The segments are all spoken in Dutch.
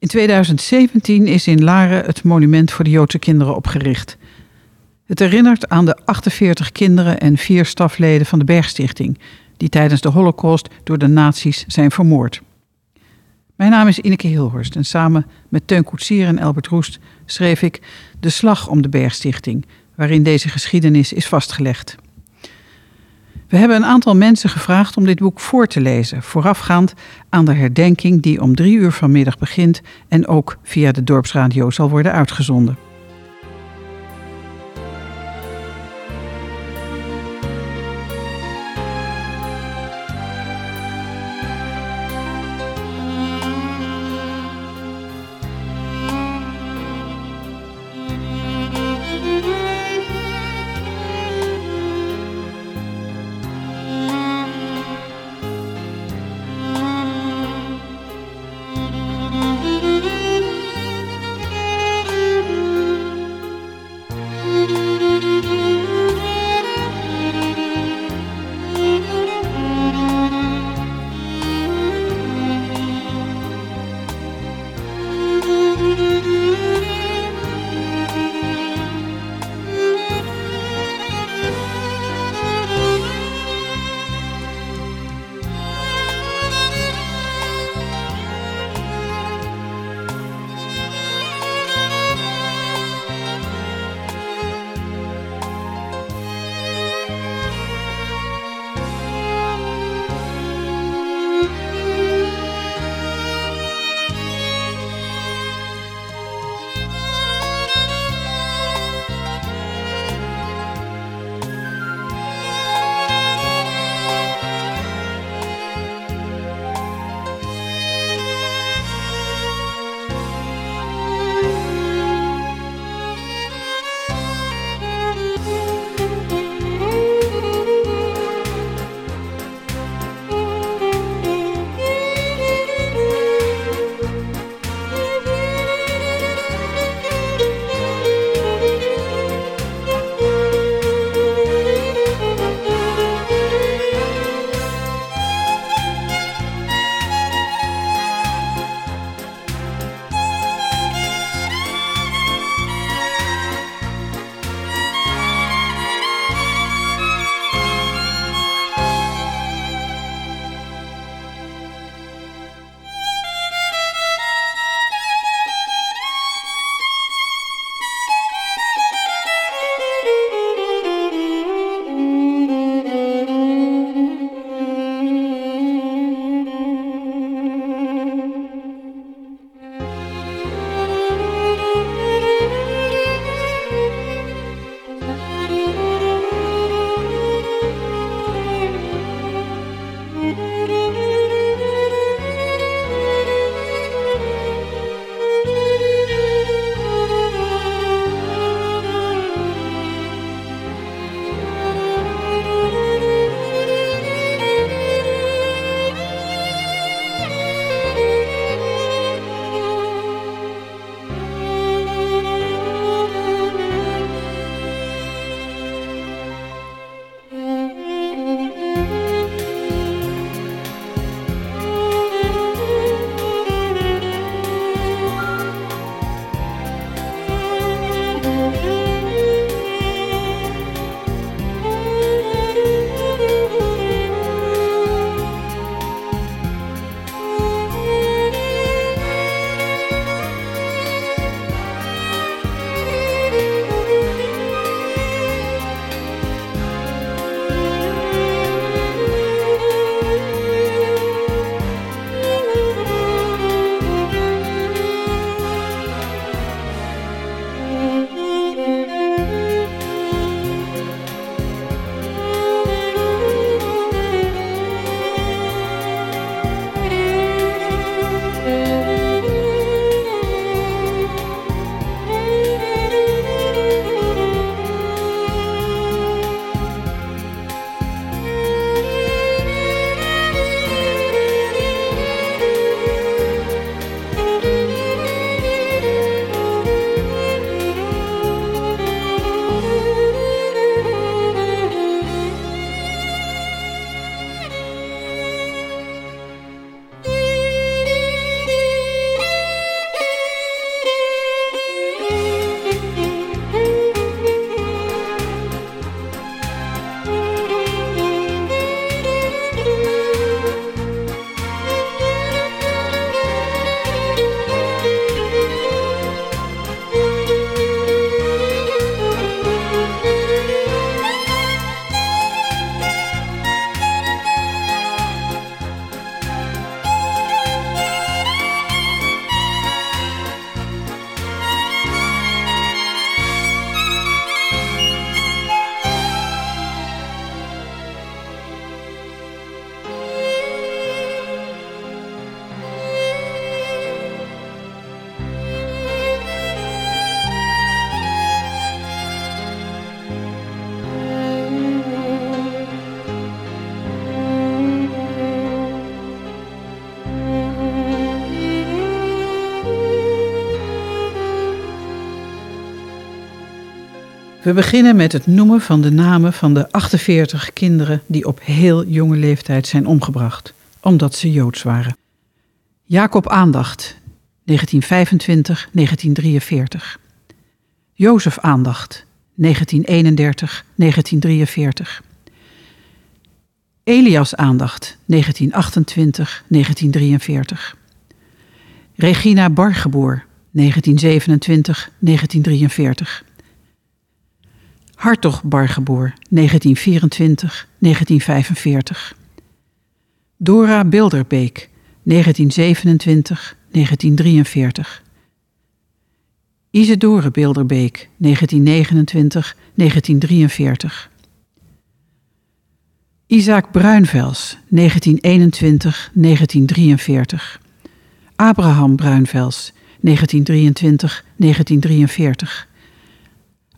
In 2017 is in Laren het monument voor de Joodse kinderen opgericht. Het herinnert aan de 48 kinderen en vier stafleden van de Bergstichting, die tijdens de Holocaust door de nazi's zijn vermoord. Mijn naam is Ineke Hilhorst en samen met Teun Koetsier en Albert Roest schreef ik De Slag om de Bergstichting, waarin deze geschiedenis is vastgelegd. We hebben een aantal mensen gevraagd om dit boek voor te lezen, voorafgaand aan de herdenking die om drie uur vanmiddag begint en ook via de dorpsradio zal worden uitgezonden. We beginnen met het noemen van de namen van de 48 kinderen die op heel jonge leeftijd zijn omgebracht, omdat ze joods waren. Jacob Aandacht, 1925-1943. Jozef Aandacht, 1931-1943. Elias Aandacht, 1928-1943. Regina Bargeboer, 1927-1943. Hartog Bargeboer, 1924-1945. Dora Bilderbeek, 1927-1943. Isidore Bilderbeek, 1929-1943. Isaac Bruinvels, 1921-1943. Abraham Bruinvels, 1923-1943.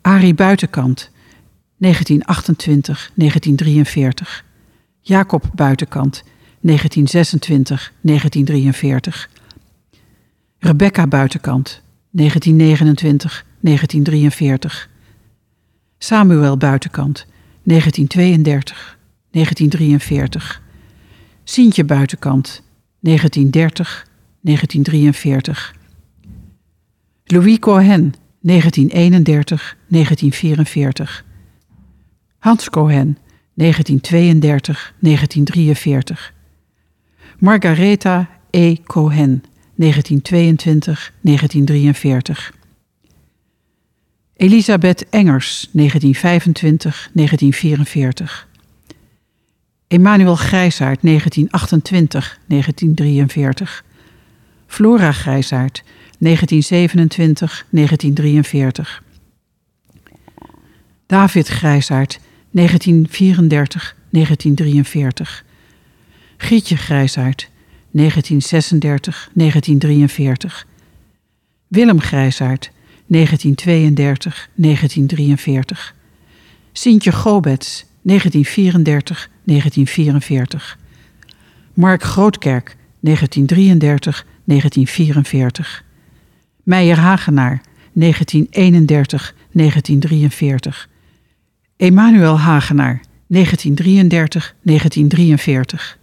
Arie Buitenkant, 1928-1943. Jacob Buitenkant, 1926-1943. Rebecca Buitenkant, 1929-1943. Samuel Buitenkant, 1932, 1943. Sientje Buitenkant, 1930, 1943. Louis Cohen, 1931, 1944. Hans Cohen, 1932, 1943. Margaretha E. Cohen, 1922, 1943. Elisabeth Engers, 1925, 1944. Emanuel Grijsaard, 1928, 1943. Flora Grijsaard, 1927, 1943. David Grijsaard, 1934, 1943. Gietje Grijsaard, 1936, 1943. Willem Grijsaard, 1932, 1943. Sintje Gobets, 1934, 1944. Mark Grootkerk, 1933, 1944. Meijer Hagenaar, 1931, 1943. Emanuel Hagenaar, 1933, 1943.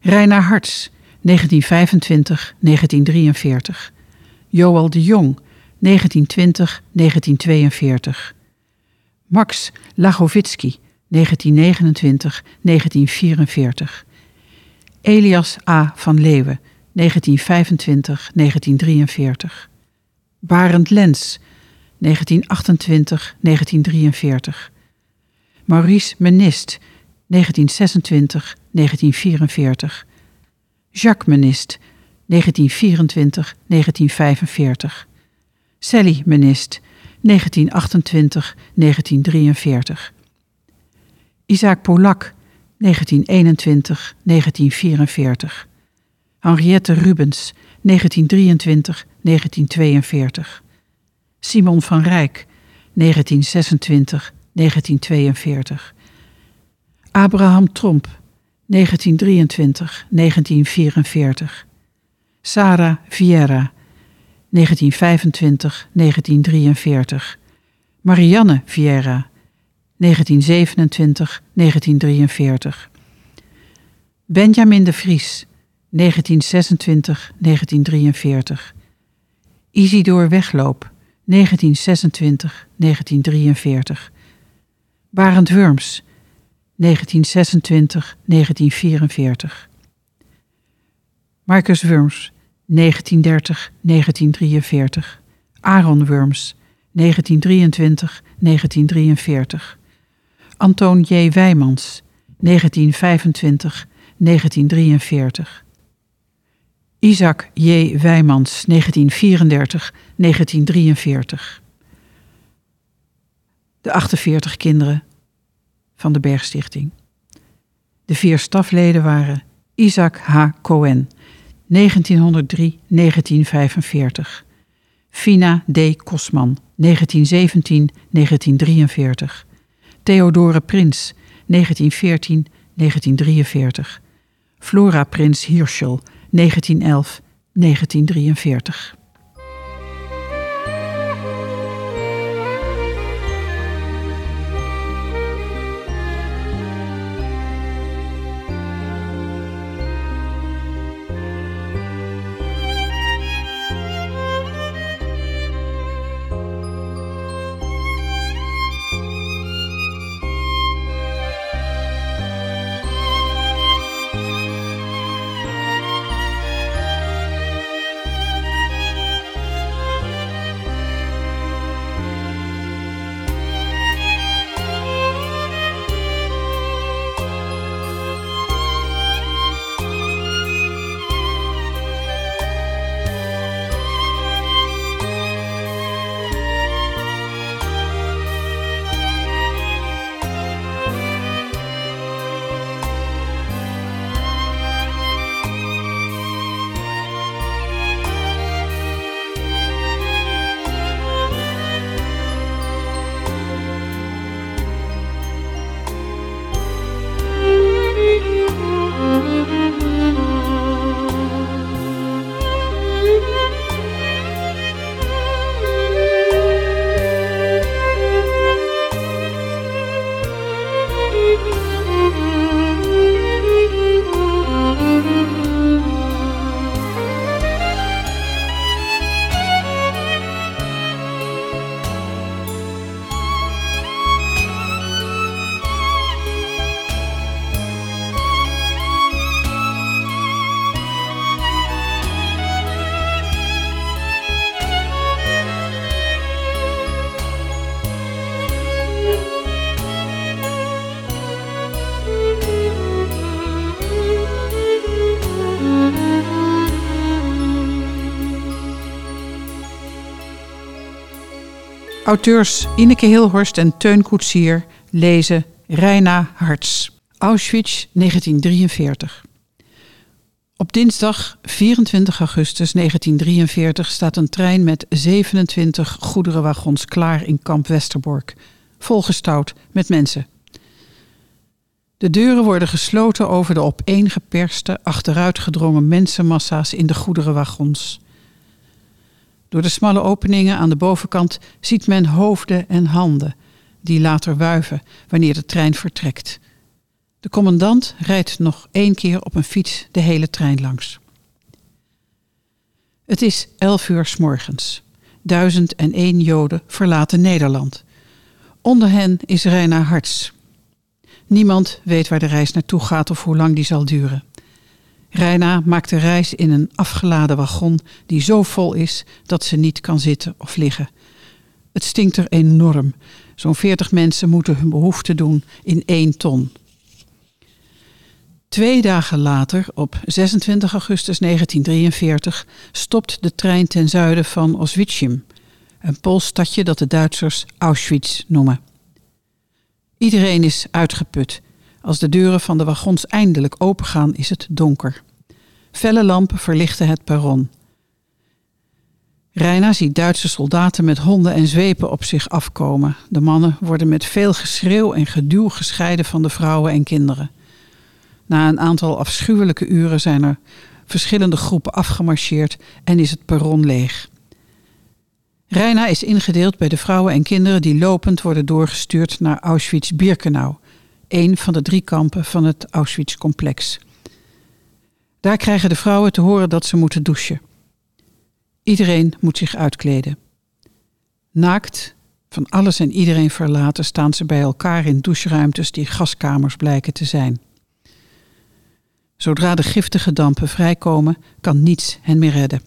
Reina Harts, 1925, 1943. Joël de Jong, 1920, 1942. Max Lagovitsky, 1929, 1944. Elias A. van Leeuwen, 1925, 1943. Barend Lens, 1928, 1943. Maurice Menist, 1926, 1944. Jacques Menist, 1924, 1945. Sally Menist, 1928, 1943. Isaac Polak, 1921, 1944. Henriette Rubens, 1923, 1942. Simon van Rijk, 1926, 1942. Abraham Tromp, 1923, 1944. Sarah Vieira, 1925, 1943. Marianne Vieira, 1927, 1943. Benjamin de Vries, 1926, 1943. Isidor Wegloop, 1926, 1943. Barend Wurms, 1926, 1944. Marcus Wurms, 1930, 1943. Aaron Wurms, 1923, 1943. Antoon J. Wijmans, 1925, 1943. Isaac J. Wijmans, 1934, 1943. De 48 kinderen van de Bergstichting. De vier stafleden waren Isaac H. Cohen, 1903-1945. Fina D. Kosman, 1917-1943. Theodore Prins, 1914-1943. Flora Prins Hirschel, 1911, 1943. Auteurs Ineke Hilhorst en Teun Koetsier lezen Reina Harts. Auschwitz 1943. Op dinsdag 24 augustus 1943 staat een trein met 27 goederenwagons klaar in kamp Westerbork, volgestouwd met mensen. De deuren worden gesloten over de opeengeperste, achteruitgedrongen mensenmassa's in de goederenwagons. Door de smalle openingen aan de bovenkant ziet men hoofden en handen, die later wuiven wanneer de trein vertrekt. De commandant rijdt nog één keer op een fiets de hele trein langs. Het is elf uur s morgens. Duizend en één Joden verlaten Nederland. Onder hen is Reina Harts. Niemand weet waar de reis naartoe gaat of hoe lang die zal duren. Reina maakt de reis in een afgeladen wagon die zo vol is dat ze niet kan zitten of liggen. Het stinkt er enorm. Zo'n veertig mensen moeten hun behoefte doen in één ton. Twee dagen later, op 26 augustus 1943, stopt de trein ten zuiden van Oswiecim, een Pools stadje dat de Duitsers Auschwitz noemen. Iedereen is uitgeput. Als de deuren van de wagons eindelijk opengaan, is het donker. Felle lampen verlichten het perron. Reina ziet Duitse soldaten met honden en zwepen op zich afkomen. De mannen worden met veel geschreeuw en geduw gescheiden van de vrouwen en kinderen. Na een aantal afschuwelijke uren zijn er verschillende groepen afgemarcheerd en is het perron leeg. Reina is ingedeeld bij de vrouwen en kinderen die lopend worden doorgestuurd naar Auschwitz-Birkenau, een van de drie kampen van het Auschwitz-complex. Daar krijgen de vrouwen te horen dat ze moeten douchen. Iedereen moet zich uitkleden. Naakt, van alles en iedereen verlaten, staan ze bij elkaar in doucheruimtes die gaskamers blijken te zijn. Zodra de giftige dampen vrijkomen, kan niets hen meer redden.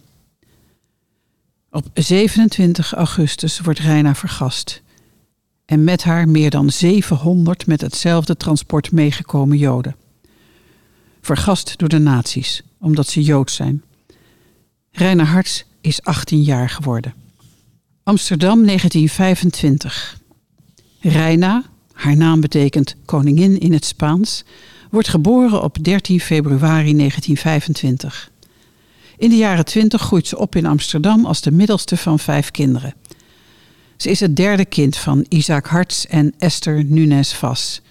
Op 27 augustus wordt Reina vergast. En met haar meer dan 700 met hetzelfde transport meegekomen Joden. Vergast door de nazi's, omdat ze Joods zijn. Reina Harts is 18 jaar geworden. Amsterdam 1925. Reina, haar naam betekent koningin in het Spaans, wordt geboren op 13 februari 1925. In de jaren 20 groeit ze op in Amsterdam als de middelste van vijf kinderen. Ze is het derde kind van Isaac Harts en Esther Nunes Vas.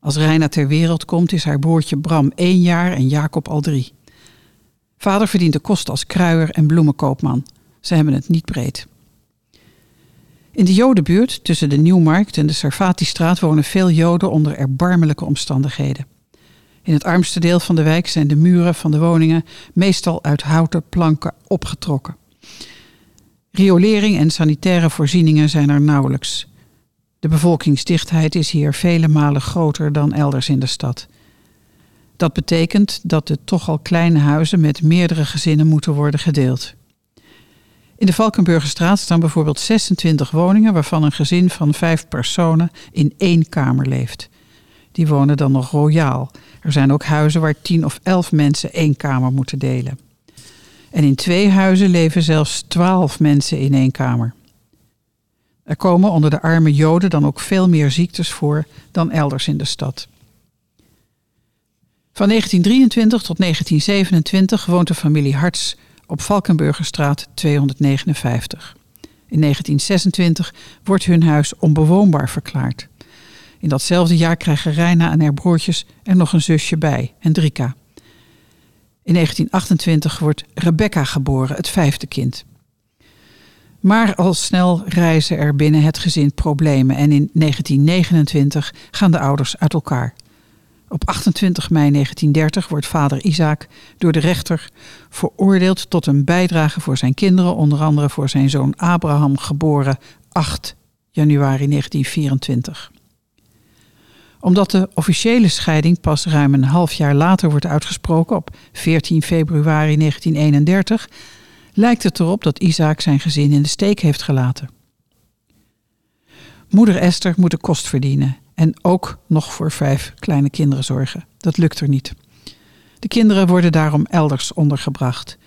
Als Reina ter wereld komt is haar broertje Bram één jaar en Jacob al drie. Vader verdient de kost als kruier en bloemenkoopman. Ze hebben het niet breed. In de Jodenbuurt tussen de Nieuwmarkt en de Sarfatistraat wonen veel Joden onder erbarmelijke omstandigheden. In het armste deel van de wijk zijn de muren van de woningen meestal uit houten planken opgetrokken. Riolering en sanitaire voorzieningen zijn er nauwelijks. De bevolkingsdichtheid is hier vele malen groter dan elders in de stad. Dat betekent dat de toch al kleine huizen met meerdere gezinnen moeten worden gedeeld. In de Valkenburgerstraat staan bijvoorbeeld 26 woningen waarvan een gezin van vijf personen in één kamer leeft. Die wonen dan nog royaal. Er zijn ook huizen waar tien of elf mensen één kamer moeten delen. En in twee huizen leven zelfs twaalf mensen in één kamer. Er komen onder de arme Joden dan ook veel meer ziektes voor dan elders in de stad. Van 1923 tot 1927 woont de familie Harts op Valkenburgerstraat 259. In 1926 wordt hun huis onbewoonbaar verklaard. In datzelfde jaar krijgen Reina en haar broertjes er nog een zusje bij, Hendrika. In 1928 wordt Rebecca geboren, het vijfde kind. Maar al snel reizen er binnen het gezin problemen en in 1929 gaan de ouders uit elkaar. Op 28 mei 1930 wordt vader Isaac door de rechter veroordeeld tot een bijdrage voor zijn kinderen, onder andere voor zijn zoon Abraham, geboren 8 januari 1924 omdat de officiële scheiding pas ruim een half jaar later wordt uitgesproken, op 14 februari 1931, lijkt het erop dat Isaac zijn gezin in de steek heeft gelaten. Moeder Esther moet de kost verdienen en ook nog voor vijf kleine kinderen zorgen. Dat lukt er niet. De kinderen worden daarom elders ondergebracht.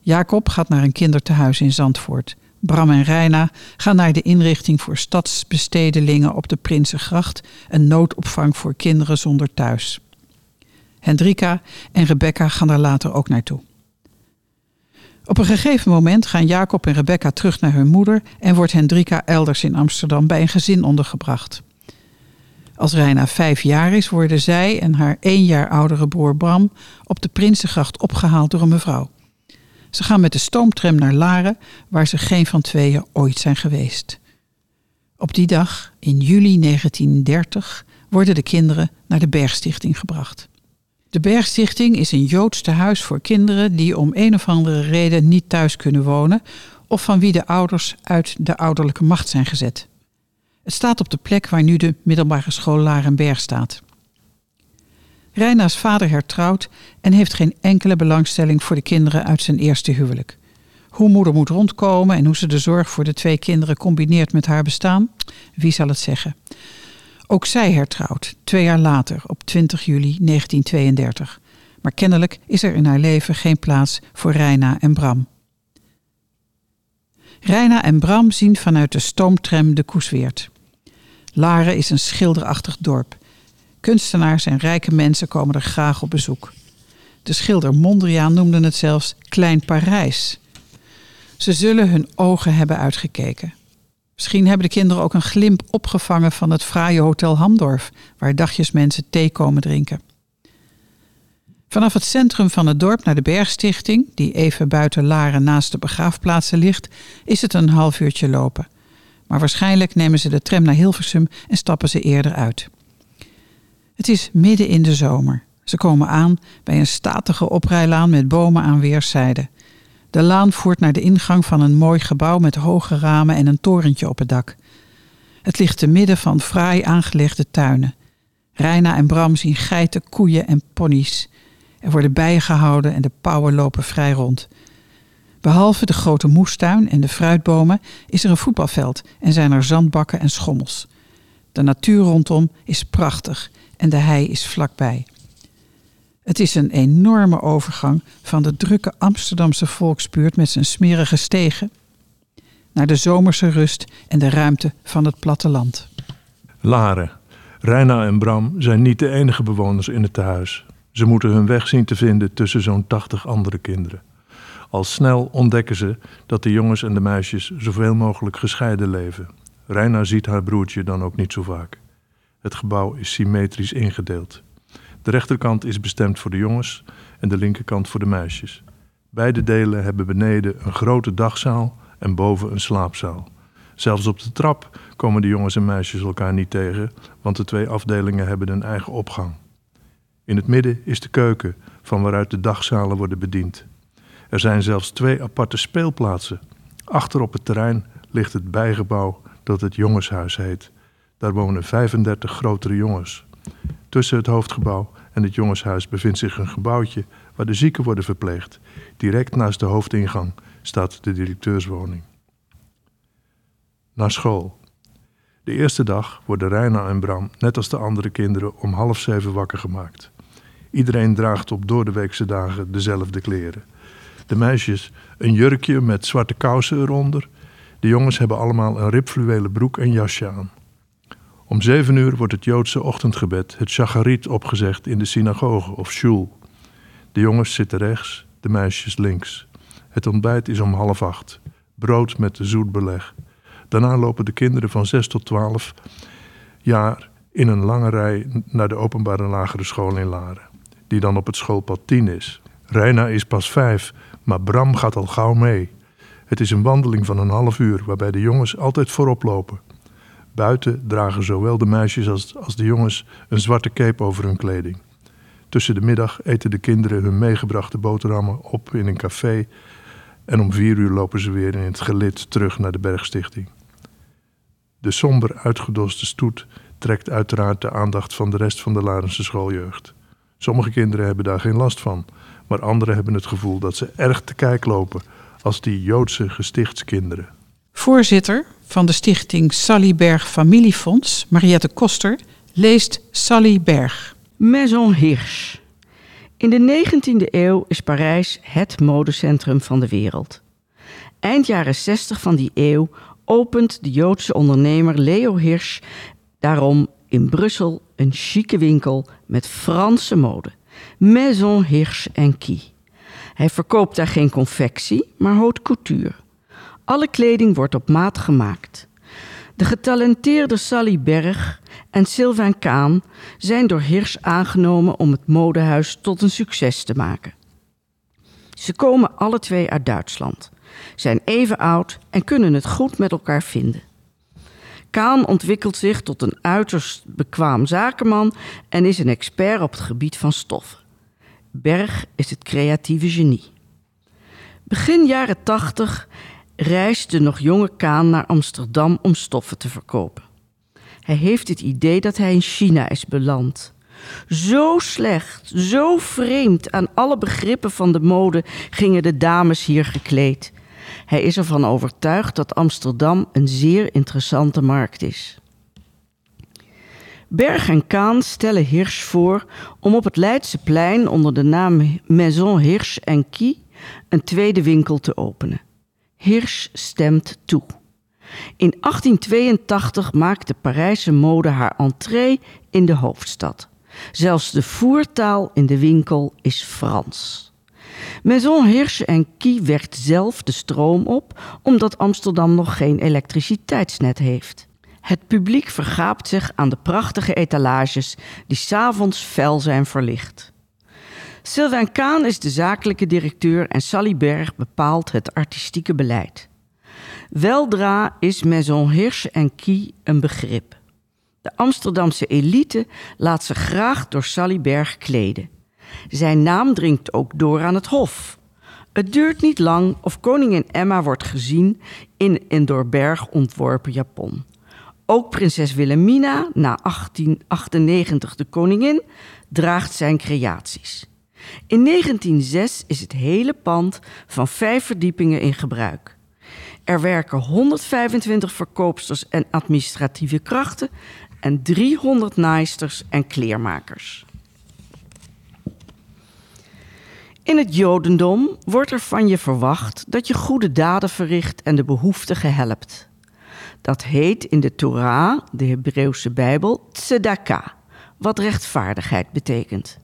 Jacob gaat naar een kindertehuis in Zandvoort. Bram en Reina gaan naar de inrichting voor stadsbestedelingen op de Prinsengracht, een noodopvang voor kinderen zonder thuis. Hendrika en Rebecca gaan daar later ook naartoe. Op een gegeven moment gaan Jacob en Rebecca terug naar hun moeder en wordt Hendrika elders in Amsterdam bij een gezin ondergebracht. Als Reina vijf jaar is, worden zij en haar één jaar oudere broer Bram op de Prinsengracht opgehaald door een mevrouw. Ze gaan met de stoomtram naar Laren, waar ze geen van tweeën ooit zijn geweest. Op die dag, in juli 1930, worden de kinderen naar de Bergstichting gebracht. De Bergstichting is een Joods tehuis voor kinderen die om een of andere reden niet thuis kunnen wonen of van wie de ouders uit de ouderlijke macht zijn gezet. Het staat op de plek waar nu de middelbare school Larenberg staat. Reina's vader hertrouwt en heeft geen enkele belangstelling voor de kinderen uit zijn eerste huwelijk. Hoe moeder moet rondkomen en hoe ze de zorg voor de twee kinderen combineert met haar bestaan, wie zal het zeggen? Ook zij hertrouwt, twee jaar later, op 20 juli 1932. Maar kennelijk is er in haar leven geen plaats voor Reina en Bram. Reina en Bram zien vanuit de stoomtram de Koesweert. Laren is een schilderachtig dorp. Kunstenaars en rijke mensen komen er graag op bezoek. De schilder Mondriaan noemde het zelfs Klein Parijs. Ze zullen hun ogen hebben uitgekeken. Misschien hebben de kinderen ook een glimp opgevangen van het fraaie hotel Hamdorf, waar dagjes mensen thee komen drinken. Vanaf het centrum van het dorp naar de Bergstichting, die even buiten Laren naast de begraafplaatsen ligt, is het een half uurtje lopen. Maar waarschijnlijk nemen ze de tram naar Hilversum en stappen ze eerder uit. Het is midden in de zomer. Ze komen aan bij een statige oprijlaan met bomen aan weerszijden. De laan voert naar de ingang van een mooi gebouw met hoge ramen en een torentje op het dak. Het ligt te midden van fraai aangelegde tuinen. Reina en Bram zien geiten, koeien en ponies. Er worden bijen gehouden en de pauwen lopen vrij rond. Behalve de grote moestuin en de fruitbomen is er een voetbalveld en zijn er zandbakken en schommels. De natuur rondom is prachtig en de hei is vlakbij. Het is een enorme overgang van de drukke Amsterdamse volksbuurt met zijn smerige stegen naar de zomerse rust en de ruimte van het platteland. Laren. Reina en Bram zijn niet de enige bewoners in het tehuis. Ze moeten hun weg zien te vinden tussen zo'n 80 andere kinderen. Al snel ontdekken ze dat de jongens en de meisjes zoveel mogelijk gescheiden leven. Reina ziet haar broertje dan ook niet zo vaak. Het gebouw is symmetrisch ingedeeld. De rechterkant is bestemd voor de jongens en de linkerkant voor de meisjes. Beide delen hebben beneden een grote dagzaal en boven een slaapzaal. Zelfs op de trap komen de jongens en meisjes elkaar niet tegen, want de twee afdelingen hebben een eigen opgang. In het midden is de keuken, van waaruit de dagzalen worden bediend. Er zijn zelfs twee aparte speelplaatsen. Achter op het terrein ligt het bijgebouw dat het jongenshuis heet. Daar wonen 35 grotere jongens. Tussen het hoofdgebouw en het jongenshuis bevindt zich een gebouwtje waar de zieken worden verpleegd. Direct naast de hoofdingang staat de directeurswoning. Naar school. De eerste dag worden Reina en Bram, net als de andere kinderen, om half zeven wakker gemaakt. Iedereen draagt op doordeweekse dagen dezelfde kleren. De meisjes een jurkje met zwarte kousen eronder. De jongens hebben allemaal een ribfluwelen broek en jasje aan. Om zeven uur wordt het Joodse ochtendgebed, het shacharit, opgezegd in de synagoge of shul. De jongens zitten rechts, de meisjes links. Het ontbijt is om half acht. Brood met zoet beleg. Daarna lopen de kinderen van zes tot twaalf jaar in een lange rij naar de openbare lagere school in Laren, die dan op het schoolpad 10 is. Reina is pas vijf, maar Bram gaat al gauw mee. Het is een wandeling van een half uur waarbij de jongens altijd voorop lopen. Buiten dragen zowel de meisjes als, als de jongens een zwarte cape over hun kleding. Tussen de middag eten de kinderen hun meegebrachte boterhammen op in een café en om vier uur lopen ze weer in het gelid terug naar de Bergstichting. De somber uitgedoste stoet trekt uiteraard de aandacht van de rest van de Larense schooljeugd. Sommige kinderen hebben daar geen last van, maar anderen hebben het gevoel dat ze erg te kijk lopen als die Joodse gestichtskinderen. Voorzitter van de stichting Sally Berg Familiefonds, Mariette Koster, leest Sally Berg. Maison Hirsch. In de 19e eeuw is Parijs het modecentrum van de wereld. Eind jaren 60 van die eeuw opent de Joodse ondernemer Leo Hirsch daarom in Brussel een chique winkel met Franse mode. Maison Hirsch Kie. Hij verkoopt daar geen confectie, maar haute couture. Alle kleding wordt op maat gemaakt. De getalenteerde Sally Berg en Sylvain Kaan zijn door Hirsch aangenomen om het modehuis tot een succes te maken. Ze komen alle twee uit Duitsland, zijn even oud en kunnen het goed met elkaar vinden. Kaan ontwikkelt zich tot een uiterst bekwaam zakenman en is een expert op het gebied van stoffen. Berg is het creatieve genie. Begin jaren 80 reisde nog jonge Kaan naar Amsterdam om stoffen te verkopen. Hij heeft het idee dat hij in China is beland. Zo slecht, zo vreemd aan alle begrippen van de mode gingen de dames hier gekleed. Hij is ervan overtuigd dat Amsterdam een zeer interessante markt is. Berg en Kaan stellen Hirsch voor om op het Leidseplein onder de naam Maison Hirsch en Kie een tweede winkel te openen. Hirsch stemt toe. In 1882 maakt de Parijse mode haar entree in de hoofdstad. Zelfs de voertaal in de winkel is Frans. Maison Hirsch en Kie werkt zelf de stroom op, omdat Amsterdam nog geen elektriciteitsnet heeft. Het publiek vergaapt zich aan de prachtige etalages die s'avonds fel zijn verlicht. Sylvain Kaan is de zakelijke directeur en Sally Berg bepaalt het artistieke beleid. Weldra is Maison Hirsch en Kie een begrip. De Amsterdamse elite laat zich graag door Sally Berg kleden. Zijn naam dringt ook door aan het hof. Het duurt niet lang of koningin Emma wordt gezien in een door Berg ontworpen japon. Ook prinses Wilhelmina, na 1898 de koningin, draagt zijn creaties. In 1906 is het hele pand van vijf verdiepingen in gebruik. Er werken 125 verkoopsters en administratieve krachten en 300 naaisters en kleermakers. In het Jodendom wordt er van je verwacht dat je goede daden verricht en de behoeftigen helpt. Dat heet in de Torah, de Hebreeuwse Bijbel, tzedakah, wat rechtvaardigheid betekent.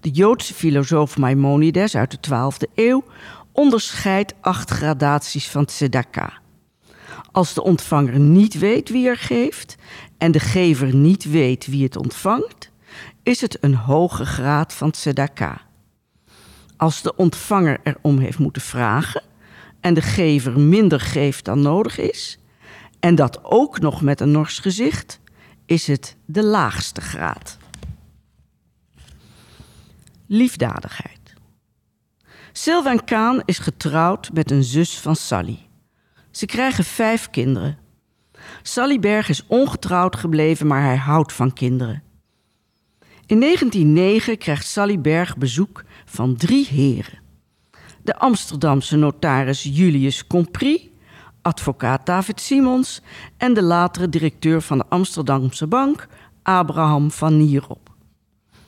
De Joodse filosoof Maimonides uit de 12e eeuw onderscheidt acht gradaties van tzedakah. Als de ontvanger niet weet wie er geeft en de gever niet weet wie het ontvangt, is het een hoge graad van tzedakah. Als de ontvanger erom heeft moeten vragen en de gever minder geeft dan nodig is, en dat ook nog met een nors gezicht, is het de laagste graad. Liefdadigheid. Sylvain Kaan is getrouwd met een zus van Sally. Ze krijgen vijf kinderen. Sally Berg is ongetrouwd gebleven, maar hij houdt van kinderen. In 1909 krijgt Sally Berg bezoek van drie heren. De Amsterdamse notaris Julius Compris, advocaat David Simons en de latere directeur van de Amsterdamse Bank, Abraham van Nierop.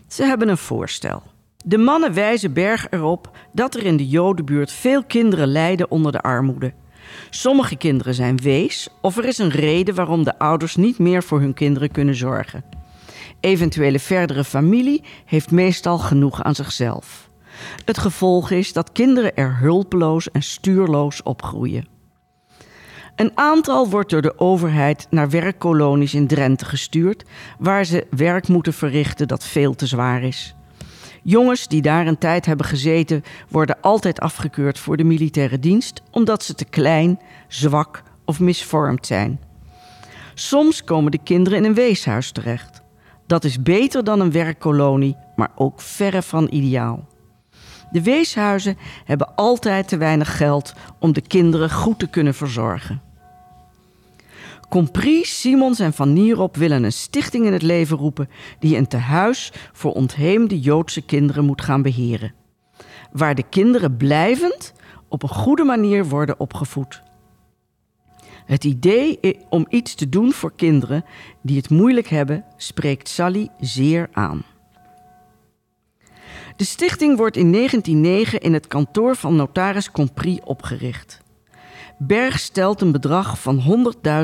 Ze hebben een voorstel. De mannen wijzen Berg erop dat er in de Jodenbuurt veel kinderen lijden onder de armoede. Sommige kinderen zijn wees of er is een reden waarom de ouders niet meer voor hun kinderen kunnen zorgen. Eventuele verdere familie heeft meestal genoeg aan zichzelf. Het gevolg is dat kinderen er hulpeloos en stuurloos opgroeien. Een aantal wordt door de overheid naar werkkolonies in Drenthe gestuurd, waar ze werk moeten verrichten dat veel te zwaar is. Jongens die daar een tijd hebben gezeten, worden altijd afgekeurd voor de militaire dienst omdat ze te klein, zwak of misvormd zijn. Soms komen de kinderen in een weeshuis terecht. Dat is beter dan een werkkolonie, maar ook verre van ideaal. De weeshuizen hebben altijd te weinig geld om de kinderen goed te kunnen verzorgen. Compris, Simons en Van Nierop willen een stichting in het leven roepen die een tehuis voor ontheemde Joodse kinderen moet gaan beheren. Waar de kinderen blijvend op een goede manier worden opgevoed. Het idee om iets te doen voor kinderen die het moeilijk hebben, spreekt Sally zeer aan. De stichting wordt in 1909 in het kantoor van notaris Compris opgericht. Berg stelt een bedrag van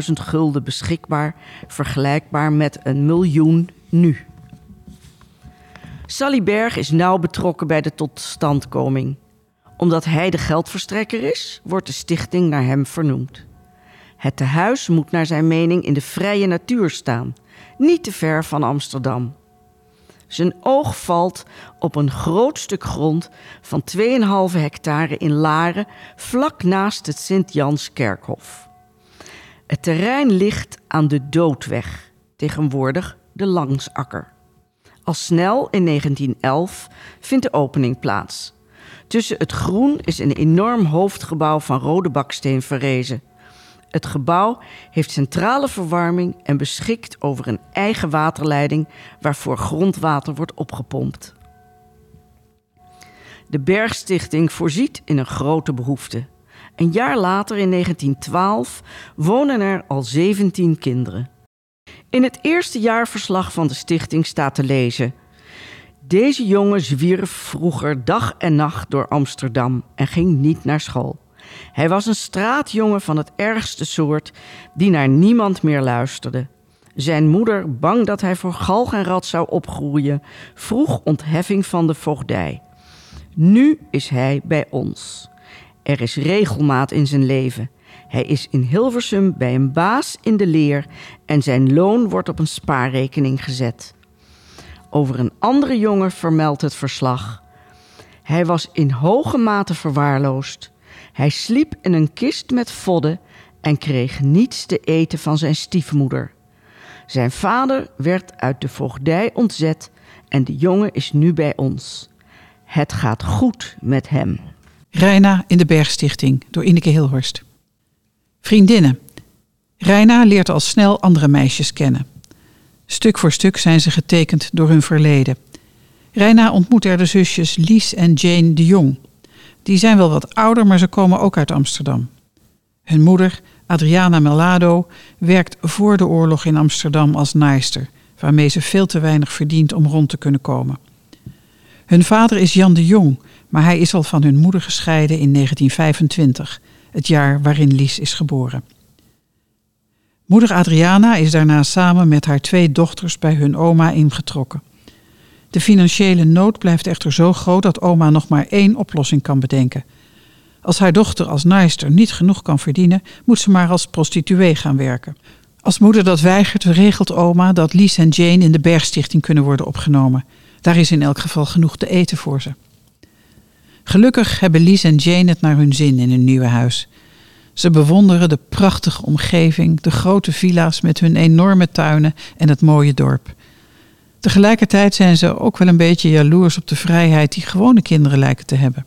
100.000 gulden beschikbaar, vergelijkbaar met een miljoen nu. Sally Berg is nauw betrokken bij de totstandkoming. Omdat hij de geldverstrekker is, wordt de stichting naar hem vernoemd. Het tehuis moet naar zijn mening in de vrije natuur staan, niet te ver van Amsterdam. Zijn oog valt op een groot stuk grond van 2,5 hectare in Laren, vlak naast het Sint-Jans-kerkhof. Het terrein ligt aan de Doodweg, tegenwoordig de Langsakker. Al snel in 1911 vindt de opening plaats. Tussen het groen is een enorm hoofdgebouw van rode baksteen verrezen. Het gebouw heeft centrale verwarming en beschikt over een eigen waterleiding waarvoor grondwater wordt opgepompt. De Bergstichting voorziet in een grote behoefte. Een jaar later, in 1912, wonen er al 17 kinderen. In het eerste jaarverslag van de stichting staat te lezen: Deze jongen zwierf vroeger dag en nacht door Amsterdam en ging niet naar school. Hij was een straatjongen van het ergste soort die naar niemand meer luisterde. Zijn moeder, bang dat hij voor galg en rat zou opgroeien, vroeg ontheffing van de voogdij. Nu is hij bij ons. Er is regelmaat in zijn leven. Hij is in Hilversum bij een baas in de leer en zijn loon wordt op een spaarrekening gezet. Over een andere jongen vermeldt het verslag. Hij was in hoge mate verwaarloosd. Hij sliep in een kist met vodden en kreeg niets te eten van zijn stiefmoeder. Zijn vader werd uit de voogdij ontzet en de jongen is nu bij ons. Het gaat goed met hem. Reina in de Bergstichting door Ineke Hilhorst. Vriendinnen. Reina leert al snel andere meisjes kennen. Stuk voor stuk zijn ze getekend door hun verleden. Reina ontmoet er de zusjes Lies en Jane de Jong. Die zijn wel wat ouder, maar ze komen ook uit Amsterdam. Hun moeder, Adriana Melado, werkt voor de oorlog in Amsterdam als naaister, waarmee ze veel te weinig verdient om rond te kunnen komen. Hun vader is Jan de Jong, maar hij is al van hun moeder gescheiden in 1925, het jaar waarin Lies is geboren. Moeder Adriana is daarna samen met haar twee dochters bij hun oma ingetrokken. De financiële nood blijft echter zo groot dat oma nog maar één oplossing kan bedenken. Als haar dochter als naaister niet genoeg kan verdienen, moet ze maar als prostituee gaan werken. Als moeder dat weigert, regelt oma dat Lies en Jane in de Bergstichting kunnen worden opgenomen. Daar is in elk geval genoeg te eten voor ze. Gelukkig hebben Lies en Jane het naar hun zin in hun nieuwe huis. Ze bewonderen de prachtige omgeving, de grote villa's met hun enorme tuinen en het mooie dorp. Tegelijkertijd zijn ze ook wel een beetje jaloers op de vrijheid die gewone kinderen lijken te hebben.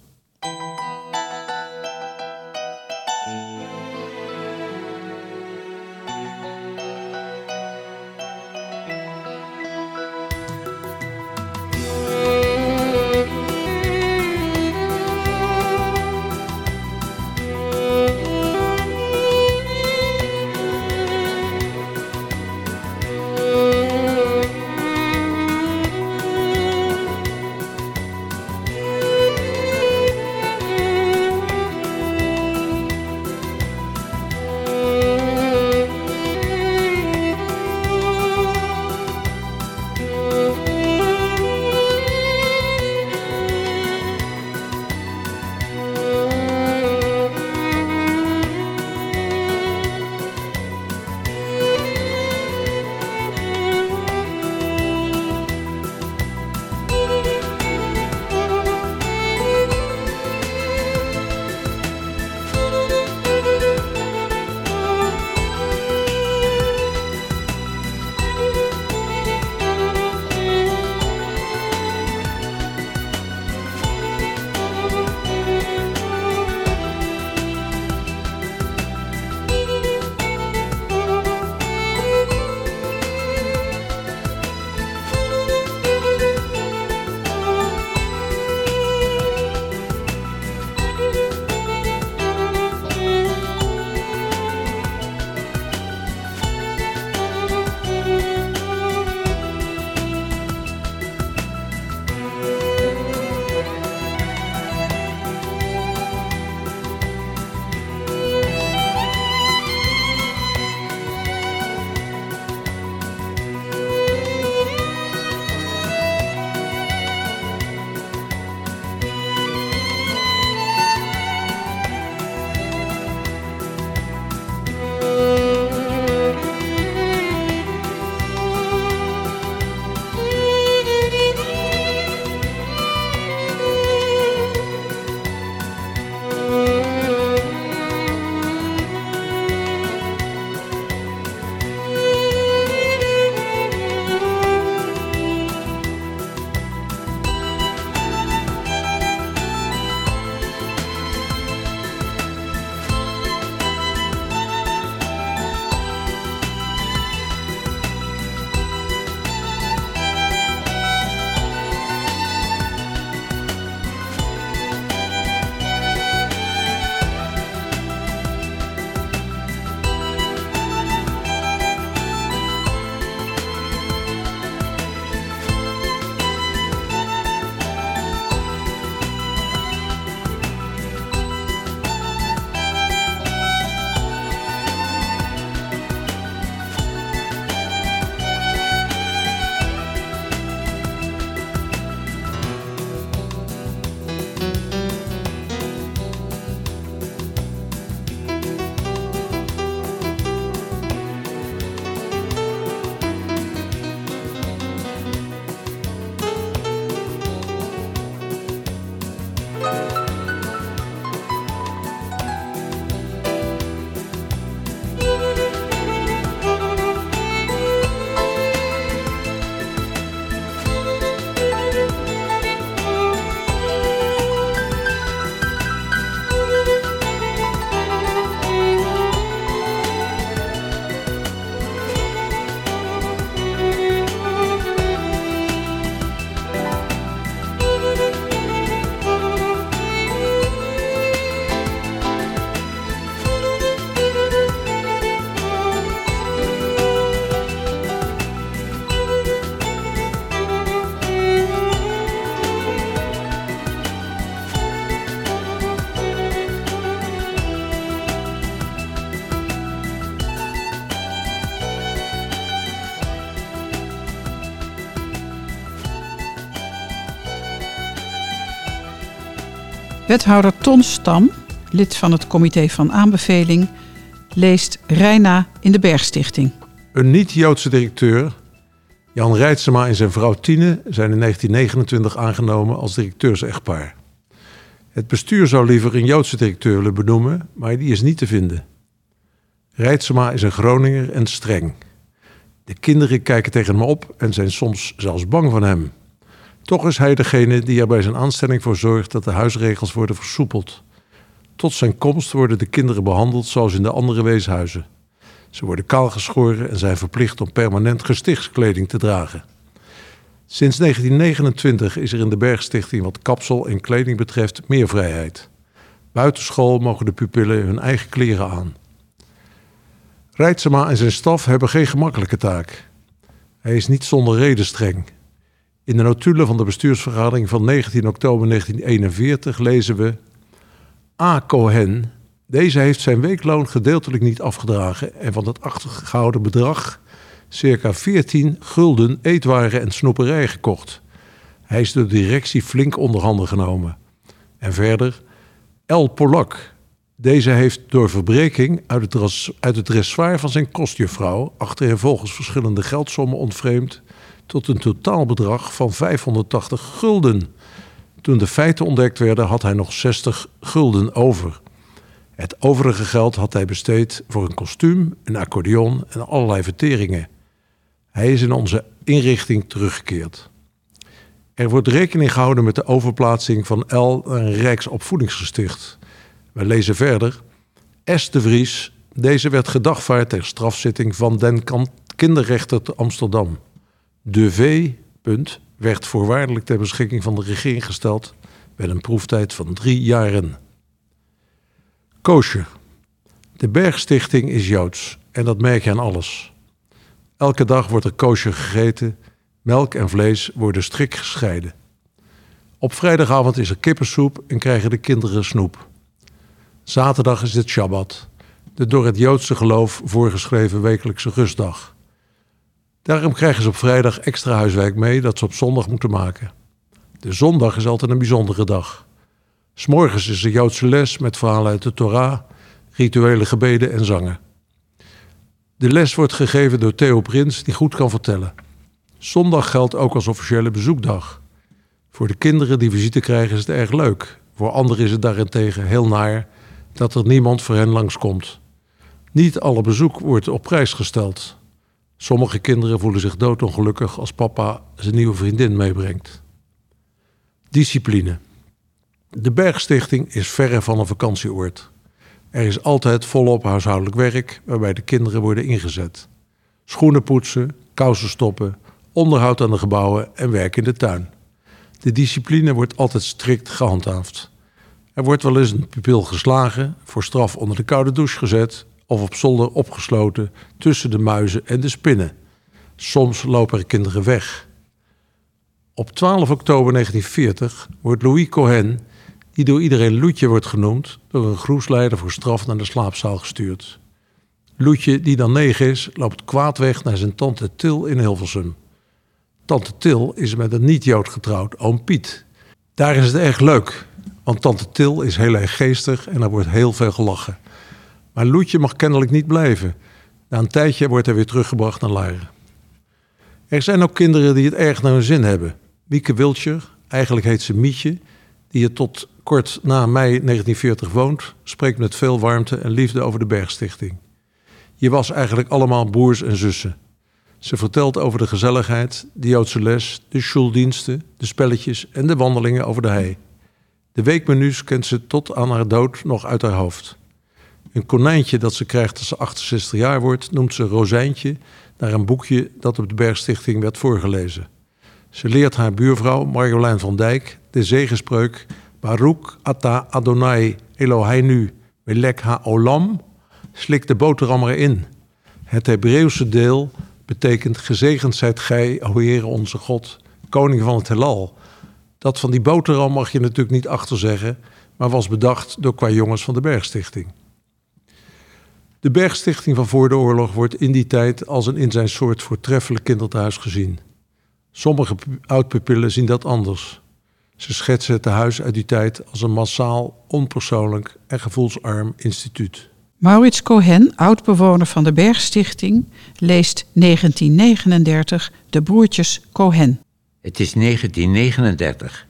Wethouder Ton Stam, lid van het comité van aanbeveling, leest Reina in de Bergstichting. Een niet-Joodse directeur, Jan Rijtsema en zijn vrouw Tine, zijn in 1929 aangenomen als directeurs-echtpaar. Het bestuur zou liever een Joodse directeur willen benoemen, maar die is niet te vinden. Rijtsema is een Groninger en streng. De kinderen kijken tegen hem op en zijn soms zelfs bang van hem. Toch is hij degene die er bij zijn aanstelling voor zorgt dat de huisregels worden versoepeld. Tot zijn komst worden de kinderen behandeld zoals in de andere weeshuizen. Ze worden kaalgeschoren en zijn verplicht om permanent gestichtskleding te dragen. Sinds 1929 is er in de Bergstichting wat kapsel en kleding betreft meer vrijheid. Buitenschool mogen de pupillen hun eigen kleren aan. Rijtsema en zijn staf hebben geen gemakkelijke taak. Hij is niet zonder reden streng. In de notulen van de bestuursvergadering van 19 oktober 1941 lezen we... A. Cohen, deze heeft zijn weekloon gedeeltelijk niet afgedragen... en van het achtergehouden bedrag circa 14 gulden eetwaren en snoeperij gekocht. Hij is door de directie flink onderhanden genomen. En verder L. Polak. Deze heeft door verbreking uit het, uit het dressoir van zijn kostjuffrouw... volgens verschillende geldsommen ontvreemd... tot een totaalbedrag van 580 gulden. Toen de feiten ontdekt werden had hij nog 60 gulden over... Het overige geld had hij besteed voor een kostuum, een accordeon en allerlei verteringen. Hij is in onze inrichting teruggekeerd. Er wordt rekening gehouden met de overplaatsing van L naar een Rijksopvoedingsgesticht. We lezen verder. S. de Vries, deze werd gedagvaard ter strafzitting van den kinderrechter te Amsterdam. De V. Punt, werd voorwaardelijk ter beschikking van de regering gesteld met een proeftijd van drie jaren. Koosje. De Bergstichting is Joods en dat merk je aan alles. Elke dag wordt er koosje gegeten, melk en vlees worden strikt gescheiden. Op vrijdagavond is er kippensoep en krijgen de kinderen snoep. Zaterdag is het Shabbat, de door het Joodse geloof voorgeschreven wekelijkse rustdag. Daarom krijgen ze op vrijdag extra huiswerk mee dat ze op zondag moeten maken. De zondag is altijd een bijzondere dag. S'morgens is er Joodse les met verhalen uit de Torah, rituele gebeden en zangen. De les wordt gegeven door Theo Prins, die goed kan vertellen. Zondag geldt ook als officiële bezoekdag. Voor de kinderen die visite krijgen is het erg leuk. Voor anderen is het daarentegen heel naar dat er niemand voor hen langskomt. Niet alle bezoek wordt op prijs gesteld. Sommige kinderen voelen zich doodongelukkig als papa zijn nieuwe vriendin meebrengt. Discipline. De Bergstichting is verre van een vakantieoord. Er is altijd volop huishoudelijk werk waarbij de kinderen worden ingezet. Schoenen poetsen, kousen stoppen, onderhoud aan de gebouwen en werk in de tuin. De discipline wordt altijd strikt gehandhaafd. Er wordt wel eens een pupil geslagen, voor straf onder de koude douche gezet of op zolder opgesloten tussen de muizen en de spinnen. Soms lopen er kinderen weg. Op 12 oktober 1940 wordt Louis Cohen die door iedereen Loetje wordt genoemd, door een groesleider voor straf naar de slaapzaal gestuurd. Loetje, die dan negen is, loopt kwaadweg naar zijn tante Til in Hilversum. Tante Til is met een niet-Jood getrouwd, oom Piet. Daar is het erg leuk, want tante Til is heel erg geestig en er wordt heel veel gelachen. Maar Loetje mag kennelijk niet blijven. Na een tijdje wordt hij weer teruggebracht naar Laren. Er zijn ook kinderen die het erg naar hun zin hebben. Mieke Wiltjer, eigenlijk heet ze Mietje, die het tot kort na mei 1940 woont, spreekt met veel warmte en liefde over de Bergstichting. Je was eigenlijk allemaal broers en zussen. Ze vertelt over de gezelligheid, de Joodse les, de schooldiensten, de spelletjes en de wandelingen over de hei. De weekmenu's kent ze tot aan haar dood nog uit haar hoofd. Een konijntje dat ze krijgt als ze 68 jaar wordt, noemt ze Rozijntje, naar een boekje dat op de Bergstichting werd voorgelezen. Ze leert haar buurvrouw Marjolein van Dijk de zegenspreuk Baruch ata Adonai Eloheinu melech haolam, slik de boterham erin. Het Hebreeuwse deel betekent gezegend zijt gij, o Heere onze God, koning van het heelal. Dat van die boterham mag je natuurlijk niet achterzeggen, maar was bedacht door qua jongens van de Bergstichting. De Bergstichting van voor de oorlog wordt in die tijd als een in zijn soort voortreffelijk kinderthuis gezien. Sommige oudpupillen zien dat anders. Ze schetsen het huis uit die tijd als een massaal, onpersoonlijk en gevoelsarm instituut. Maurits Cohen, oud-bewoner van de Bergstichting, leest 1939 De Broertjes Cohen. Het is 1939.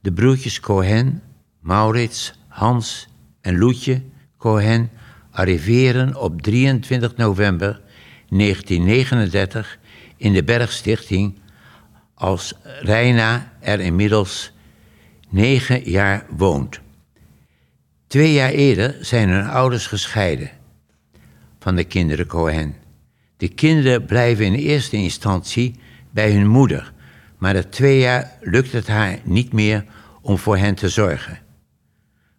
De broertjes Cohen, Maurits, Hans en Loetje Cohen arriveren op 23 november 1939 in de Bergstichting als Reina er inmiddels negen jaar woont. Twee jaar eerder zijn hun ouders gescheiden van de kinderen Cohen. De kinderen blijven in eerste instantie bij hun moeder, maar na twee jaar lukt het haar niet meer om voor hen te zorgen.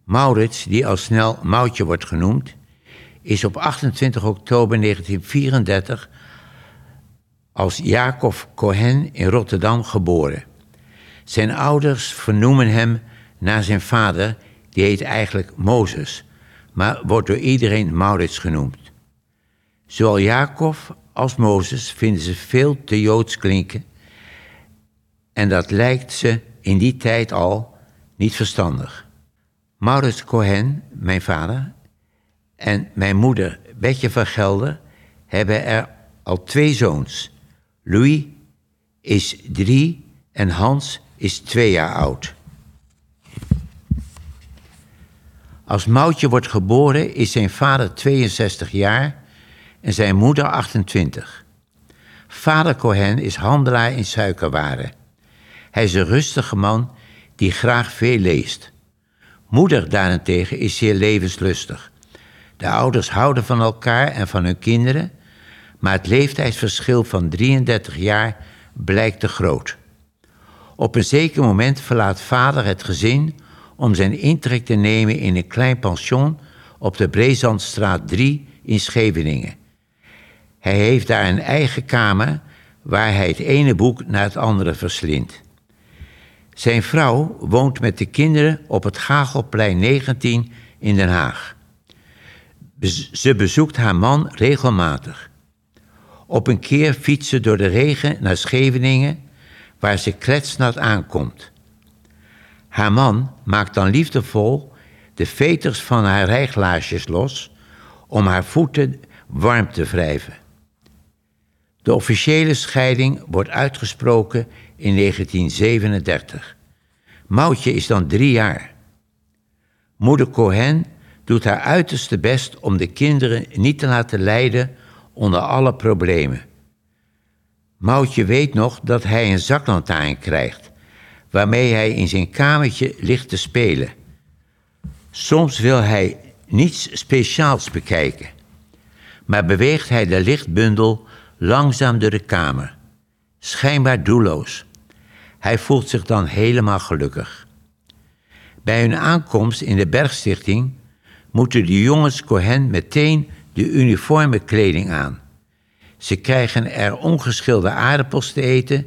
Maurits, die al snel Moutje wordt genoemd, is op 28 oktober 1934 als Jacob Cohen in Rotterdam geboren. Zijn ouders vernoemen hem naar zijn vader, die heet eigenlijk Mozes, maar wordt door iedereen Maurits genoemd. Zowel Jacob als Mozes vinden ze veel te joods klinken en dat lijkt ze in die tijd al niet verstandig. Maurits Cohen, mijn vader, en mijn moeder Betje van Gelder hebben er al twee zoons. Louis is drie en Hans is twee jaar oud. Als Moutje wordt geboren is zijn vader 62 jaar en zijn moeder 28. Vader Cohen is handelaar in suikerwaren. Hij is een rustige man die graag veel leest. Moeder daarentegen is zeer levenslustig. De ouders houden van elkaar en van hun kinderen, maar het leeftijdsverschil van 33 jaar blijkt te groot. Op een zeker moment verlaat vader het gezin om zijn intrek te nemen in een klein pension op de Brezandstraat 3 in Scheveningen. Hij heeft daar een eigen kamer waar hij het ene boek naar het andere verslindt. Zijn vrouw woont met de kinderen op het Gagelplein 19 in Den Haag. Ze bezoekt haar man regelmatig. Op een keer fietst ze door de regen naar Scheveningen, waar ze kletsnat aankomt. Haar man maakt dan liefdevol de veters van haar rijglaarsjes los om haar voeten warm te wrijven. De officiële scheiding wordt uitgesproken in 1937. Moutje is dan drie jaar. Moeder Cohen doet haar uiterste best om de kinderen niet te laten lijden onder alle problemen. Moutje weet nog dat hij een zaklantaarn krijgt, waarmee hij in zijn kamertje ligt te spelen. Soms wil hij niets speciaals bekijken, maar beweegt hij de lichtbundel langzaam door de kamer, schijnbaar doelloos. Hij voelt zich dan helemaal gelukkig. Bij hun aankomst in de Bergstichting moeten de jongens Cohen meteen de uniforme kleding aan. Ze krijgen er ongeschilde aardappels te eten,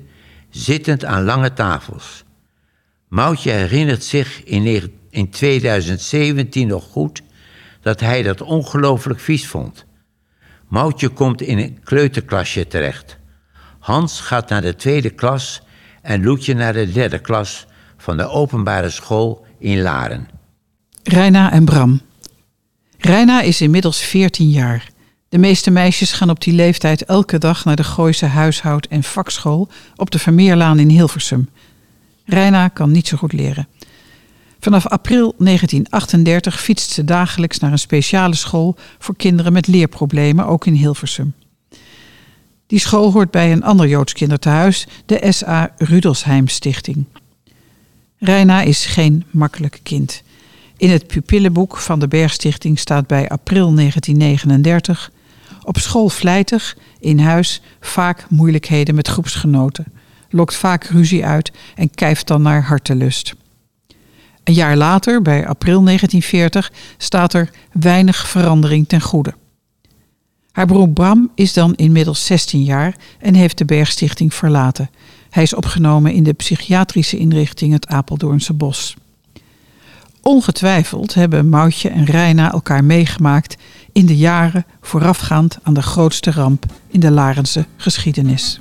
zittend aan lange tafels. Moutje herinnert zich in, in 2017 nog goed dat hij dat ongelooflijk vies vond. Moutje komt in een kleuterklasje terecht. Hans gaat naar de tweede klas en Loetje naar de derde klas van de openbare school in Laren. Reina en Bram. Reina is inmiddels 14 jaar. De meeste meisjes gaan op die leeftijd elke dag naar de Gooise huishoud- en vakschool op de Vermeerlaan in Hilversum. Reina kan niet zo goed leren. Vanaf april 1938 fietst ze dagelijks naar een speciale school voor kinderen met leerproblemen, ook in Hilversum. Die school hoort bij een ander Joods kinderthuis, de S.A. Rudelsheim Stichting. Reina is geen makkelijk kind. In het pupillenboek van de Bergstichting staat bij april 1939 op school vlijtig, in huis vaak moeilijkheden met groepsgenoten, lokt vaak ruzie uit en kijft dan naar hartelust. Een jaar later, bij april 1940, staat er weinig verandering ten goede. Haar broer Bram is dan inmiddels 16 jaar en heeft de Bergstichting verlaten. Hij is opgenomen in de psychiatrische inrichting het Apeldoornse Bos. Ongetwijfeld hebben Moutje en Reina elkaar meegemaakt in de jaren voorafgaand aan de grootste ramp in de Larense geschiedenis.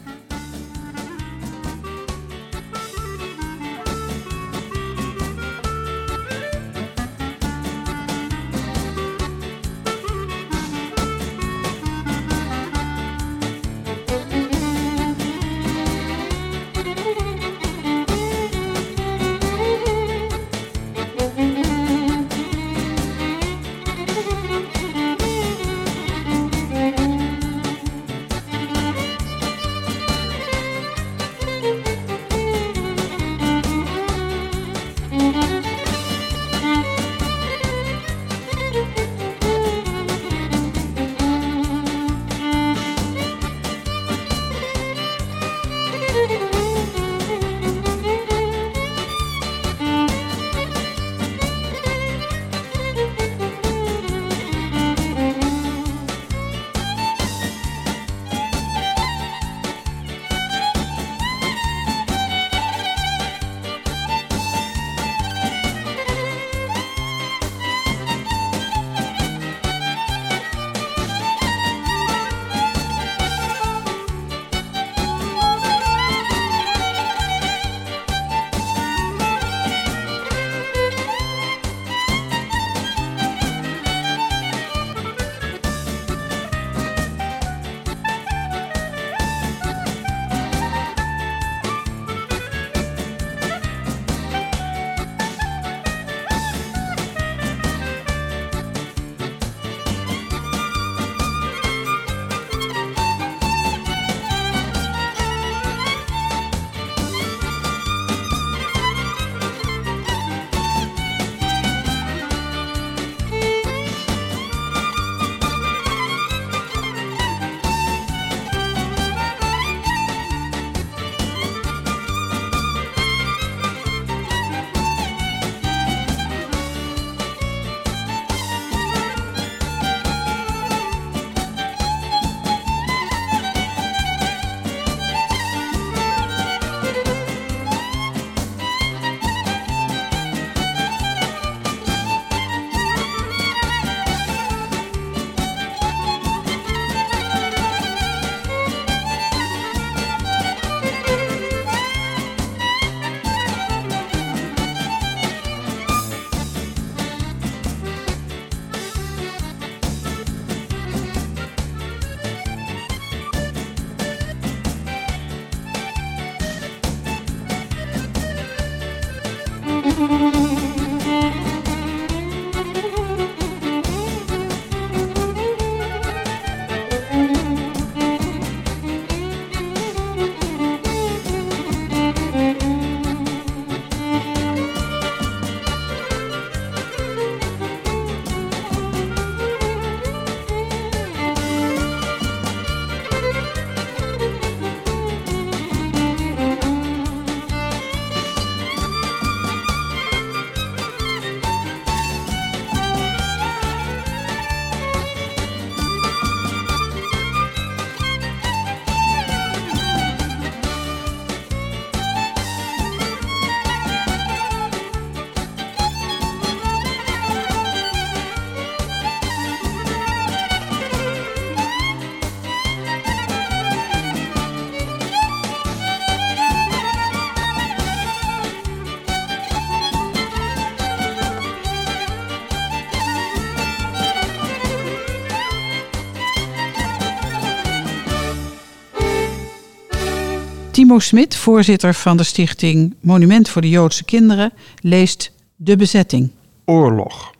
Timo Smit, voorzitter van de stichting Monument voor de Joodse Kinderen, leest De Bezetting. Oorlog.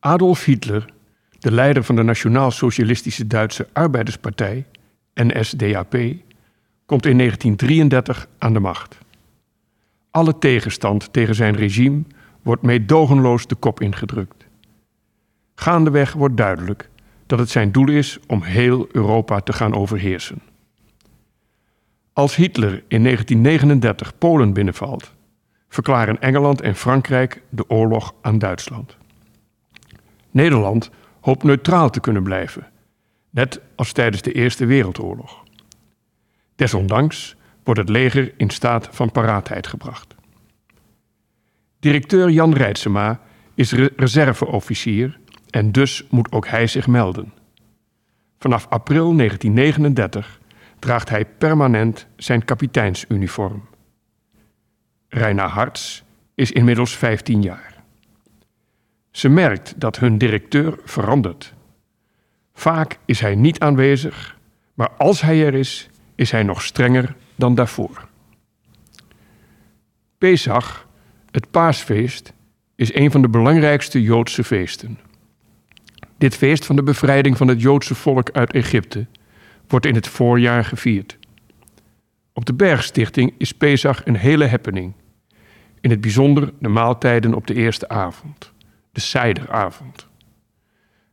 Adolf Hitler, de leider van de Nationaal-Socialistische Duitse Arbeiderspartij, NSDAP, komt in 1933 aan de macht. Alle tegenstand tegen zijn regime wordt meedogenloos de kop ingedrukt. Gaandeweg wordt duidelijk dat het zijn doel is om heel Europa te gaan overheersen. Als Hitler in 1939 Polen binnenvalt, verklaren Engeland en Frankrijk de oorlog aan Duitsland. Nederland hoopt neutraal te kunnen blijven, net als tijdens de Eerste Wereldoorlog. Desondanks wordt het leger in staat van paraatheid gebracht. Directeur Jan Reitsema is reserveofficier en dus moet ook hij zich melden. Vanaf april 1939 draagt hij permanent zijn kapiteinsuniform. Reina Harts is inmiddels 15 jaar. Ze merkt dat hun directeur verandert. Vaak is hij niet aanwezig, maar als hij er is, is hij nog strenger dan daarvoor. Pesach, het paasfeest, is een van de belangrijkste Joodse feesten. Dit feest van de bevrijding van het Joodse volk uit Egypte wordt in het voorjaar gevierd. Op de Bergstichting is Pesach een hele happening. In het bijzonder de maaltijden op de eerste avond, de Seideravond.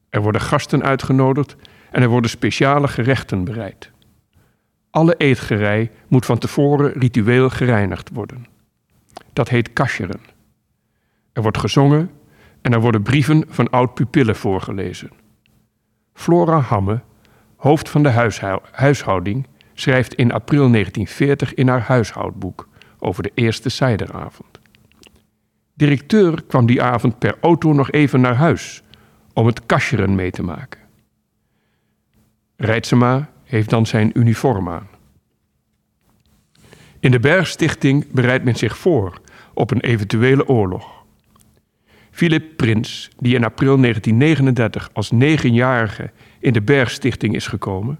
Er worden gasten uitgenodigd en er worden speciale gerechten bereid. Alle eetgerei moet van tevoren ritueel gereinigd worden. Dat heet kasheren. Er wordt gezongen en er worden brieven van oud-pupillen voorgelezen. Flora Hamme, hoofd van de huishouding, schrijft in april 1940 in haar huishoudboek over de eerste Seideravond. Directeur kwam die avond per auto nog even naar huis om het kasheren mee te maken. Reitsema heeft dan zijn uniform aan. In de Bergstichting bereidt men zich voor op een eventuele oorlog. Philip Prins, die in april 1939 als negenjarige in de Bergstichting is gekomen,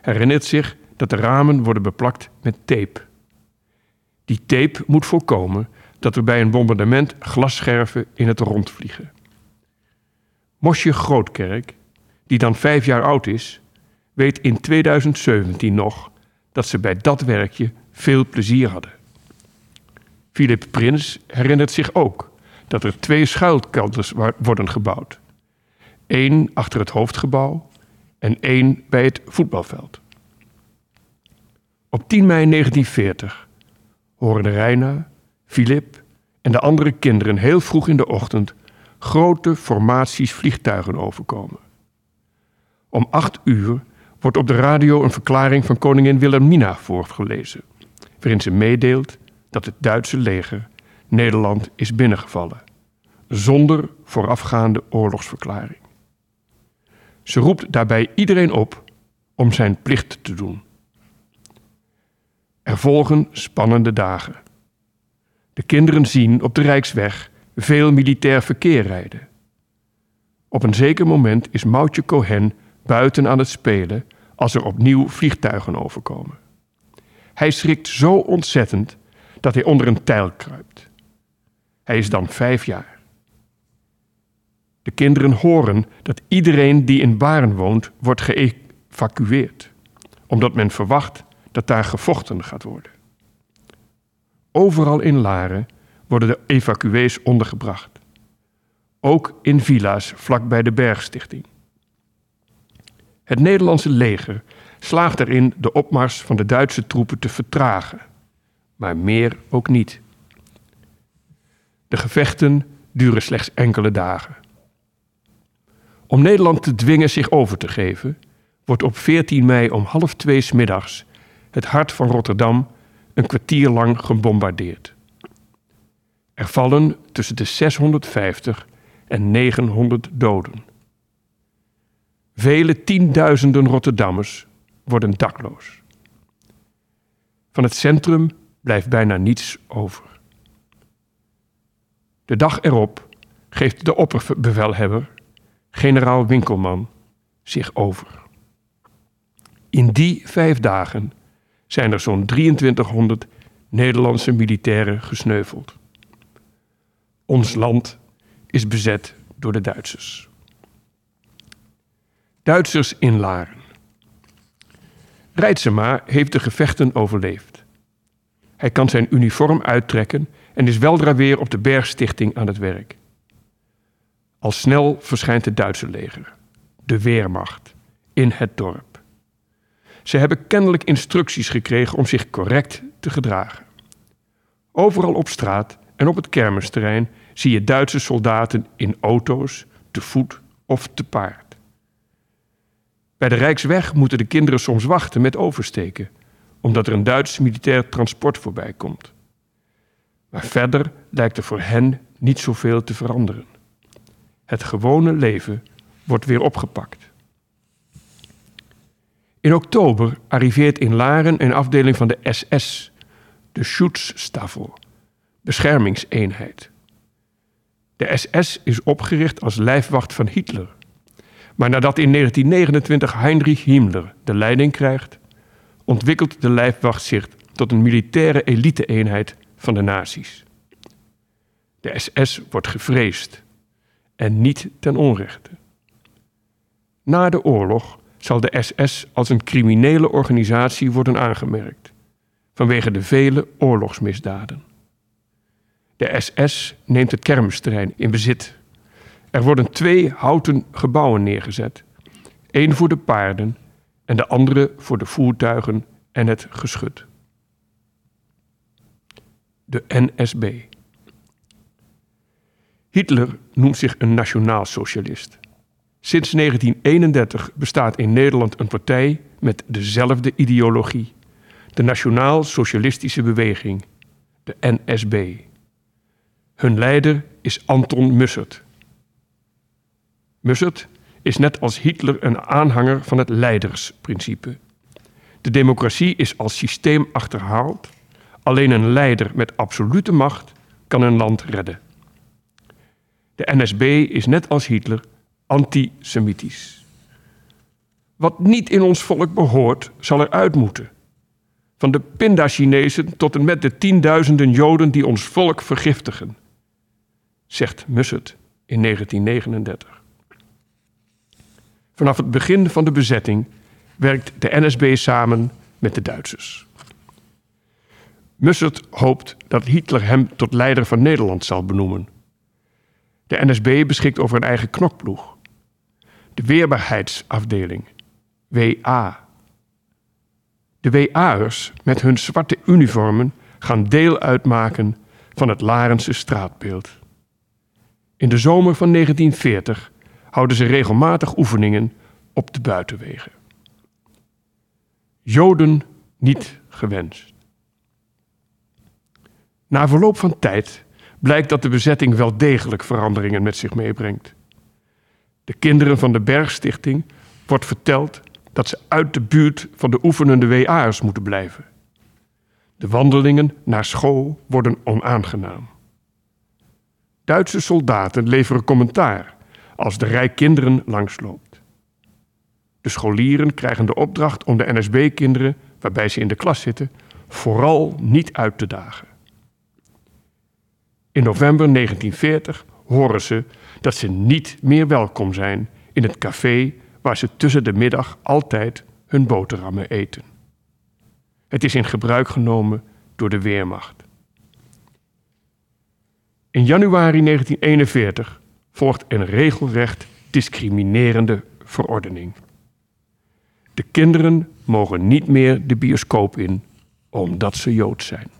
herinnert zich dat de ramen worden beplakt met tape. Die tape moet voorkomen dat er bij een bombardement glasscherven in het rond vliegen. Mosje Grootkerk, die dan vijf jaar oud is, weet in 2017 nog dat ze bij dat werkje veel plezier hadden. Philip Prins herinnert zich ook dat er twee schuilkelders worden gebouwd. Eén achter het hoofdgebouw en één bij het voetbalveld. Op 10 mei 1940 horen Reina, Philip en de andere kinderen heel vroeg in de ochtend grote formaties vliegtuigen overkomen. Om acht uur wordt op de radio een verklaring van koningin Wilhelmina voorgelezen, waarin ze meedeelt dat het Duitse leger Nederland is binnengevallen, zonder voorafgaande oorlogsverklaring. Ze roept daarbij iedereen op om zijn plicht te doen. Er volgen spannende dagen. De kinderen zien op de Rijksweg veel militair verkeer rijden. Op een zeker moment is Moutje Cohen buiten aan het spelen als er opnieuw vliegtuigen overkomen. Hij schrikt zo ontzettend dat hij onder een tijl kruipt. Hij is dan vijf jaar. De kinderen horen dat iedereen die in Baren woont, wordt geëvacueerd, omdat men verwacht dat daar gevochten gaat worden. Overal in Laren worden de evacuees ondergebracht. Ook in villa's vlakbij de Bergstichting. Het Nederlandse leger slaagt erin de opmars van de Duitse troepen te vertragen, maar meer ook niet. De gevechten duren slechts enkele dagen. Om Nederland te dwingen zich over te geven, wordt op 14 mei om half twee smiddags het hart van Rotterdam een kwartier lang gebombardeerd. Er vallen tussen de 650 en 900 doden. Vele tienduizenden Rotterdammers worden dakloos. Van het centrum blijft bijna niets over. De dag erop geeft de opperbevelhebber, generaal Winkelman, zich over. In die vijf dagen zijn er zo'n 2300 Nederlandse militairen gesneuveld. Ons land is bezet door de Duitsers. Duitsers in Laren. Reitsema heeft de gevechten overleefd. Hij kan zijn uniform uittrekken en is weldra weer op de Bergstichting aan het werk. Al snel verschijnt het Duitse leger, de Weermacht, in het dorp. Ze hebben kennelijk instructies gekregen om zich correct te gedragen. Overal op straat en op het kermisterrein zie je Duitse soldaten in auto's, te voet of te paard. Bij de Rijksweg moeten de kinderen soms wachten met oversteken, omdat er een Duits militair transport voorbij komt. Maar verder lijkt er voor hen niet zoveel te veranderen. Het gewone leven wordt weer opgepakt. In oktober arriveert in Laren een afdeling van de SS, de Schutzstaffel, beschermingseenheid. De SS is opgericht als lijfwacht van Hitler. Maar nadat in 1929 Heinrich Himmler de leiding krijgt, ontwikkelt de lijfwacht zich tot een militaire elite-eenheid van de nazi's. De SS wordt gevreesd en niet ten onrechte. Na de oorlog zal de SS als een criminele organisatie worden aangemerkt, vanwege de vele oorlogsmisdaden. De SS neemt het kermisterrein in bezit. Er worden twee houten gebouwen neergezet, één voor de paarden en de andere voor de voertuigen en het geschut. De NSB. Hitler noemt zich een nationaal-socialist. Sinds 1931 bestaat in Nederland een partij met dezelfde ideologie. De Nationaal-Socialistische Beweging, de NSB. Hun leider is Anton Mussert. Mussert is net als Hitler een aanhanger van het leidersprincipe. De democratie is als systeem achterhaald. Alleen een leider met absolute macht kan een land redden. De NSB is net als Hitler antisemitisch. Wat niet in ons volk behoort, zal eruit moeten. Van de pinda-Chinezen tot en met de tienduizenden Joden die ons volk vergiftigen, zegt Mussert in 1939. Vanaf het begin van de bezetting werkt de NSB samen met de Duitsers. Mussert hoopt dat Hitler hem tot leider van Nederland zal benoemen. De NSB beschikt over een eigen knokploeg. De Weerbaarheidsafdeling, WA. De WA'ers met hun zwarte uniformen gaan deel uitmaken van het Larense straatbeeld. In de zomer van 1940 houden ze regelmatig oefeningen op de buitenwegen. Joden niet gewenst. Na verloop van tijd blijkt dat de bezetting wel degelijk veranderingen met zich meebrengt. De kinderen van de Bergstichting wordt verteld dat ze uit de buurt van de oefenende WA'ers moeten blijven. De wandelingen naar school worden onaangenaam. Duitse soldaten leveren commentaar als de rij kinderen langsloopt. De scholieren krijgen de opdracht om de NSB-kinderen, waarbij ze in de klas zitten, vooral niet uit te dagen. In november 1940 horen ze dat ze niet meer welkom zijn in het café waar ze tussen de middag altijd hun boterhammen eten. Het is in gebruik genomen door de Weermacht. In januari 1941 volgt een regelrecht discriminerende verordening. De kinderen mogen niet meer de bioscoop in omdat ze Jood zijn.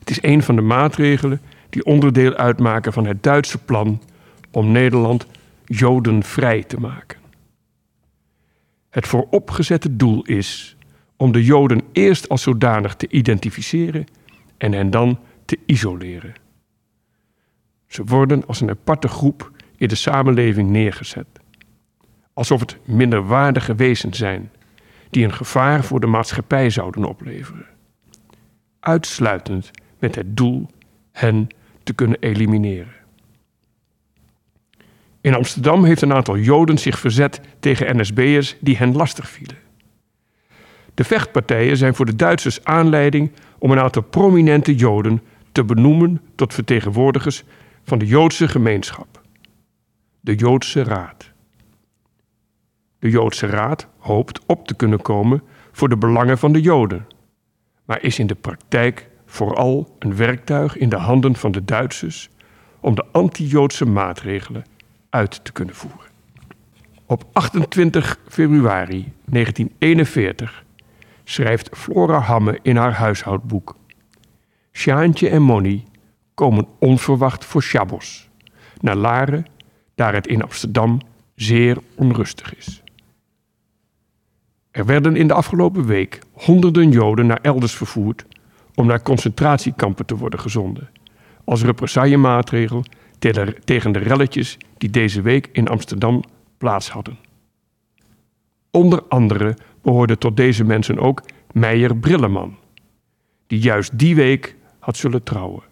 Het is een van de maatregelen die onderdeel uitmaken van het Duitse plan om Nederland jodenvrij te maken. Het vooropgezette doel is om de Joden eerst als zodanig te identificeren en hen dan te isoleren. Ze worden als een aparte groep in de samenleving neergezet. Alsof het minderwaardige wezens zijn die een gevaar voor de maatschappij zouden opleveren. Uitsluitend met het doel hen te kunnen elimineren. In Amsterdam heeft een aantal Joden zich verzet tegen NSB'ers die hen lastig vielen. De vechtpartijen zijn voor de Duitsers aanleiding om een aantal prominente Joden te benoemen tot vertegenwoordigers van de Joodse gemeenschap. De Joodse Raad. De Joodse Raad hoopt op te kunnen komen voor de belangen van de Joden, maar is in de praktijk vooral een werktuig in de handen van de Duitsers om de anti-Joodse maatregelen uit te kunnen voeren. Op 28 februari 1941 schrijft Flora Hamme in haar huishoudboek. Sjaantje en Monny komen onverwacht voor Shabbos naar Laren, daar het in Amsterdam zeer onrustig is. Er werden in de afgelopen week honderden Joden naar elders vervoerd om naar concentratiekampen te worden gezonden, als represaillemaatregel tegen de relletjes die deze week in Amsterdam plaats hadden. Onder andere behoorde tot deze mensen ook Meijer Brilleman, die juist die week had zullen trouwen.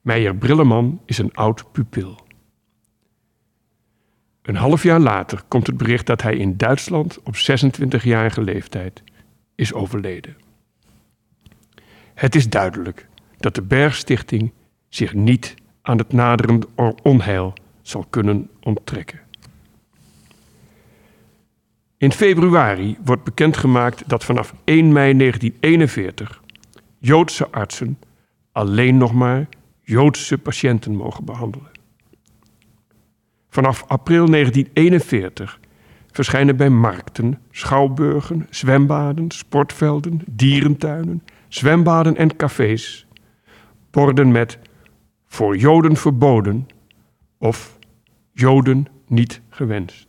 Meijer Brilleman is een oud pupil. Een half jaar later komt het bericht dat hij in Duitsland op 26-jarige leeftijd is overleden. Het is duidelijk dat de Bergstichting zich niet aan het naderend onheil zal kunnen onttrekken. In februari wordt bekendgemaakt dat vanaf 1 mei 1941 Joodse artsen alleen nog maar Joodse patiënten mogen behandelen. Vanaf april 1941 verschijnen bij markten, schouwburgen, zwembaden, sportvelden, dierentuinen, zwembaden en cafés borden met voor Joden verboden of Joden niet gewenst.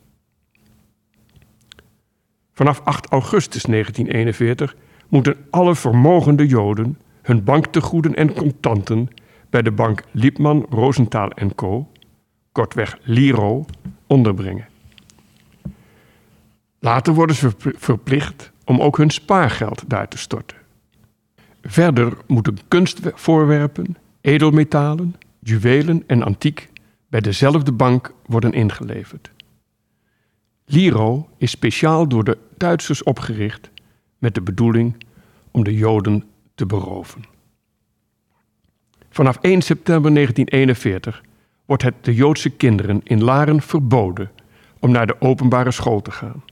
Vanaf 8 augustus 1941 moeten alle vermogende Joden hun banktegoeden en contanten bij de bank Liebman, Rosenthal Co., kortweg Liro, onderbrengen. Later worden ze verplicht om ook hun spaargeld daar te storten. Verder moeten kunstvoorwerpen, edelmetalen, juwelen en antiek bij dezelfde bank worden ingeleverd. Liro is speciaal door de Duitsers opgericht met de bedoeling om de Joden te beroven. Vanaf 1 september 1941 wordt het de Joodse kinderen in Laren verboden om naar de openbare school te gaan.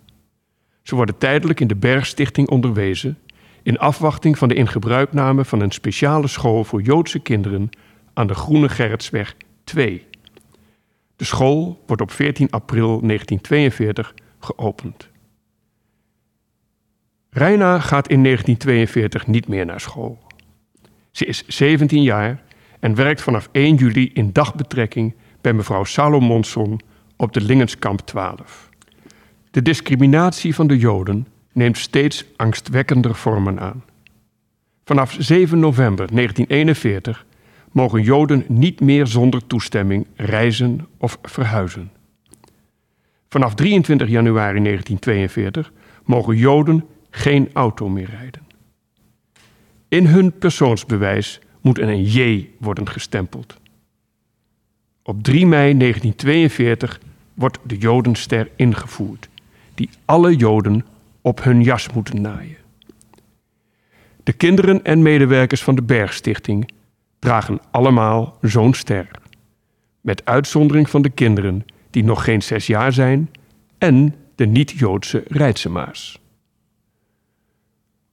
Ze worden tijdelijk in de Bergstichting onderwezen in afwachting van de ingebruikname van een speciale school voor Joodse kinderen aan de Groene Gerritsweg 2. De school wordt op 14 april 1942 geopend. Reina gaat in 1942 niet meer naar school. Ze is 17 jaar en werkt vanaf 1 juli in dagbetrekking bij mevrouw Salomonson op de Lingenskamp 12. De discriminatie van de Joden neemt steeds angstwekkender vormen aan. Vanaf 7 november 1941 mogen Joden niet meer zonder toestemming reizen of verhuizen. Vanaf 23 januari 1942 mogen Joden geen auto meer rijden. In hun persoonsbewijs moet een J worden gestempeld. Op 3 mei 1942 wordt de Jodenster ingevoerd, die alle Joden op hun jas moeten naaien. De kinderen en medewerkers van de Bergstichting dragen allemaal zo'n ster. Met uitzondering van de kinderen die nog geen zes jaar zijn en de niet-Joodse Rijtsemaars.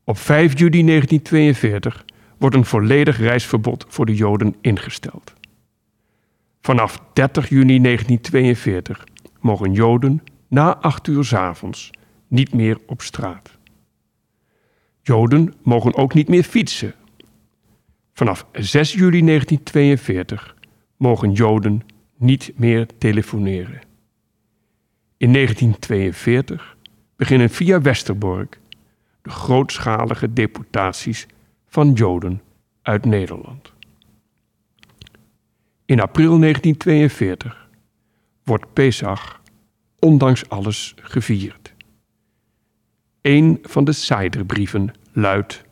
Op 5 juli 1942 wordt een volledig reisverbod voor de Joden ingesteld. Vanaf 30 juni 1942 mogen Joden na 8 uur 's avonds niet meer op straat. Joden mogen ook niet meer fietsen. Vanaf 6 juli 1942 mogen Joden niet meer telefoneren. In 1942 beginnen via Westerbork de grootschalige deportaties van Joden uit Nederland. In april 1942 wordt Pesach ondanks alles gevierd. Een van de Seiderbrieven luidt: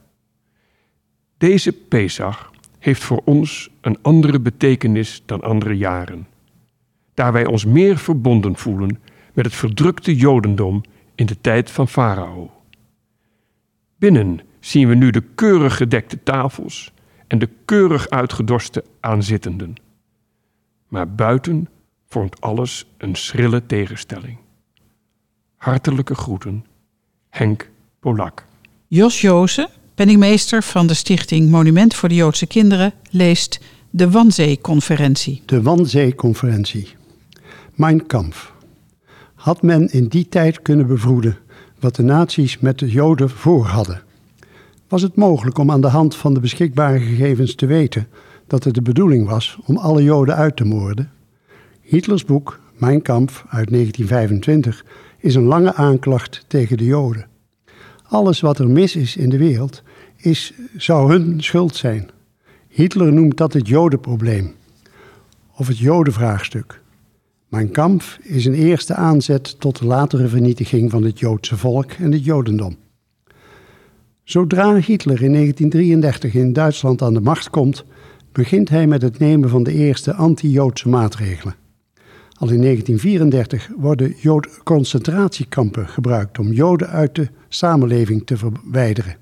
Deze Pesach heeft voor ons een andere betekenis dan andere jaren, daar wij ons meer verbonden voelen met het verdrukte Jodendom in de tijd van Farao. Binnen zien we nu de keurig gedekte tafels en de keurig uitgedorste aanzittenden. Maar buiten vormt alles een schrille tegenstelling. Hartelijke groeten, Henk Polak. Jos Joze, penningmeester van de stichting Monument voor de Joodse Kinderen, leest de Wanzee-conferentie. De Wanzee-conferentie. Mein Kampf. Had men in die tijd kunnen bevroeden wat de nazi's met de Joden voor hadden? Was het mogelijk om aan de hand van de beschikbare gegevens te weten dat het de bedoeling was om alle Joden uit te moorden? Hitlers boek Mein Kampf uit 1925 is een lange aanklacht tegen de Joden. Alles wat er mis is in de wereld is, zou hun schuld zijn. Hitler noemt dat het Jodenprobleem of het Jodenvraagstuk. Mijn Kampf is een eerste aanzet tot de latere vernietiging van het Joodse volk en het Jodendom. Zodra Hitler in 1933 in Duitsland aan de macht komt, begint hij met het nemen van de eerste anti-Joodse maatregelen. Al in 1934 worden Jood concentratiekampen gebruikt om Joden uit de samenleving te verwijderen.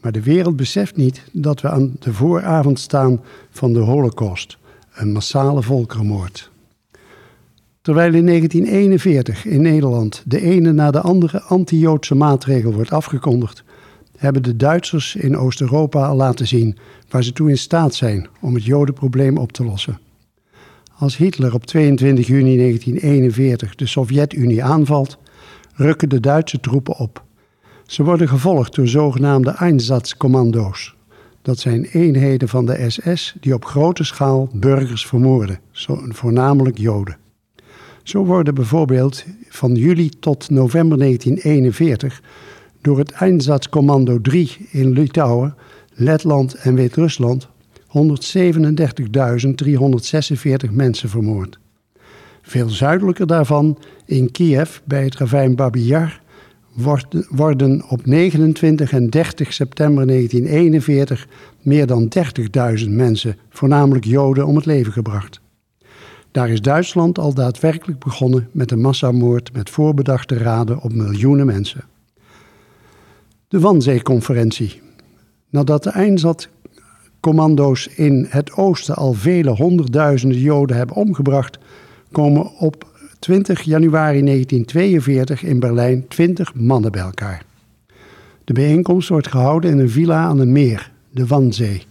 Maar de wereld beseft niet dat we aan de vooravond staan van de Holocaust, een massale volkerenmoord. Terwijl in 1941 in Nederland de ene na de andere anti-Joodse maatregel wordt afgekondigd, hebben de Duitsers in Oost-Europa laten zien waar ze toe in staat zijn om het Jodenprobleem op te lossen. Als Hitler op 22 juni 1941 de Sovjet-Unie aanvalt, rukken de Duitse troepen op. Ze worden gevolgd door zogenaamde Einsatzkommando's. Dat zijn eenheden van de SS die op grote schaal burgers vermoorden, voornamelijk Joden. Zo worden bijvoorbeeld van juli tot november 1941 door het Einsatzkommando 3 in Litouwen, Letland en Wit-Rusland 137.346 mensen vermoord. Veel zuidelijker daarvan, in Kiev bij het ravijn Babi worden op 29 en 30 september 1941 meer dan 30.000 mensen, voornamelijk Joden, om het leven gebracht. Daar is Duitsland al daadwerkelijk begonnen met een massamoord met voorbedachte raden op miljoenen mensen. De Wanzee-conferentie. Nadat de Einsatzkommando's in het oosten al vele honderdduizenden Joden hebben omgebracht, komen op 20 januari 1942 in Berlijn 20 mannen bij elkaar. De bijeenkomst wordt gehouden in een villa aan een meer, de Wanzee.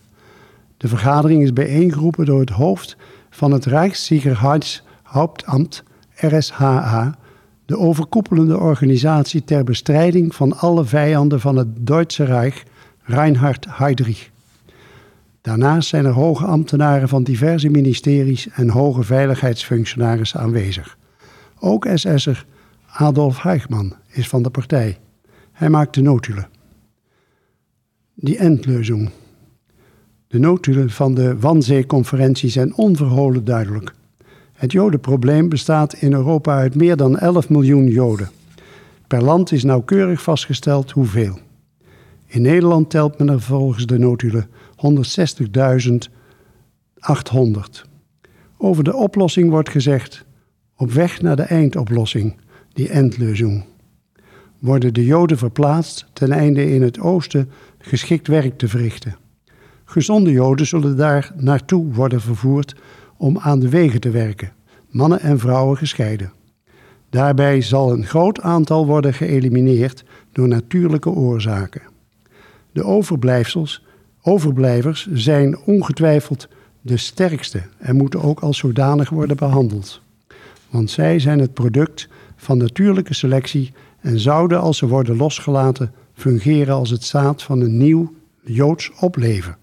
De vergadering is bijeengeroepen door het hoofd van het Rijkssicherheidshauptamt RSHA, de overkoepelende organisatie ter bestrijding van alle vijanden van het Duitse Rijk, Reinhard Heydrich. Daarnaast zijn er hoge ambtenaren van diverse ministeries en hoge veiligheidsfunctionarissen aanwezig. Ook SS'er Adolf Eichmann is van de partij. Hij maakt de notulen. Die Endlösung. De notulen van de Wanzee-conferentie zijn onverholen duidelijk. Het Jodenprobleem bestaat in Europa uit meer dan 11 miljoen Joden. Per land is nauwkeurig vastgesteld hoeveel. In Nederland telt men er volgens de notulen 160.800. Over de oplossing wordt gezegd: op weg naar de eindoplossing, die Endlösung. Worden de Joden verplaatst ten einde in het oosten geschikt werk te verrichten. Gezonde Joden zullen daar naartoe worden vervoerd om aan de wegen te werken, mannen en vrouwen gescheiden. Daarbij zal een groot aantal worden geëlimineerd door natuurlijke oorzaken. De overblijfsels, overblijvers zijn ongetwijfeld de sterkste en moeten ook als zodanig worden behandeld. Want zij zijn het product van natuurlijke selectie en zouden, als ze worden losgelaten, fungeren als het zaad van een nieuw Joods opleven.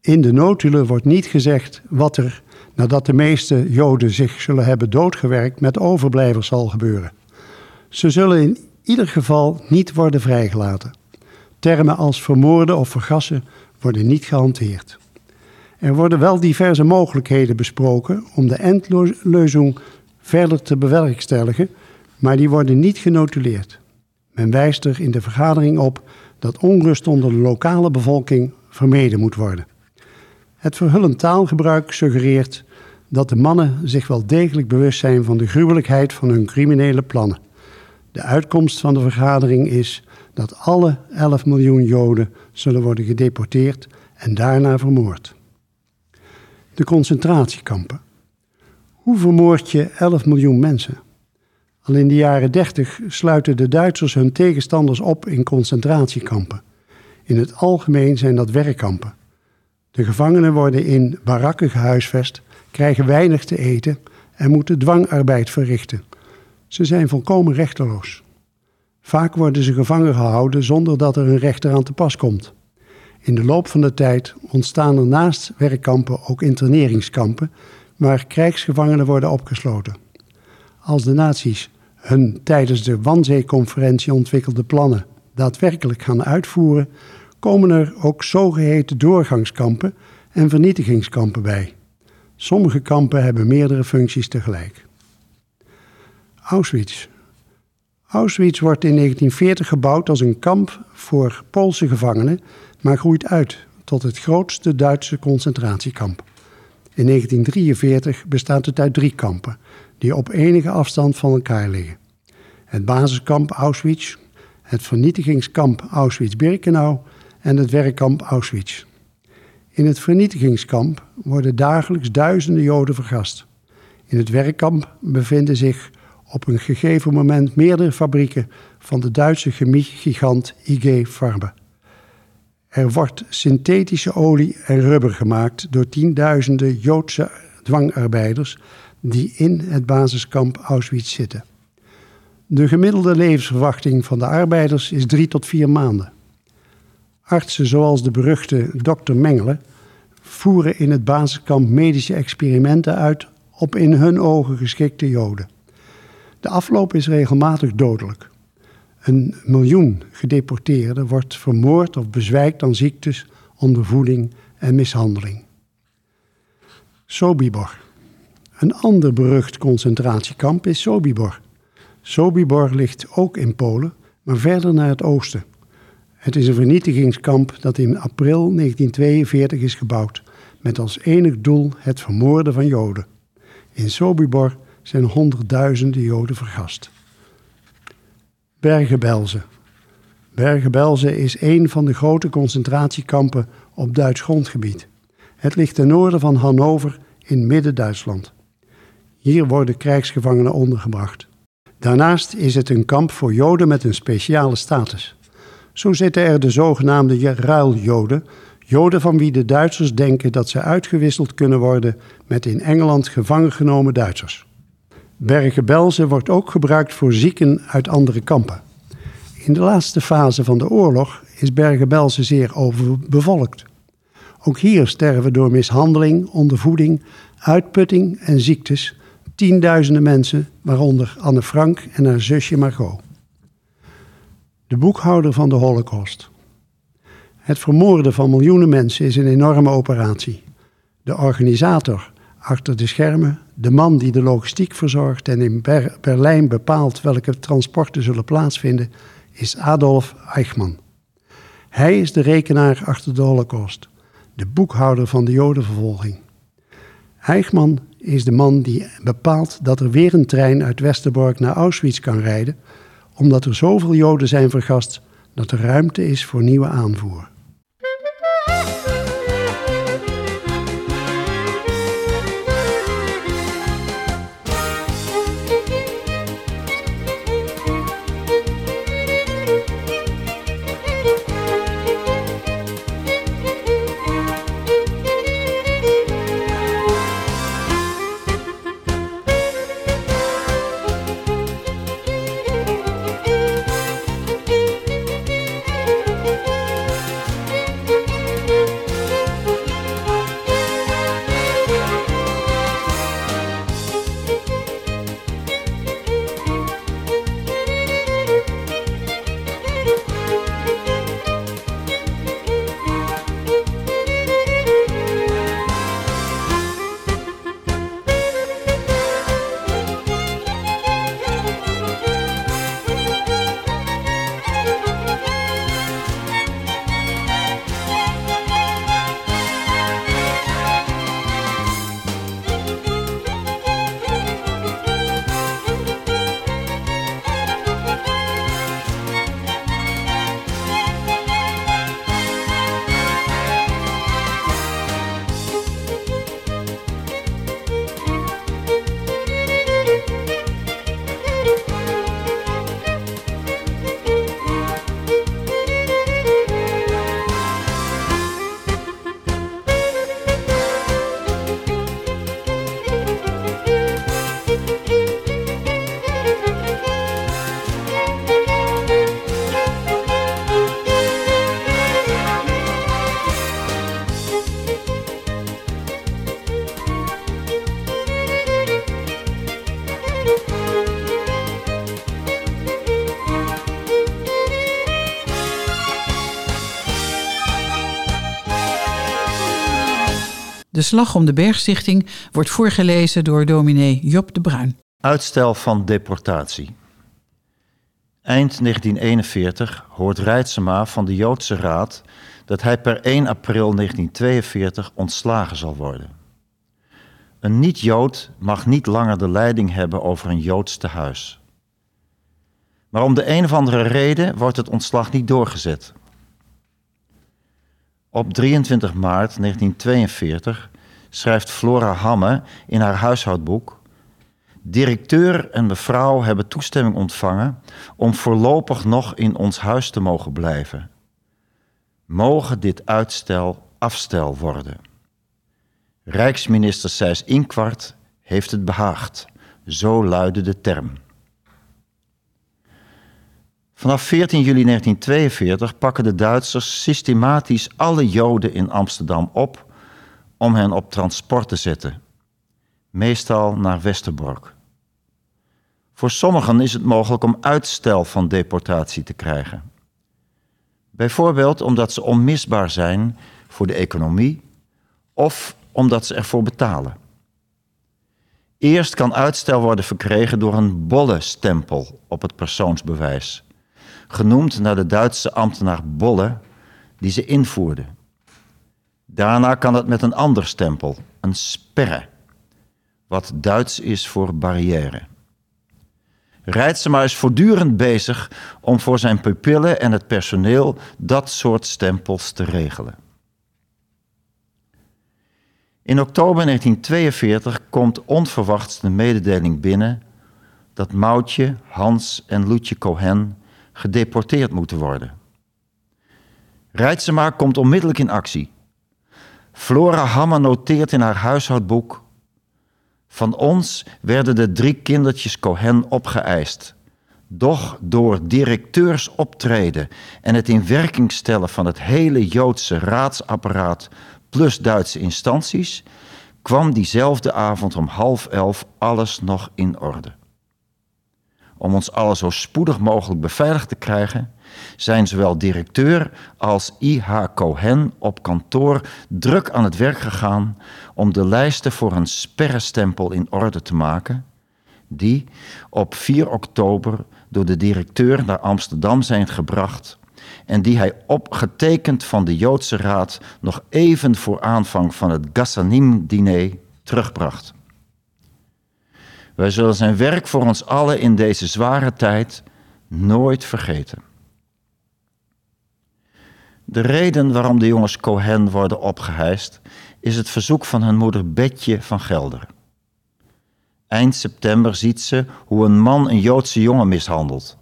In de notulen wordt niet gezegd wat er, nadat de meeste Joden zich zullen hebben doodgewerkt, met overblijvers zal gebeuren. Ze zullen in ieder geval niet worden vrijgelaten. Termen als vermoorden of vergassen worden niet gehanteerd. Er worden wel diverse mogelijkheden besproken om de endlozing verder te bewerkstelligen, maar die worden niet genotuleerd. Men wijst er in de vergadering op dat onrust onder de lokale bevolking vermeden moet worden. Het verhullend taalgebruik suggereert dat de mannen zich wel degelijk bewust zijn van de gruwelijkheid van hun criminele plannen. De uitkomst van de vergadering is dat alle 11 miljoen Joden zullen worden gedeporteerd en daarna vermoord. De concentratiekampen. Hoe vermoord je 11 miljoen mensen? Al in de jaren 30 sluiten de Duitsers hun tegenstanders op in concentratiekampen. In het algemeen zijn dat werkkampen. De gevangenen worden in barakken gehuisvest, krijgen weinig te eten en moeten dwangarbeid verrichten. Ze zijn volkomen rechteloos. Vaak worden ze gevangen gehouden zonder dat er een rechter aan te pas komt. In de loop van de tijd ontstaan er naast werkkampen ook interneringskampen, waar krijgsgevangenen worden opgesloten. Als de nazi's hun tijdens de Wannsee-conferentie ontwikkelde plannen daadwerkelijk gaan uitvoeren, komen er ook zogeheten doorgangskampen en vernietigingskampen bij. Sommige kampen hebben meerdere functies tegelijk. Auschwitz. Auschwitz wordt in 1940 gebouwd als een kamp voor Poolse gevangenen, maar groeit uit tot het grootste Duitse concentratiekamp. In 1943 bestaat het uit drie kampen, die op enige afstand van elkaar liggen. Het basiskamp Auschwitz, het vernietigingskamp Auschwitz-Birkenau en het werkkamp Auschwitz. In het vernietigingskamp worden dagelijks duizenden Joden vergast. In het werkkamp bevinden zich op een gegeven moment meerdere fabrieken van de Duitse chemiegigant IG Farbe. Er wordt synthetische olie en rubber gemaakt door tienduizenden Joodse dwangarbeiders die in het basiskamp Auschwitz zitten. De gemiddelde levensverwachting van de arbeiders is drie tot vier maanden. Artsen zoals de beruchte dokter Mengele voeren in het basiskamp medische experimenten uit op in hun ogen geschikte Joden. De afloop is regelmatig dodelijk. Een miljoen gedeporteerden wordt vermoord of bezwijkt aan ziektes, ondervoeding en mishandeling. Sobibor. Een ander berucht concentratiekamp is Sobibor. Sobibor ligt ook in Polen, maar verder naar het oosten. Het is een vernietigingskamp dat in april 1942 is gebouwd, met als enig doel het vermoorden van Joden. In Sobibor zijn honderdduizenden Joden vergast. Bergen-Belsen. Bergen-Belsen is een van de grote concentratiekampen op Duits grondgebied. Het ligt ten noorden van Hannover in Midden-Duitsland. Hier worden krijgsgevangenen ondergebracht. Daarnaast is het een kamp voor Joden met een speciale status. Zo zitten er de zogenaamde ruiljoden, Joden van wie de Duitsers denken dat ze uitgewisseld kunnen worden met in Engeland gevangen genomen Duitsers. Bergen-Belsen wordt ook gebruikt voor zieken uit andere kampen. In de laatste fase van de oorlog is Bergen-Belsen zeer overbevolkt. Ook hier sterven door mishandeling, ondervoeding, uitputting en ziektes tienduizenden mensen, waaronder Anne Frank en haar zusje Margot. De boekhouder van de Holocaust. Het vermoorden van miljoenen mensen is een enorme operatie. De organisator achter de schermen, de man die de logistiek verzorgt en in Berlijn bepaalt welke transporten zullen plaatsvinden, is Adolf Eichmann. Hij is de rekenaar achter de Holocaust, de boekhouder van de Jodenvervolging. Eichmann is de man die bepaalt dat er weer een trein uit Westerbork naar Auschwitz kan rijden, omdat er zoveel Joden zijn vergast dat er ruimte is voor nieuwe aanvoer. Slag om de Bergstichting wordt voorgelezen door dominee Job de Bruin. Uitstel van deportatie. Eind 1941 hoort Reitsema van de Joodse Raad dat hij per 1 april 1942 ontslagen zal worden. Een niet-Jood mag niet langer de leiding hebben over een Joods tehuis. Maar om de een of andere reden wordt het ontslag niet doorgezet. Op 23 maart 1942 schrijft Flora Hamme in haar huishoudboek: Directeur en mevrouw hebben toestemming ontvangen om voorlopig nog in ons huis te mogen blijven. Mogen dit uitstel afstel worden. Rijksminister Sijs Inkwart heeft het behaagd. Zo luidde de term. Vanaf 14 juli 1942 pakken de Duitsers systematisch alle Joden in Amsterdam op om hen op transport te zetten, meestal naar Westerbork. Voor sommigen is het mogelijk om uitstel van deportatie te krijgen. Bijvoorbeeld omdat ze onmisbaar zijn voor de economie of omdat ze ervoor betalen. Eerst kan uitstel worden verkregen door een bolle-stempel op het persoonsbewijs, genoemd naar de Duitse ambtenaar Bolle, die ze invoerde. Daarna kan het met een ander stempel, een sperre, wat Duits is voor barrière. Rijtsema is voortdurend bezig om voor zijn pupillen en het personeel dat soort stempels te regelen. In oktober 1942 komt onverwachts de mededeling binnen dat Moutje, Hans en Loetje Cohen gedeporteerd moeten worden. Rijtsema komt onmiddellijk in actie. Flora Hammer noteert in haar huishoudboek: Van ons werden de drie kindertjes Cohen opgeëist. Doch door directeursoptreden en het in werking stellen van het hele Joodse raadsapparaat plus Duitse instanties, kwam diezelfde avond om half elf alles nog in orde. Om ons allen zo spoedig mogelijk beveiligd te krijgen, zijn zowel directeur als I.H. Cohen op kantoor druk aan het werk gegaan om de lijsten voor een sperrestempel in orde te maken, die op 4 oktober door de directeur naar Amsterdam zijn gebracht en die hij opgetekend van de Joodse Raad nog even voor aanvang van het Gassanim-diner terugbracht. Wij zullen zijn werk voor ons allen in deze zware tijd nooit vergeten. De reden waarom de jongens Cohen worden opgeheist is het verzoek van hun moeder Betje van Gelder. Eind september ziet ze hoe een man een Joodse jongen mishandelt.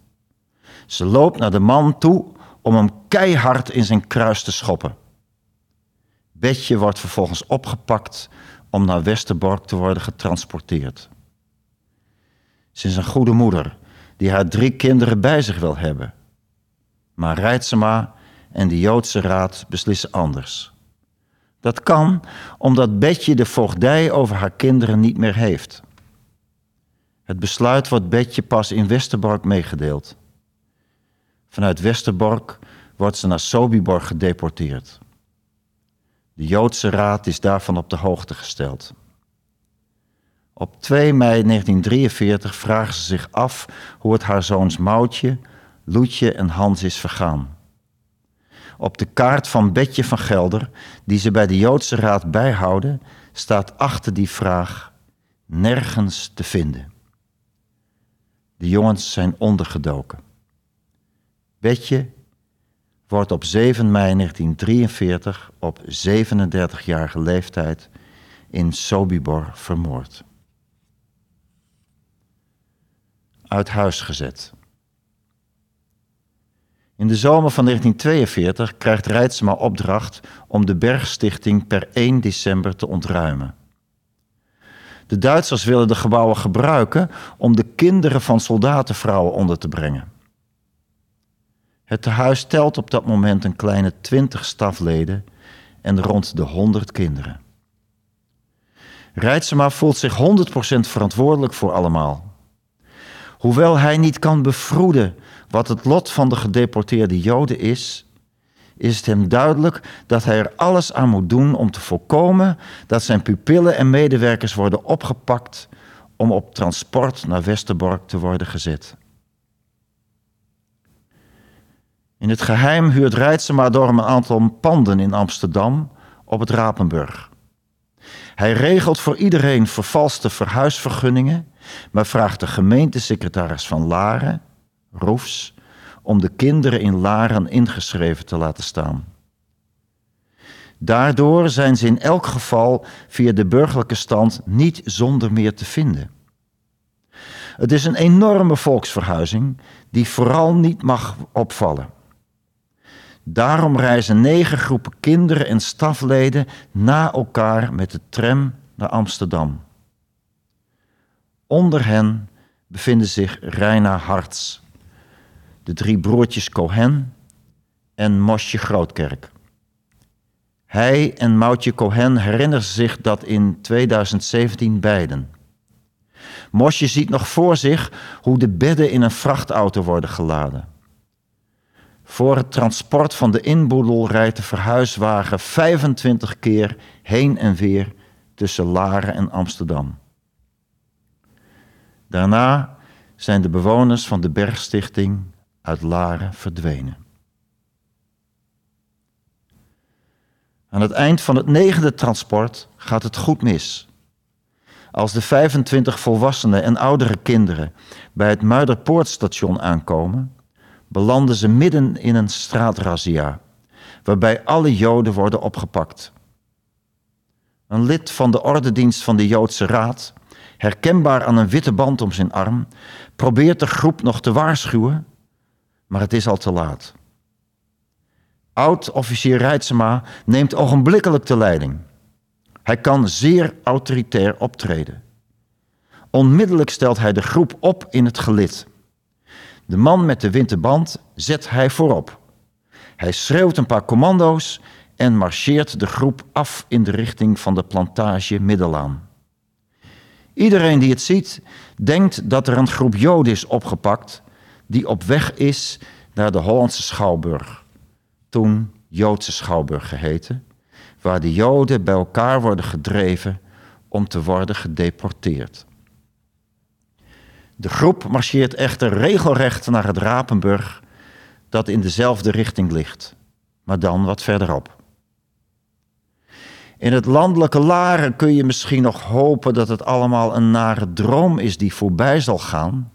Ze loopt naar de man toe om hem keihard in zijn kruis te schoppen. Betje wordt vervolgens opgepakt om naar Westerbork te worden getransporteerd. Ze is een goede moeder die haar drie kinderen bij zich wil hebben. Maar Reitsema en de Joodse Raad beslissen anders. Dat kan omdat Betje de voogdij over haar kinderen niet meer heeft. Het besluit wordt Betje pas in Westerbork meegedeeld. Vanuit Westerbork wordt ze naar Sobibor gedeporteerd. De Joodse Raad is daarvan op de hoogte gesteld. Op 2 mei 1943 vragen ze zich af hoe het haar zoons Moutje, Loetje en Hans is vergaan. Op de kaart van Betje van Gelder, die ze bij de Joodse Raad bijhouden, staat achter die vraag nergens te vinden. De jongens zijn ondergedoken. Betje wordt op 7 mei 1943 op 37-jarige leeftijd in Sobibor vermoord. Uit huis gezet. In de zomer van 1942 krijgt Reitsema opdracht om de Bergstichting per 1 december te ontruimen. De Duitsers willen de gebouwen gebruiken om de kinderen van soldatenvrouwen onder te brengen. Het tehuis telt op dat moment een kleine twintig stafleden en rond de honderd kinderen. Reitsema voelt zich 100% verantwoordelijk voor allemaal. Hoewel hij niet kan bevroeden wat het lot van de gedeporteerde Joden is, is het hem duidelijk dat hij er alles aan moet doen om te voorkomen dat zijn pupillen en medewerkers worden opgepakt om op transport naar Westerbork te worden gezet. In het geheim huurt Rijtsema door een aantal panden in Amsterdam op het Rapenburg. Hij regelt voor iedereen vervalste verhuisvergunningen, maar vraagt de gemeentesecretaris van Laren, Roefs, om de kinderen in Laren ingeschreven te laten staan. Daardoor zijn ze in elk geval via de burgerlijke stand niet zonder meer te vinden. Het is een enorme volksverhuizing die vooral niet mag opvallen. Daarom reizen negen groepen kinderen en stafleden na elkaar met de tram naar Amsterdam. Onder hen bevinden zich Reina Harts, de drie broertjes Cohen en Mosje Grootkerk. Hij en Moutje Cohen herinneren zich dat in 2017 beiden. Mosje ziet nog voor zich hoe de bedden in een vrachtauto worden geladen. Voor het transport van de inboedel rijdt de verhuiswagen 25 keer heen en weer tussen Laren en Amsterdam. Daarna zijn de bewoners van de Bergstichting uit Laren verdwenen. Aan het eind van het negende transport gaat het goed mis. Als de 25 volwassenen en oudere kinderen bij het Muiderpoortstation aankomen, belanden ze midden in een straatrazzia, waarbij alle Joden worden opgepakt. Een lid van de ordendienst van de Joodse Raad, herkenbaar aan een witte band om zijn arm, probeert de groep nog te waarschuwen, maar het is al te laat. Oud-officier Reitsema neemt ogenblikkelijk de leiding. Hij kan zeer autoritair optreden. Onmiddellijk stelt hij de groep op in het gelid. De man met de witte band zet hij voorop. Hij schreeuwt een paar commando's en marcheert de groep af in de richting van de plantage Middelaan. Iedereen die het ziet, denkt dat er een groep Joden is opgepakt die op weg is naar de Hollandse Schouwburg, toen Joodse Schouwburg geheten, waar de Joden bij elkaar worden gedreven om te worden gedeporteerd. De groep marcheert echter regelrecht naar het Rapenburg, dat in dezelfde richting ligt, maar dan wat verderop. In het landelijke Laren kun je misschien nog hopen dat het allemaal een nare droom is die voorbij zal gaan.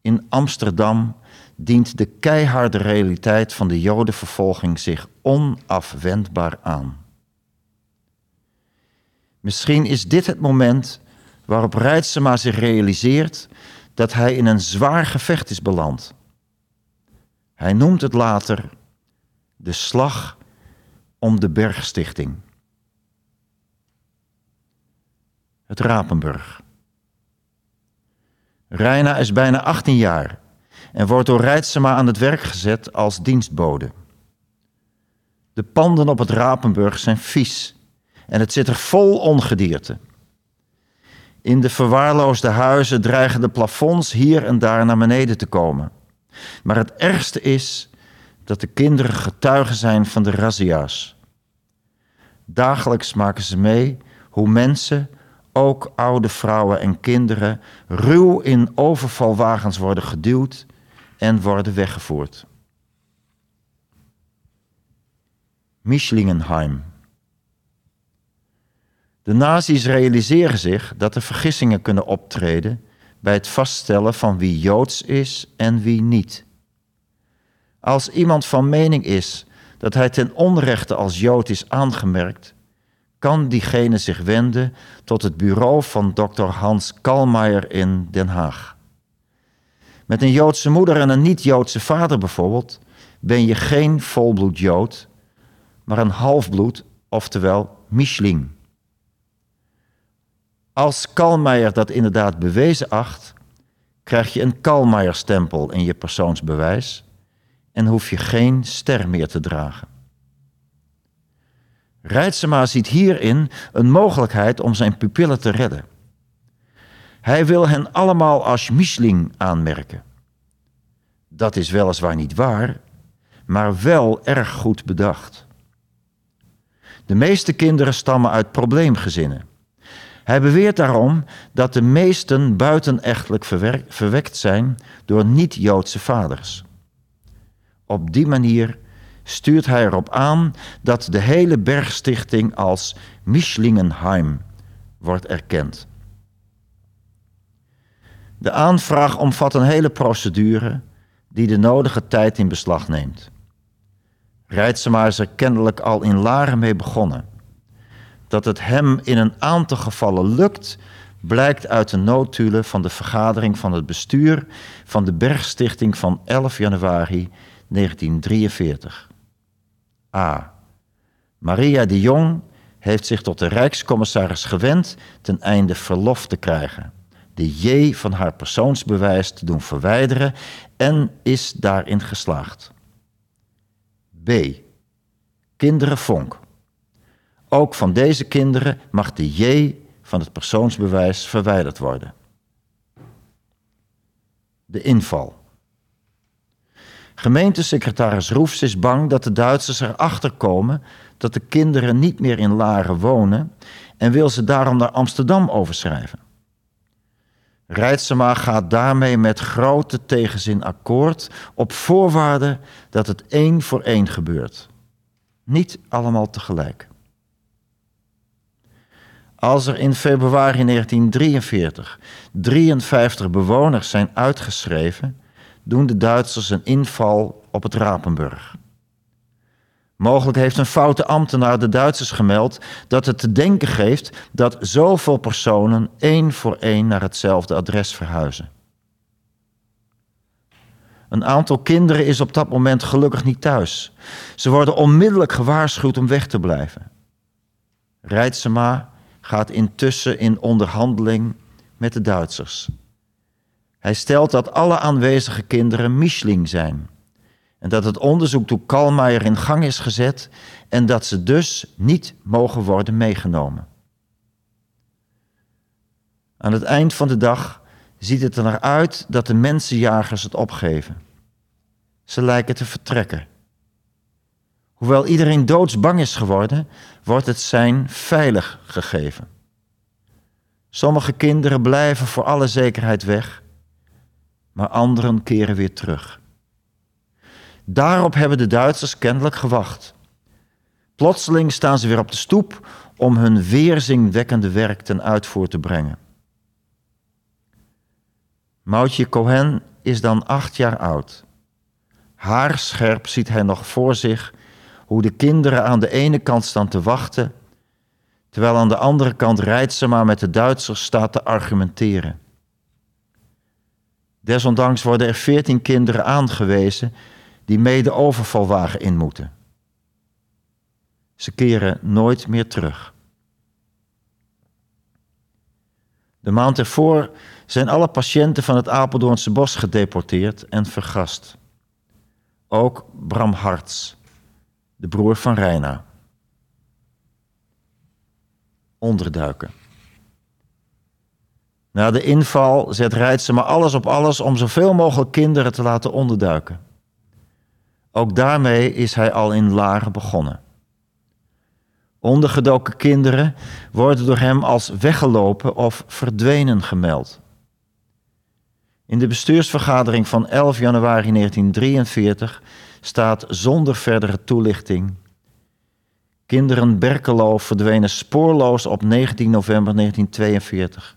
In Amsterdam dient de keiharde realiteit van de Jodenvervolging zich onafwendbaar aan. Misschien is dit het moment waarop Reitsema zich realiseert dat hij in een zwaar gevecht is beland. Hij noemt het later de slag om de Bergstichting. Het Rapenburg. Reina is bijna 18 jaar en wordt door Reitsema aan het werk gezet als dienstbode. De panden op het Rapenburg zijn vies en het zit er vol ongedierte. In de verwaarloosde huizen dreigen de plafonds hier en daar naar beneden te komen. Maar het ergste is dat de kinderen getuigen zijn van de razzia's. Dagelijks maken ze mee hoe mensen, ook oude vrouwen en kinderen, ruw in overvalwagens worden geduwd en worden weggevoerd. Michelingenheim. De nazi's realiseren zich dat er vergissingen kunnen optreden bij het vaststellen van wie joods is en wie niet. Als iemand van mening is dat hij ten onrechte als jood is aangemerkt, kan diegene zich wenden tot het bureau van Dr. Hans Kalmeijer in Den Haag. Met een Joodse moeder en een niet-Joodse vader bijvoorbeeld, ben je geen volbloed Jood, maar een halfbloed, oftewel Mischling. Als Kalmeijer dat inderdaad bewezen acht, krijg je een Kalmeijer-stempel in je persoonsbewijs en hoef je geen ster meer te dragen. Reitsema ziet hierin een mogelijkheid om zijn pupillen te redden. Hij wil hen allemaal als Mischling aanmerken. Dat is weliswaar niet waar, maar wel erg goed bedacht. De meeste kinderen stammen uit probleemgezinnen. Hij beweert daarom dat de meesten buitenechtelijk verwekt zijn door niet-Joodse vaders. Op die manier stuurt hij erop aan dat de hele bergstichting als Mischlingenheim wordt erkend. De aanvraag omvat een hele procedure die de nodige tijd in beslag neemt. Rijtsema is er kennelijk al in Laren mee begonnen. Dat het hem in een aantal gevallen lukt, blijkt uit de notulen van de vergadering van het bestuur van de Bergstichting van 11 januari 1943. A. Maria de Jong heeft zich tot de Rijkscommissaris gewend ten einde verlof te krijgen, de J van haar persoonsbewijs te doen verwijderen en is daarin geslaagd. B. Kinderen Vonk. Ook van deze kinderen mag de J van het persoonsbewijs verwijderd worden. De inval. Gemeentesecretaris Roefs is bang dat de Duitsers erachter komen dat de kinderen niet meer in Laren wonen en wil ze daarom naar Amsterdam overschrijven. Rijtsema gaat daarmee met grote tegenzin akkoord op voorwaarde dat het één voor één gebeurt. Niet allemaal tegelijk. Als er in februari 1943 53 bewoners zijn uitgeschreven, doen de Duitsers een inval op het Rapenburg. Mogelijk heeft een foute ambtenaar de Duitsers gemeld dat het te denken geeft dat zoveel personen één voor één naar hetzelfde adres verhuizen. Een aantal kinderen is op dat moment gelukkig niet thuis. Ze worden onmiddellijk gewaarschuwd om weg te blijven. Rijtsema gaat intussen in onderhandeling met de Duitsers. Hij stelt dat alle aanwezige kinderen Mischling zijn. En dat het onderzoek door Kalmaier in gang is gezet en dat ze dus niet mogen worden meegenomen. Aan het eind van de dag ziet het er naar uit dat de mensenjagers het opgeven. Ze lijken te vertrekken. Hoewel iedereen doodsbang is geworden, wordt het zijn veilig gegeven. Sommige kinderen blijven voor alle zekerheid weg, maar anderen keren weer terug. Daarop hebben de Duitsers kennelijk gewacht. Plotseling staan ze weer op de stoep om hun weerzingwekkende werk ten uitvoer te brengen. Moutje Cohen is dan acht jaar oud. Haarscherp ziet hij nog voor zich hoe de kinderen aan de ene kant staan te wachten, terwijl aan de andere kant Rijtsema met de Duitsers staat te argumenteren. Desondanks worden er veertien kinderen aangewezen die mee de overvalwagen in moeten. Ze keren nooit meer terug. De maand ervoor zijn alle patiënten van het Apeldoornse bos gedeporteerd en vergast. Ook Bram Harts, de broer van Reina. Onderduiken. Na de inval zet Rijtsema alles op alles om zoveel mogelijk kinderen te laten onderduiken. Ook daarmee is hij al in Laren begonnen. Ondergedoken kinderen worden door hem als weggelopen of verdwenen gemeld. In de bestuursvergadering van 11 januari 1943 staat zonder verdere toelichting. Kinderen Berkelo verdwenen spoorloos op 19 november 1942.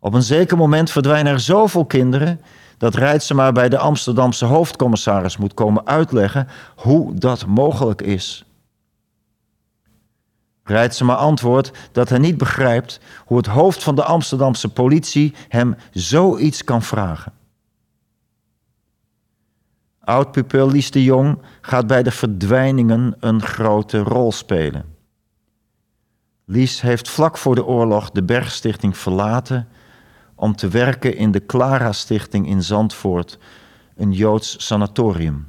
Op een zeker moment verdwijnen er zoveel kinderen dat Rijtsema bij de Amsterdamse hoofdcommissaris moet komen uitleggen hoe dat mogelijk is. Rijtsema antwoordt dat hij niet begrijpt hoe het hoofd van de Amsterdamse politie hem zoiets kan vragen. Oud-pupil Lies de Jong gaat bij de verdwijningen een grote rol spelen. Lies heeft vlak voor de oorlog de Bergstichting verlaten om te werken in de Clara Stichting in Zandvoort, een Joods sanatorium.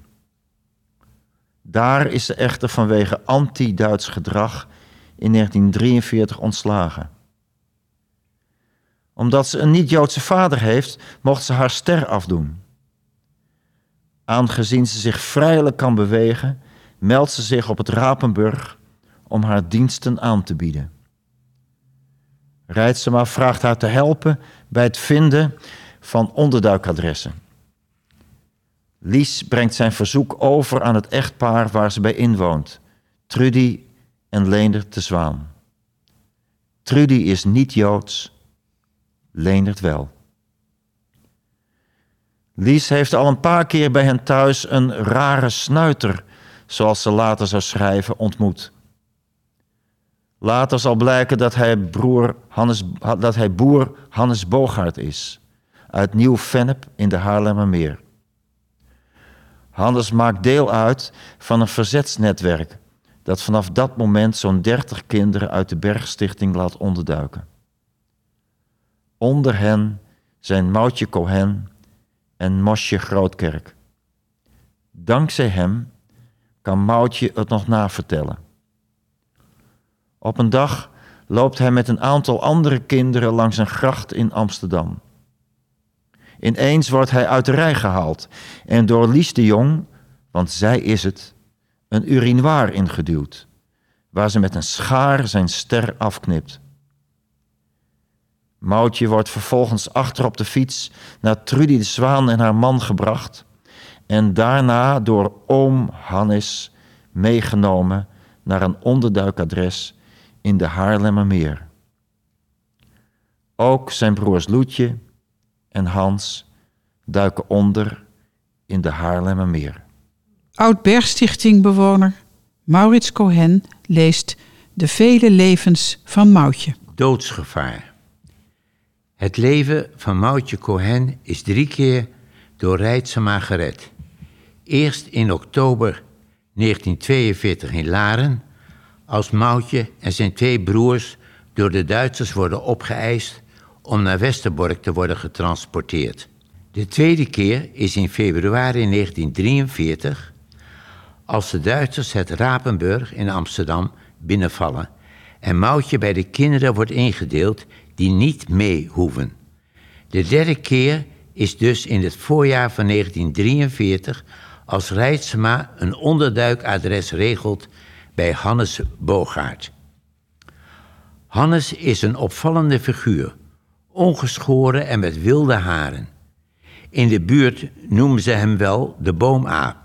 Daar is ze echter vanwege anti-Duits gedrag in 1943 ontslagen. Omdat ze een niet-Joodse vader heeft, mocht ze haar ster afdoen. Aangezien ze zich vrijelijk kan bewegen, meldt ze zich op het Rapenburg om haar diensten aan te bieden. Rijtsema vraagt haar te helpen bij het vinden van onderduikadressen. Lies brengt zijn verzoek over aan het echtpaar waar ze bij inwoont, Trudy en Leendert de Zwaan. Trudy is niet Joods, Leendert wel. Lies heeft al een paar keer bij hen thuis een rare snuiter, zoals ze later zou schrijven, ontmoet. Later zal blijken dat hij, broer Hannes, dat hij boer Hannes Bogaert is, uit Nieuw-Vennep in de Haarlemmermeer. Hannes maakt deel uit van een verzetsnetwerk dat vanaf dat moment zo'n dertig kinderen uit de Bergstichting laat onderduiken. Onder hen zijn Moutje Cohen en Mosje Grootkerk. Dankzij hem kan Moutje het nog navertellen. Op een dag loopt hij met een aantal andere kinderen langs een gracht in Amsterdam. Ineens wordt hij uit de rij gehaald en door Lies de Jong, want zij is het, een urinoir ingeduwd, waar ze met een schaar zijn ster afknipt. Moutje wordt vervolgens achter op de fiets naar Trudy de Zwaan en haar man gebracht en daarna door oom Hannes meegenomen naar een onderduikadres in de Haarlemmermeer. Ook zijn broers Loetje en Hans duiken onder in de Haarlemmermeer. Oud-Bergstichting-bewoner Maurits Cohen leest De vele levens van Moutje. Doodsgevaar. Het leven van Moutje Cohen is drie keer door Rijtsema gered. Eerst in oktober 1942 in Laren, als Moutje en zijn twee broers door de Duitsers worden opgeëist om naar Westerbork te worden getransporteerd. De tweede keer is in februari 1943, als de Duitsers het Rapenburg in Amsterdam binnenvallen en Moutje bij de kinderen wordt ingedeeld die niet mee hoeven. De derde keer is dus in het voorjaar van 1943 als Rijtsema een onderduikadres regelt bij Hannes Bogaert. Hannes is een opvallende figuur, ongeschoren en met wilde haren. In de buurt noemen ze hem wel de boomaap.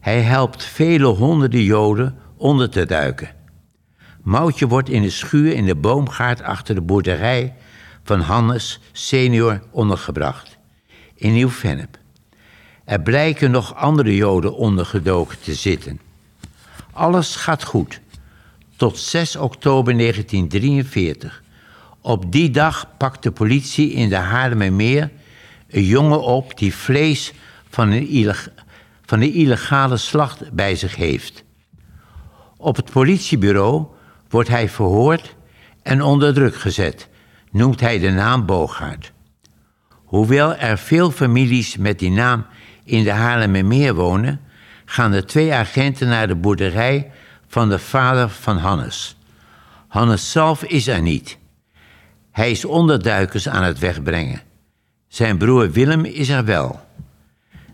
Hij helpt vele honderden Joden onder te duiken. Moutje wordt in de schuur in de boomgaard achter de boerderij van Hannes senior ondergebracht, in Nieuw-Vennep. Er blijken nog andere Joden ondergedoken te zitten. Alles gaat goed. Tot 6 oktober 1943. Op die dag pakt de politie in de Haarlemmermeer een jongen op die vlees van een, van illegale slacht bij zich heeft. Op het politiebureau wordt hij verhoord en onder druk gezet, noemt hij de naam Bogaert. Hoewel er veel families met die naam in de Haarlemmermeer wonen, gaan de twee agenten naar de boerderij van de vader van Hannes. Hannes zelf is er niet. Hij is onderduikers aan het wegbrengen. Zijn broer Willem is er wel.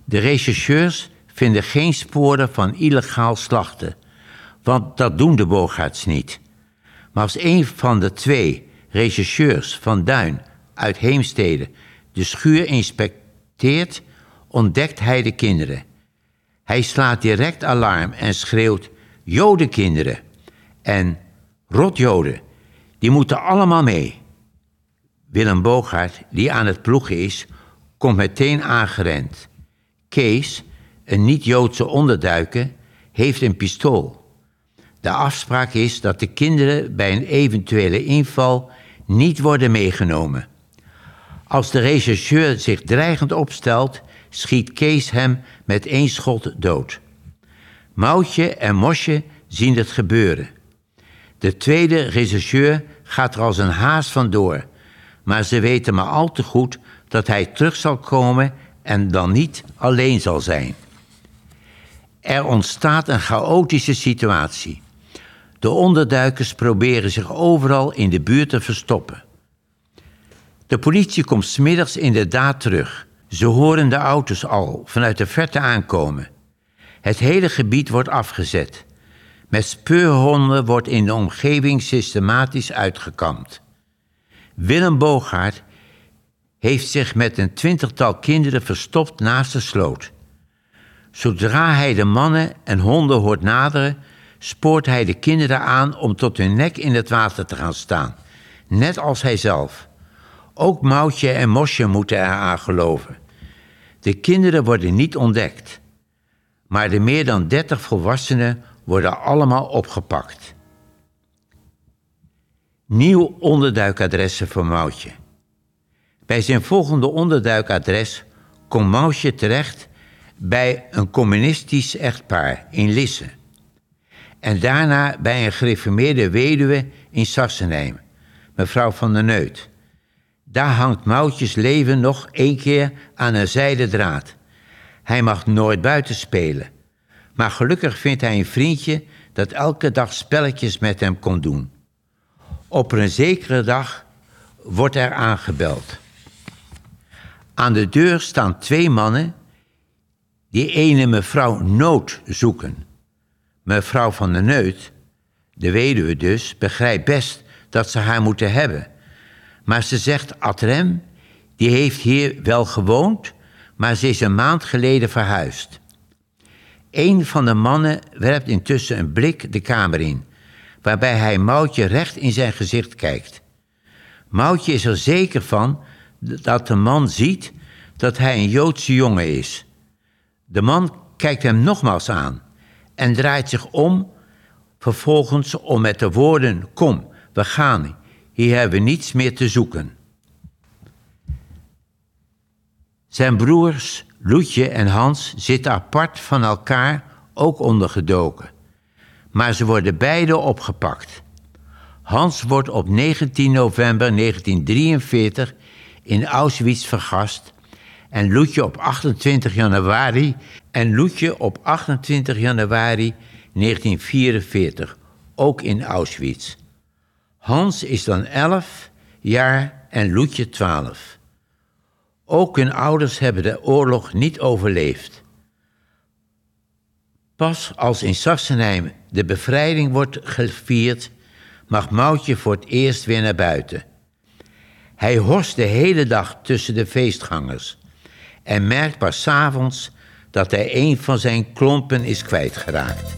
De rechercheurs vinden geen sporen van illegaal slachten, want dat doen de Bogaerts niet. Maar als een van de twee rechercheurs van Duin uit Heemstede de schuur inspecteert, ontdekt hij de kinderen. Hij slaat direct alarm en schreeuwt: Jodenkinderen en rotjoden, die moeten allemaal mee. Willem Bogaert, die aan het ploegen is, komt meteen aangerend. Kees, een niet-Joodse onderduiker, heeft een pistool. De afspraak is dat de kinderen bij een eventuele inval niet worden meegenomen. Als de rechercheur zich dreigend opstelt, schiet Kees hem met één schot dood. Moutje en Mosje zien het gebeuren. De tweede rechercheur gaat er als een haas vandoor, maar ze weten maar al te goed dat hij terug zal komen en dan niet alleen zal zijn. Er ontstaat een chaotische situatie. De onderduikers proberen zich overal in de buurt te verstoppen. De politie komt smiddags inderdaad terug, Ze horen de auto's al vanuit de verte aankomen. Het hele gebied wordt afgezet. Met speurhonden wordt in de omgeving systematisch uitgekampt. Willem Boogaard heeft zich met een twintigtal kinderen verstopt naast de sloot. Zodra hij de mannen en honden hoort naderen, spoort hij de kinderen aan om tot hun nek in het water te gaan staan, net als hij zelf. Ook Moutje en Mosje moeten eraan geloven. De kinderen worden niet ontdekt, maar de meer dan dertig volwassenen worden allemaal opgepakt. Nieuw onderduikadres voor Moutje. Bij zijn volgende onderduikadres komt Moutje terecht bij een communistisch echtpaar in Lisse. En daarna bij een gereformeerde weduwe in Sassenheim, mevrouw van der Neut. Daar hangt Moutjes leven nog één keer aan een zijden draad. Hij mag nooit buiten spelen. Maar gelukkig vindt hij een vriendje dat elke dag spelletjes met hem kon doen. Op een zekere dag wordt er aangebeld. Aan de deur staan twee mannen die ene mevrouw Nood zoeken. Mevrouw van der Neut, de weduwe dus, begrijpt best dat ze haar moeten hebben. Maar ze zegt Adrem, die heeft hier wel gewoond, maar ze is een maand geleden verhuisd. Een van de mannen werpt intussen een blik de kamer in, waarbij hij Moutje recht in zijn gezicht kijkt. Moutje is er zeker van dat de man ziet dat hij een Joodse jongen is. De man kijkt hem nogmaals aan en draait zich om, vervolgens om met de woorden: Kom, we gaan, hier hebben niets meer te zoeken. Zijn broers Loetje en Hans zitten apart van elkaar, ook ondergedoken. Maar ze worden beide opgepakt. Hans wordt op 19 november 1943 in Auschwitz vergast en Loetje op 28 januari en Loetje op 28 januari 1944, ook in Auschwitz. Hans is dan 11 jaar en Loetje 12. Ook hun ouders hebben de oorlog niet overleefd. Pas als in Sassenheim de bevrijding wordt gevierd, mag Moutje voor het eerst weer naar buiten. Hij horst de hele dag tussen de feestgangers en merkt pas avonds dat hij een van zijn klompen is kwijtgeraakt.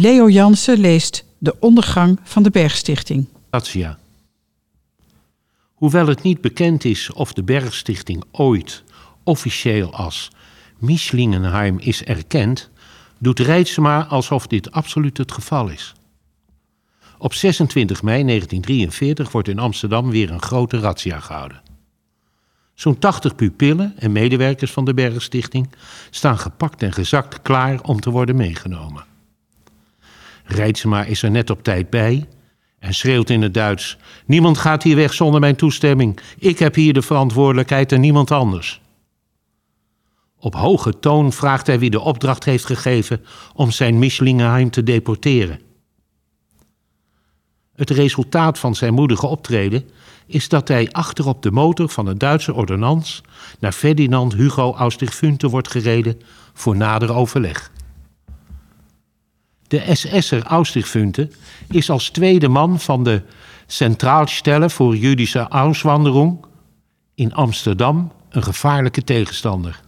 Leo Jansen leest De ondergang van de Bergstichting. Razzia. Hoewel het niet bekend is of de Bergstichting ooit officieel als Mischlingenheim is erkend, doet Reitsema alsof dit absoluut het geval is. Op 26 mei 1943 wordt in Amsterdam weer een grote razzia gehouden. Zo'n 80 pupillen en medewerkers van de Bergstichting staan gepakt en gezakt klaar om te worden meegenomen. Reitsema is er net op tijd bij en schreeuwt in het Duits: Niemand gaat hier weg zonder mijn toestemming. Ik heb hier de verantwoordelijkheid en niemand anders. Op hoge toon vraagt hij wie de opdracht heeft gegeven om zijn Michelingenheim te deporteren. Het resultaat van zijn moedige optreden is dat hij achterop de motor van een Duitse ordonnans naar Ferdinand Hugo Austig-Funte wordt gereden voor nader overleg. De SS'er Austig-Funte is als tweede man van de Centraalstelle voor Jüdische Auswanderung in Amsterdam een gevaarlijke tegenstander.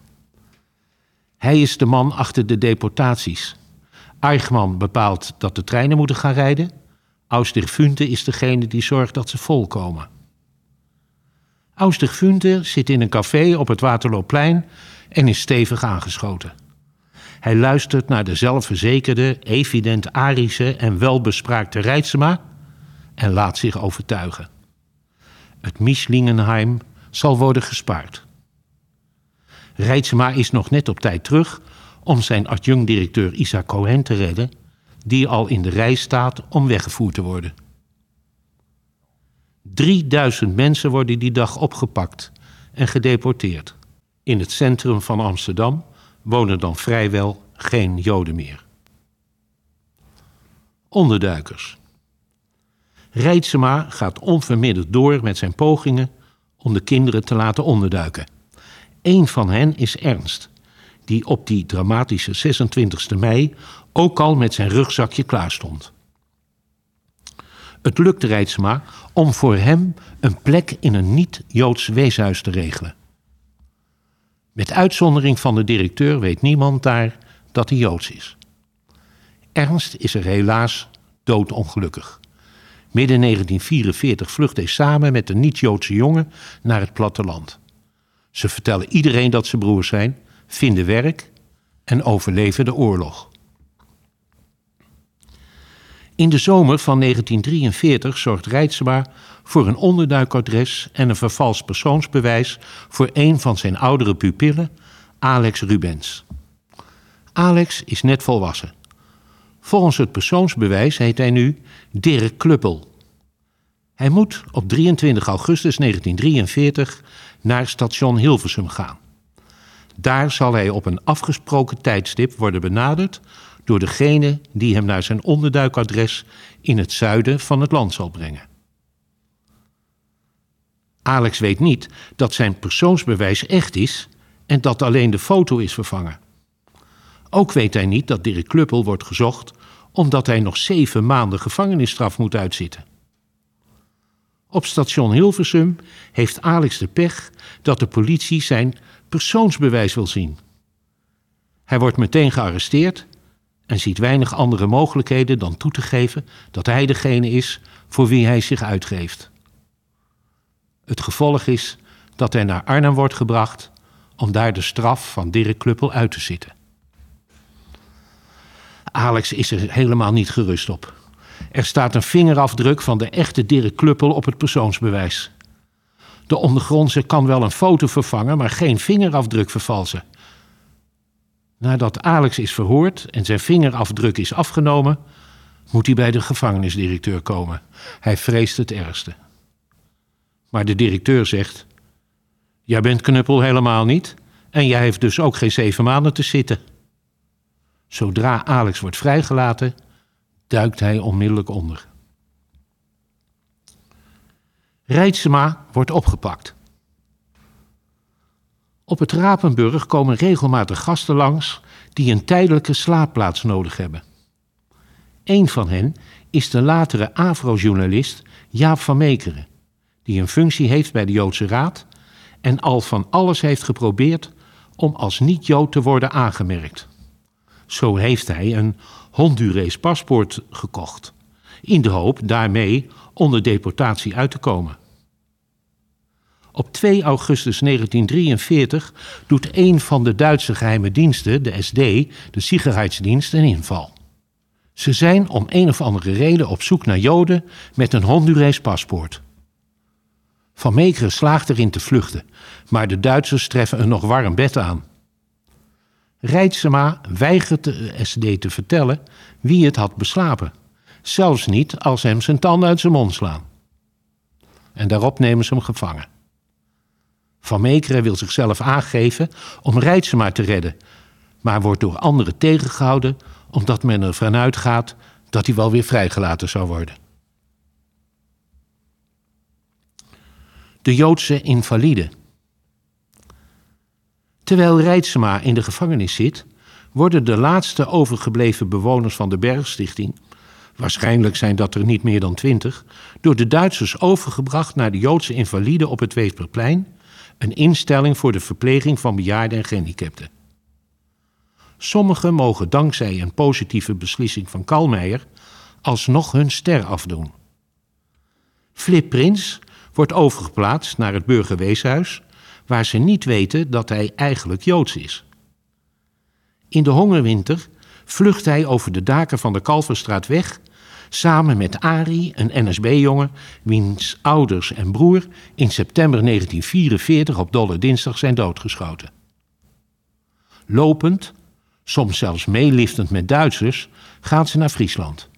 Hij is de man achter de deportaties. Eichmann bepaalt dat de treinen moeten gaan rijden. Austig-Funte is degene die zorgt dat ze volkomen. Austig-Funte zit in een café op het Waterloopplein en is stevig aangeschoten. Hij luistert naar de zelfverzekerde, evident arische en welbespraakte Reitsema en laat zich overtuigen. Het Mischlingenheim zal worden gespaard. Reitsema is nog net op tijd terug om zijn adjunct-directeur Isaac Cohen te redden, die al in de rij staat om weggevoerd te worden. 3000 mensen worden die dag opgepakt en gedeporteerd. In het centrum van Amsterdam wonen dan vrijwel geen Joden meer. Onderduikers. Reitsema gaat onverminderd door met zijn pogingen om de kinderen te laten onderduiken. Eén van hen is Ernst, die op die dramatische 26 mei ook al met zijn rugzakje klaar stond. Het lukt Reitsma om voor hem een plek in een niet-Joods weeshuis te regelen. Met uitzondering van de directeur weet niemand daar dat hij Joods is. Ernst is er helaas doodongelukkig. Midden 1944 vlucht hij samen met een niet-Joodse jongen naar het platteland. Ze vertellen iedereen dat ze broers zijn, vinden werk en overleven de oorlog. In de zomer van 1943 zorgt Reitsema voor een onderduikadres en een vervals persoonsbewijs voor een van zijn oudere pupillen, Alex Rubens. Alex is net volwassen. Volgens het persoonsbewijs heet hij nu Dirk Kluppel. Hij moet op 23 augustus 1943 naar station Hilversum gaan. Daar zal hij op een afgesproken tijdstip worden benaderd door degene die hem naar zijn onderduikadres in het zuiden van het land zal brengen. Alex weet niet dat zijn persoonsbewijs echt is en dat alleen de foto is vervangen. Ook weet hij niet dat Dirk Kluppel wordt gezocht omdat hij nog zeven maanden gevangenisstraf moet uitzitten. Op station Hilversum heeft Alex de pech dat de politie zijn persoonsbewijs wil zien. Hij wordt meteen gearresteerd en ziet weinig andere mogelijkheden dan toe te geven dat hij degene is voor wie hij zich uitgeeft. Het gevolg is dat hij naar Arnhem wordt gebracht om daar de straf van Dirk Kluppel uit te zitten. Alex is er helemaal niet gerust op. Er staat een vingerafdruk van de echte Dirk Kluppel op het persoonsbewijs. De ondergrondse kan wel een foto vervangen, maar geen vingerafdruk vervalsen. Nadat Alex is verhoord en zijn vingerafdruk is afgenomen, moet hij bij de gevangenisdirecteur komen. Hij vreest het ergste. Maar de directeur zegt: Jij bent knuppel helemaal niet en jij heeft dus ook geen zeven maanden te zitten. Zodra Alex wordt vrijgelaten, duikt hij onmiddellijk onder. Reitsema wordt opgepakt. Op het Rapenburg komen regelmatig gasten langs die een tijdelijke slaapplaats nodig hebben. Een van hen is de latere Afro-journalist Jaap van Meekeren, die een functie heeft bij de Joodse Raad en al van alles heeft geprobeerd om als niet-Jood te worden aangemerkt. Zo heeft hij een Hondurees paspoort gekocht, in de hoop daarmee onder deportatie uit te komen. Op 2 augustus 1943 doet een van de Duitse geheime diensten, de SD, de Sicherheidsdienst, een inval. Ze zijn om een of andere reden op zoek naar Joden met een Hondurees paspoort. Van Meekeren slaagt erin te vluchten, maar de Duitsers treffen een nog warm bed aan. Rijtsema weigert de SD te vertellen wie het had beslapen. Zelfs niet als hem zijn tanden uit zijn mond slaan. En daarop nemen ze hem gevangen. Van Meekeren wil zichzelf aangeven om Rijtsema te redden, maar wordt door anderen tegengehouden omdat men ervan uitgaat dat hij wel weer vrijgelaten zou worden. De Joodse invalide. Terwijl Rijtsema in de gevangenis zit, worden de laatste overgebleven bewoners van de Bergstichting, waarschijnlijk zijn dat er niet meer dan twintig, door de Duitsers overgebracht naar de Joodse invalide op het Weesperplein, een instelling voor de verpleging van bejaarden en gehandicapten. Sommigen mogen dankzij een positieve beslissing van Kalmeijer alsnog hun ster afdoen. Flip Prins wordt overgeplaatst naar het burgerweeshuis, waar ze niet weten dat hij eigenlijk Joods is. In de hongerwinter vlucht hij over de daken van de Kalverstraat weg, samen met Ari, een NSB-jongen, wiens ouders en broer in september 1944 op Dolle Dinsdag zijn doodgeschoten. Lopend, soms zelfs meeliftend met Duitsers, gaan ze naar Friesland.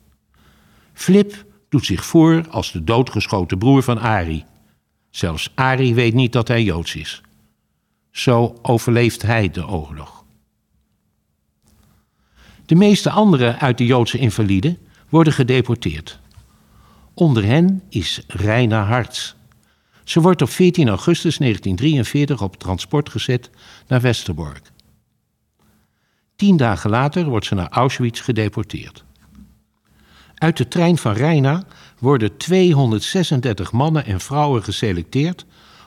Flip doet zich voor als de doodgeschoten broer van Ari. Zelfs Ari weet niet dat hij Joods is. Zo overleeft hij de oorlog. De meeste anderen uit de Joodse invaliden worden gedeporteerd. Onder hen is Reina Harts. Ze wordt op 14 augustus 1943 op transport gezet naar Westerbork. Tien dagen later wordt ze naar Auschwitz gedeporteerd. Uit de trein van Reina worden 236 mannen en vrouwen geselecteerd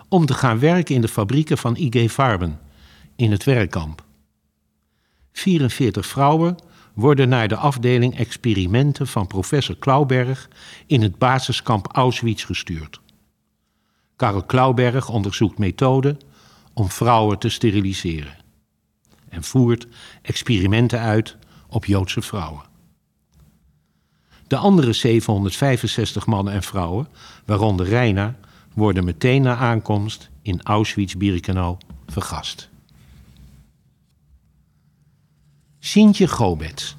om te gaan werken in de fabrieken van IG Farben in het werkkamp. 44 vrouwen worden naar de afdeling experimenten van professor Klauberg in het basiskamp Auschwitz gestuurd. Karel Klauberg onderzoekt methoden om vrouwen te steriliseren en voert experimenten uit op Joodse vrouwen. De andere 765 mannen en vrouwen, waaronder Reina, worden meteen na aankomst in Auschwitz-Birkenau vergast. Sintje Gobet.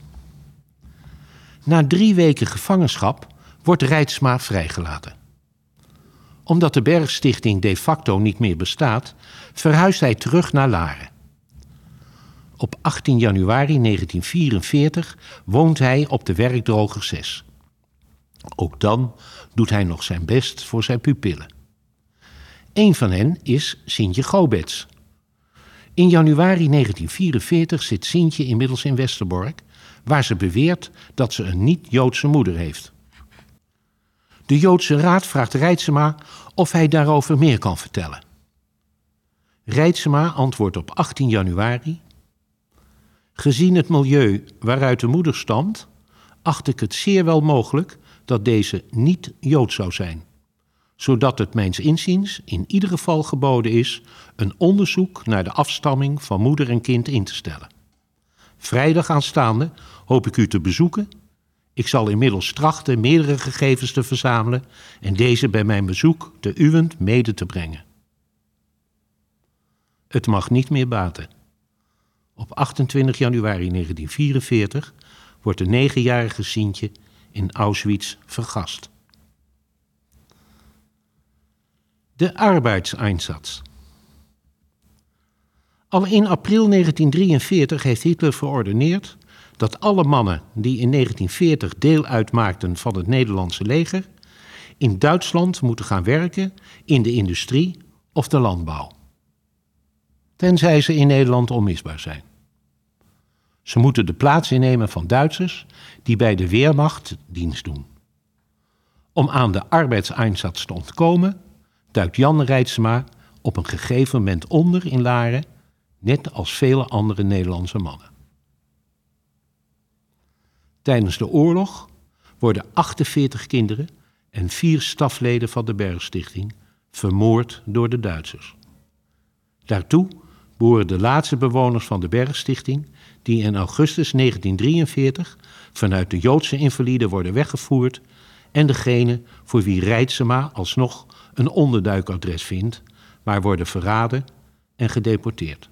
Na drie weken gevangenschap wordt Rijtsma vrijgelaten. Omdat de Bergstichting de facto niet meer bestaat, verhuist hij terug naar Laren. Op 18 januari 1944 woont hij op de werkdroger 6. Ook dan doet hij nog zijn best voor zijn pupillen. Een van hen is Sintje Gobets. In januari 1944 zit Sintje inmiddels in Westerbork, waar ze beweert dat ze een niet-Joodse moeder heeft. De Joodse Raad vraagt Rijtsema of hij daarover meer kan vertellen. Rijtsema antwoordt op 18 januari Gezien het milieu waaruit de moeder stamt, acht ik het zeer wel mogelijk dat deze niet Jood zou zijn, zodat het mijns inziens in ieder geval geboden is een onderzoek naar de afstamming van moeder en kind in te stellen. Vrijdag aanstaande hoop ik u te bezoeken. Ik zal inmiddels trachten meerdere gegevens te verzamelen en deze bij mijn bezoek te uwend mede te brengen. Het mag niet meer baten. Op 28 januari 1944 wordt de negenjarige Sientje in Auschwitz vergast. De arbeidseinsatz. Al in april 1943 heeft Hitler verordeneerd dat alle mannen die in 1940 deel uitmaakten van het Nederlandse leger in Duitsland moeten gaan werken in de industrie of de landbouw. Tenzij ze in Nederland onmisbaar zijn. Ze moeten de plaats innemen van Duitsers die bij de Weermacht dienst doen. Om aan de arbeidseinsatz te ontkomen, duikt Jan Rijtsema op een gegeven moment onder in Laren, net als vele andere Nederlandse mannen. Tijdens de oorlog worden 48 kinderen en vier stafleden van de Bergstichting vermoord door de Duitsers. Daartoe behoren de laatste bewoners van de Bergstichting, die in augustus 1943 vanuit de Joodse invaliden worden weggevoerd, en degene voor wie Reitsema alsnog een onderduikadres vindt, maar worden verraden en gedeporteerd.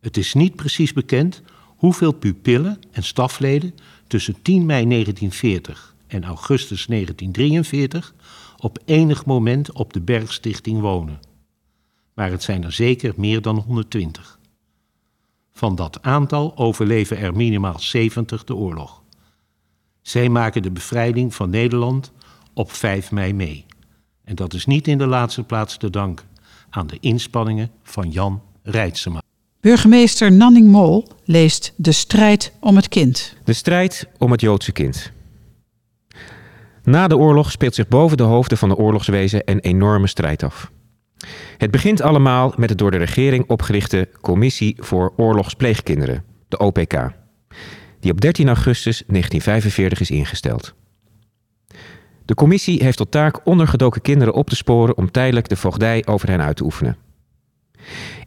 Het is niet precies bekend hoeveel pupillen en stafleden tussen 10 mei 1940 en augustus 1943 op enig moment op de Bergstichting wonen. Maar het zijn er zeker meer dan 120. Van dat aantal overleven er minimaal 70 de oorlog. Zij maken de bevrijding van Nederland op 5 mei mee. En dat is niet in de laatste plaats te danken aan de inspanningen van Jan Rijtsema. Burgemeester Nanning Mol leest De strijd om het kind. De strijd om het Joodse kind. Na de oorlog speelt zich boven de hoofden van de oorlogswezen een enorme strijd af. Het begint allemaal met de door de regering opgerichte Commissie voor Oorlogspleegkinderen, de OPK, die op 13 augustus 1945 is ingesteld. De commissie heeft tot taak ondergedoken kinderen op te sporen om tijdelijk de voogdij over hen uit te oefenen.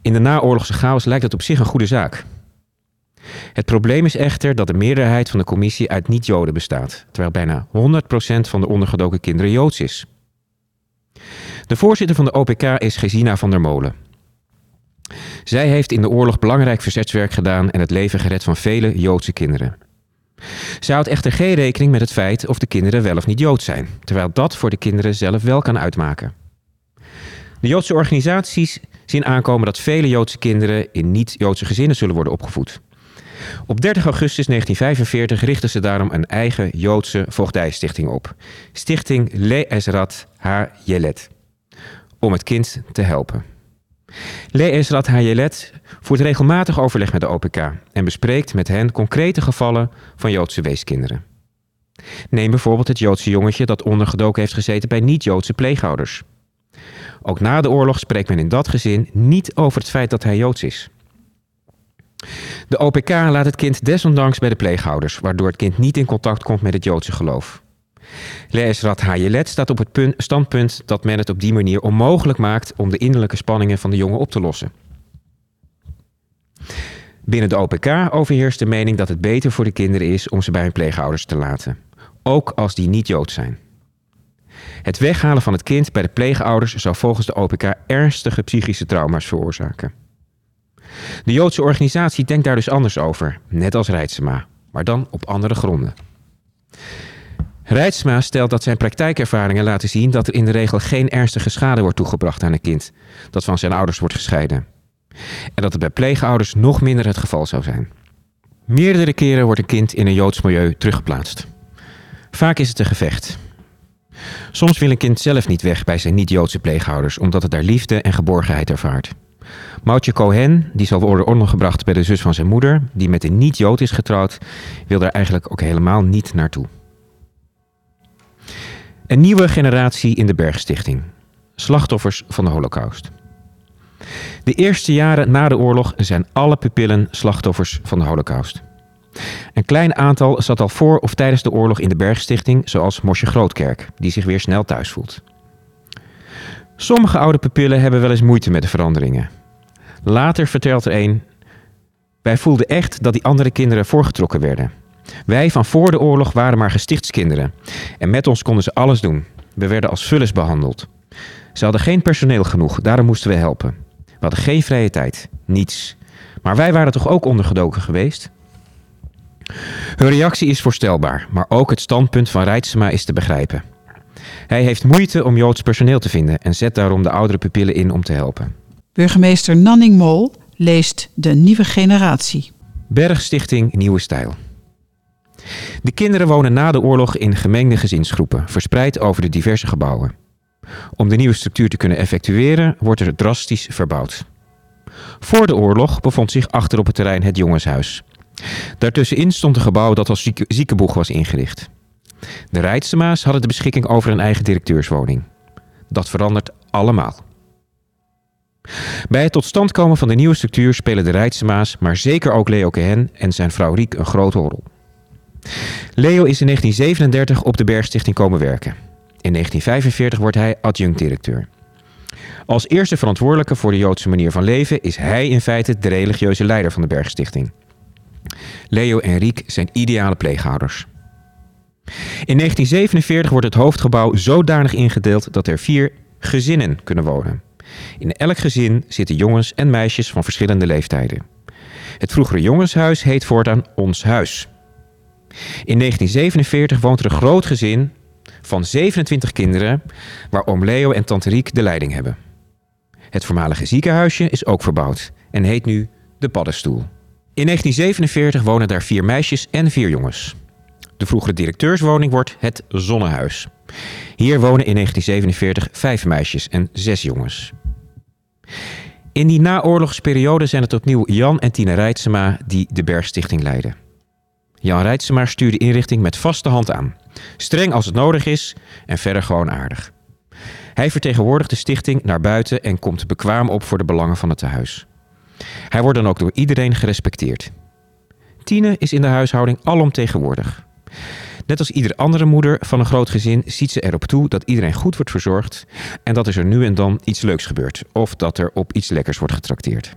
In de naoorlogse chaos lijkt dat op zich een goede zaak. Het probleem is echter dat de meerderheid van de commissie uit niet-Joden bestaat, terwijl bijna 100% van de ondergedoken kinderen Joods is. De voorzitter van de OPK is Gesina van der Molen. Zij heeft in de oorlog belangrijk verzetswerk gedaan en het leven gered van vele Joodse kinderen. Zij houdt echter geen rekening met het feit of de kinderen wel of niet Jood zijn, terwijl dat voor de kinderen zelf wel kan uitmaken. De Joodse organisaties zien aankomen dat vele Joodse kinderen in niet-Joodse gezinnen zullen worden opgevoed. Op 30 augustus 1945 richten ze daarom een eigen Joodse voogdijstichting op. Stichting Le Ezrat Ha Yelet. Om het kind te helpen. Le Ezrat Ha Yelet voert regelmatig overleg met de OPK en bespreekt met hen concrete gevallen van Joodse weeskinderen. Neem bijvoorbeeld het Joodse jongetje dat ondergedoken heeft gezeten bij niet-Joodse pleegouders. Ook na de oorlog spreekt men in dat gezin niet over het feit dat hij Joods is. De OPK laat het kind desondanks bij de pleegouders, waardoor het kind niet in contact komt met het Joodse geloof. Leesrat Hayelet staat op het punt, standpunt dat men het op die manier onmogelijk maakt om de innerlijke spanningen van de jongen op te lossen. Binnen de OPK overheerst de mening dat het beter voor de kinderen is om ze bij hun pleegouders te laten, ook als die niet Jood zijn. Het weghalen van het kind bij de pleegouders zou volgens de OPK ernstige psychische trauma's veroorzaken. De Joodse organisatie denkt daar dus anders over, net als Rijtsema, maar dan op andere gronden. Rijtsma stelt dat zijn praktijkervaringen laten zien dat er in de regel geen ernstige schade wordt toegebracht aan een kind dat van zijn ouders wordt gescheiden. En dat het bij pleegouders nog minder het geval zou zijn. Meerdere keren wordt een kind in een Joods milieu teruggeplaatst. Vaak is het een gevecht. Soms wil een kind zelf niet weg bij zijn niet-Joodse pleegouders, omdat het daar liefde en geborgenheid ervaart. Moutje Cohen, die zal worden ondergebracht bij de zus van zijn moeder, die met een niet-Jood is getrouwd, wil daar eigenlijk ook helemaal niet naartoe. Een nieuwe generatie in de Bergstichting. Slachtoffers van de Holocaust. De eerste jaren na de oorlog zijn alle pupillen slachtoffers van de Holocaust. Een klein aantal zat al voor of tijdens de oorlog in de Bergstichting, zoals Mosje Grootkerk, die zich weer snel thuis voelt. Sommige oude pupillen hebben wel eens moeite met de veranderingen. Later vertelt er een: Wij voelden echt dat die andere kinderen voorgetrokken werden. Wij van voor de oorlog waren maar gestichtskinderen. En met ons konden ze alles doen. We werden als vullers behandeld. Ze hadden geen personeel genoeg, daarom moesten we helpen. We hadden geen vrije tijd, niets. Maar wij waren toch ook ondergedoken geweest? Hun reactie is voorstelbaar, maar ook het standpunt van Rijtsema is te begrijpen. Hij heeft moeite om Joods personeel te vinden en zet daarom de oudere pupillen in om te helpen. Burgemeester Nanning Mol leest De Nieuwe Generatie. Bergstichting Nieuwe Stijl. De kinderen wonen na de oorlog in gemengde gezinsgroepen, verspreid over de diverse gebouwen. Om de nieuwe structuur te kunnen effectueren, wordt er drastisch verbouwd. Voor de oorlog bevond zich achter op het terrein het jongenshuis. Daartussenin stond een gebouw dat als zieke, ziekenboeg was ingericht. De Rijtsema's hadden de beschikking over een eigen directeurswoning. Dat verandert allemaal. Bij het tot stand komen van de nieuwe structuur spelen de Rijtsema's, maar zeker ook Leo Kehen en zijn vrouw Riek een grote rol. Leo is in 1937 op de Bergstichting komen werken. In 1945 wordt hij adjunct-directeur. Als eerste verantwoordelijke voor de Joodse manier van leven is hij in feite de religieuze leider van de Bergstichting. Leo en Riek zijn ideale pleeghouders. In 1947 wordt het hoofdgebouw zodanig ingedeeld dat er vier gezinnen kunnen wonen. In elk gezin zitten jongens en meisjes van verschillende leeftijden. Het vroegere jongenshuis heet voortaan Ons Huis. In 1947 woont er een groot gezin van 27 kinderen, waar oom Leo en tante Riek de leiding hebben. Het voormalige ziekenhuisje is ook verbouwd en heet nu de Paddenstoel. In 1947 wonen daar vier meisjes en vier jongens. De vroegere directeurswoning wordt het Zonnehuis. Hier wonen in 1947 vijf meisjes en zes jongens. In die naoorlogsperiode zijn het opnieuw Jan en Tine Rijtsema die de Bergstichting leiden. Jan Rijtsema stuurt de inrichting met vaste hand aan. Streng als het nodig is en verder gewoon aardig. Hij vertegenwoordigt de stichting naar buiten en komt bekwaam op voor de belangen van het tehuis. Hij wordt dan ook door iedereen gerespecteerd. Tine is in de huishouding alomtegenwoordig. Net als iedere andere moeder van een groot gezin ziet ze erop toe dat iedereen goed wordt verzorgd en dat er nu en dan iets leuks gebeurt of dat er op iets lekkers wordt getrakteerd.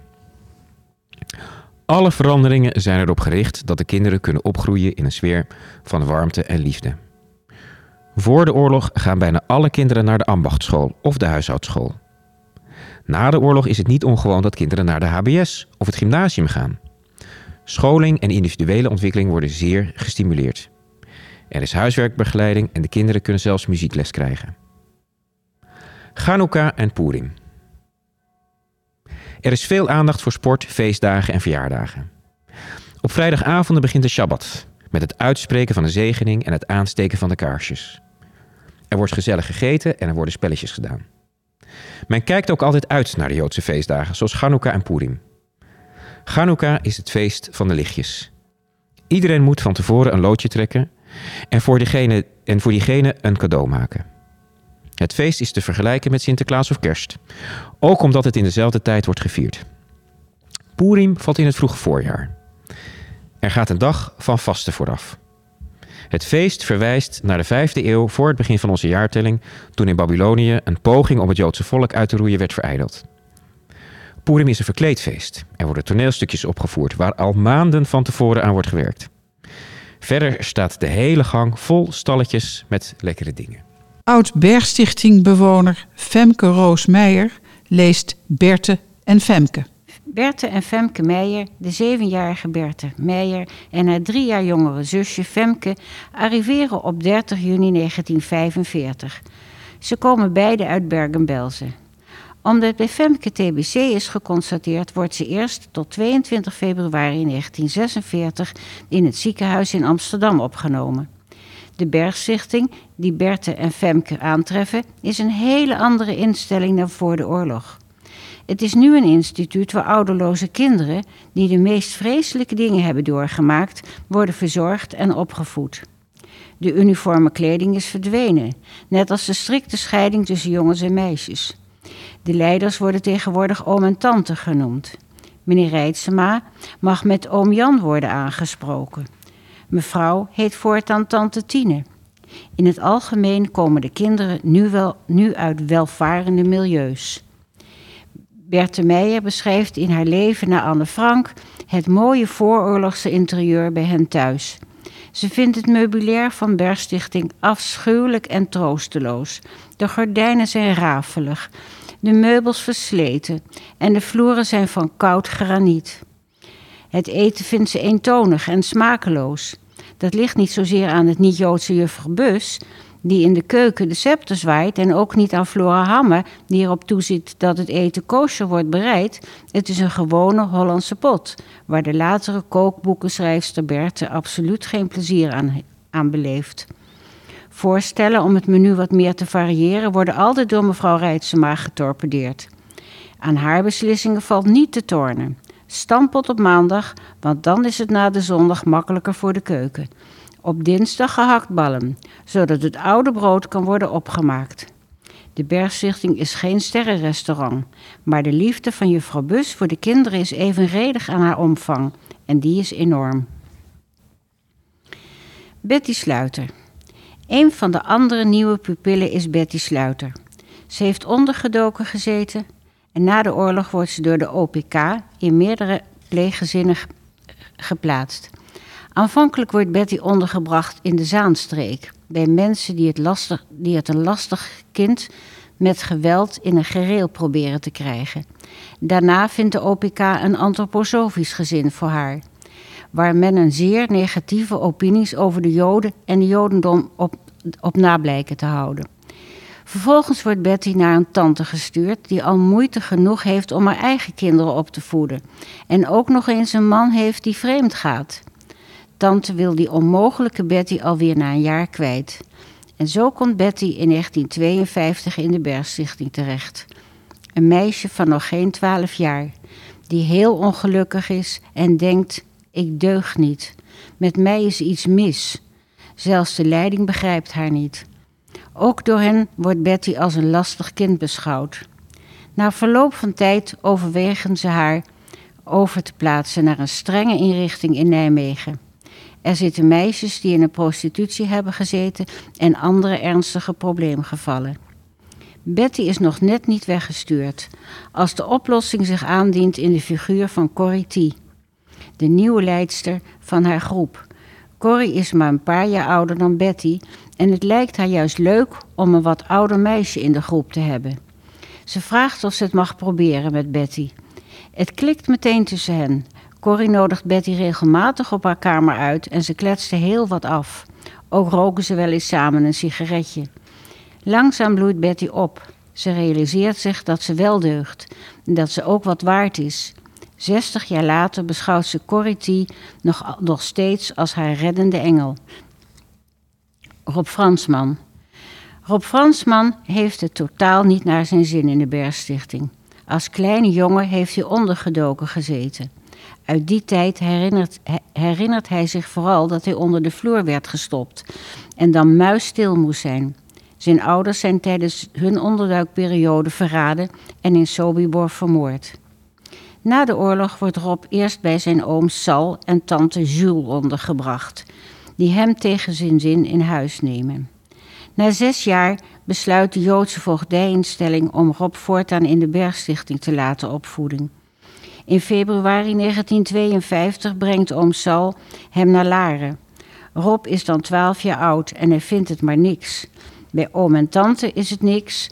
Alle veranderingen zijn erop gericht dat de kinderen kunnen opgroeien in een sfeer van warmte en liefde. Voor de oorlog gaan bijna alle kinderen naar de ambachtschool of de huishoudschool. Na de oorlog is het niet ongewoon dat kinderen naar de HBS of het gymnasium gaan. Scholing en individuele ontwikkeling worden zeer gestimuleerd. Er is huiswerkbegeleiding en de kinderen kunnen zelfs muziekles krijgen. Chanukka en Purim. Er is veel aandacht voor sport, feestdagen en verjaardagen. Op vrijdagavonden begint de Shabbat met het uitspreken van de zegening en het aansteken van de kaarsjes. Er wordt gezellig gegeten en er worden spelletjes gedaan. Men kijkt ook altijd uit naar de Joodse feestdagen, zoals Chanukka en Purim. Chanukka is het feest van de lichtjes. Iedereen moet van tevoren een loodje trekken en voor, diegene, en voor diegene een cadeau maken. Het feest is te vergelijken met Sinterklaas of Kerst, ook omdat het in dezelfde tijd wordt gevierd. Purim valt in het vroege voorjaar. Er gaat een dag van vasten vooraf. Het feest verwijst naar de vijfde eeuw voor het begin van onze jaartelling, toen in Babylonië een poging om het Joodse volk uit te roeien werd verijdeld. Purim is een verkleedfeest. Er worden toneelstukjes opgevoerd waar al maanden van tevoren aan wordt gewerkt. Verder staat de hele gang vol stalletjes met lekkere dingen. Oud-Bergstichting-bewoner Femke Roos Meijer leest Berthe en Femke. Berthe en Femke Meijer, de zevenjarige Berthe Meijer en haar drie jaar jongere zusje Femke arriveren op 30 juni 1945. Ze komen beide uit Bergen-Belsen. Omdat bij Femke TBC is geconstateerd, wordt ze eerst tot 22 februari 1946 in het ziekenhuis in Amsterdam opgenomen. De Bergstichting, die Berthe en Femke aantreffen, is een hele andere instelling dan voor de oorlog. Het is nu een instituut waar ouderloze kinderen, die de meest vreselijke dingen hebben doorgemaakt, worden verzorgd en opgevoed. De uniforme kleding is verdwenen, net als de strikte scheiding tussen jongens en meisjes. De leiders worden tegenwoordig oom en tante genoemd. Meneer Rijtsema mag met oom Jan worden aangesproken. Mevrouw heet voortaan tante Tine. In het algemeen komen de kinderen nu, wel, nu uit welvarende milieus. Berthe Meijer beschrijft in haar leven naar Anne Frank het mooie vooroorlogse interieur bij hen thuis. Ze vindt het meubilair van Bergstichting afschuwelijk en troosteloos. De gordijnen zijn rafelig, de meubels versleten en de vloeren zijn van koud graniet. Het eten vindt ze eentonig en smakeloos. Dat ligt niet zozeer aan het niet-Joodse juffrouw Bus, die in de keuken de scepter zwaait, en ook niet aan Flora Hamme, die erop toeziet dat het eten kosher wordt bereid. Het is een gewone Hollandse pot, waar de latere kookboekenschrijfster Berthe absoluut geen plezier aan, aan beleeft. Voorstellen om het menu wat meer te variëren worden altijd door mevrouw Rijtsema getorpedeerd. Aan haar beslissingen valt niet te tornen. Stampot op maandag, want dan is het na de zondag makkelijker voor de keuken. Op dinsdag gehaktballen, zodat het oude brood kan worden opgemaakt. De Bergstichting is geen sterrenrestaurant, maar de liefde van juffrouw Bus voor de kinderen is evenredig aan haar omvang en die is enorm. Betty Sluiter. Een van de andere nieuwe pupillen is Betty Sluiter. Ze heeft ondergedoken gezeten en na de oorlog wordt ze door de OPK in meerdere pleeggezinnen ge- geplaatst. Aanvankelijk wordt Betty ondergebracht in de Zaanstreek, bij mensen die het, lastig, die het een lastig kind met geweld in een gereel proberen te krijgen. Daarna vindt de OPK een antroposofisch gezin voor haar, waar men een zeer negatieve opinies over de Joden en de Jodendom op, op te houden. Vervolgens wordt Betty naar een tante gestuurd die al moeite genoeg heeft om haar eigen kinderen op te voeden. En ook nog eens een man heeft die vreemd gaat. Tante wil die onmogelijke Betty alweer na een jaar kwijt. En zo komt Betty in 1952 in de Bergstichting terecht. Een meisje van nog geen twaalf jaar, die heel ongelukkig is en denkt: ik deug niet. Met mij is iets mis. Zelfs de leiding begrijpt haar niet. Ook door hen wordt Betty als een lastig kind beschouwd. Na verloop van tijd overwegen ze haar over te plaatsen naar een strenge inrichting in Nijmegen. Er zitten meisjes die in de prostitutie hebben gezeten en andere ernstige probleemgevallen. Betty is nog net niet weggestuurd, als de oplossing zich aandient in de figuur van Corrie T., de nieuwe leidster van haar groep. Corrie is maar een paar jaar ouder dan Betty en het lijkt haar juist leuk om een wat ouder meisje in de groep te hebben. Ze vraagt of ze het mag proberen met Betty. Het klikt meteen tussen hen. Corrie nodigt Betty regelmatig op haar kamer uit en ze kletste heel wat af. Ook roken ze wel eens samen een sigaretje. Langzaam bloeit Betty op. Ze realiseert zich dat ze wel deugt en dat ze ook wat waard is. Zestig jaar later beschouwt ze Corrie nog, nog steeds als haar reddende engel. Rob Fransman. Rob Fransman heeft het totaal niet naar zijn zin in de Bergstichting. Als kleine jongen heeft hij ondergedoken gezeten. Uit die tijd herinnert, herinnert hij zich vooral dat hij onder de vloer werd gestopt en dan muisstil moest zijn. Zijn ouders zijn tijdens hun onderduikperiode verraden en in Sobibor vermoord. Na de oorlog wordt Rob eerst bij zijn oom Sal en tante Jules ondergebracht, die hem tegen zijn zin in huis nemen. Na zes jaar besluit de Joodse voogdijinstelling om Rob voortaan in de Bergstichting te laten opvoeden. In februari 1952 brengt oom Sal hem naar Laren. Rob is dan 12 jaar oud en hij vindt het maar niks. Bij oom en tante is het niks,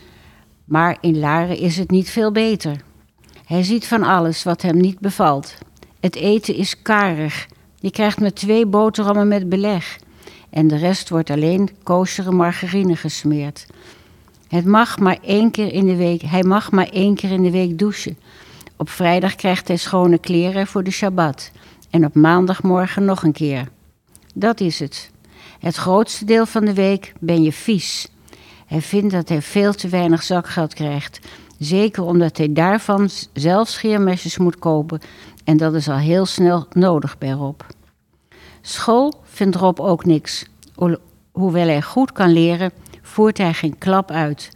maar in Laren is het niet veel beter. Hij ziet van alles wat hem niet bevalt. Het eten is karig. Je krijgt maar twee boterhammen met beleg. En de rest wordt alleen koosere margarine gesmeerd. Het mag maar één keer in de week, hij mag maar één keer in de week douchen. Op vrijdag krijgt hij schone kleren voor de Shabbat. En op maandagmorgen nog een keer. Dat is het. Het grootste deel van de week ben je vies. Hij vindt dat hij veel te weinig zakgeld krijgt. Zeker omdat hij daarvan zelf scheermesjes moet kopen. En dat is al heel snel nodig bij Rob. School vindt Rob ook niks. Hoewel hij goed kan leren, voert hij geen klap uit.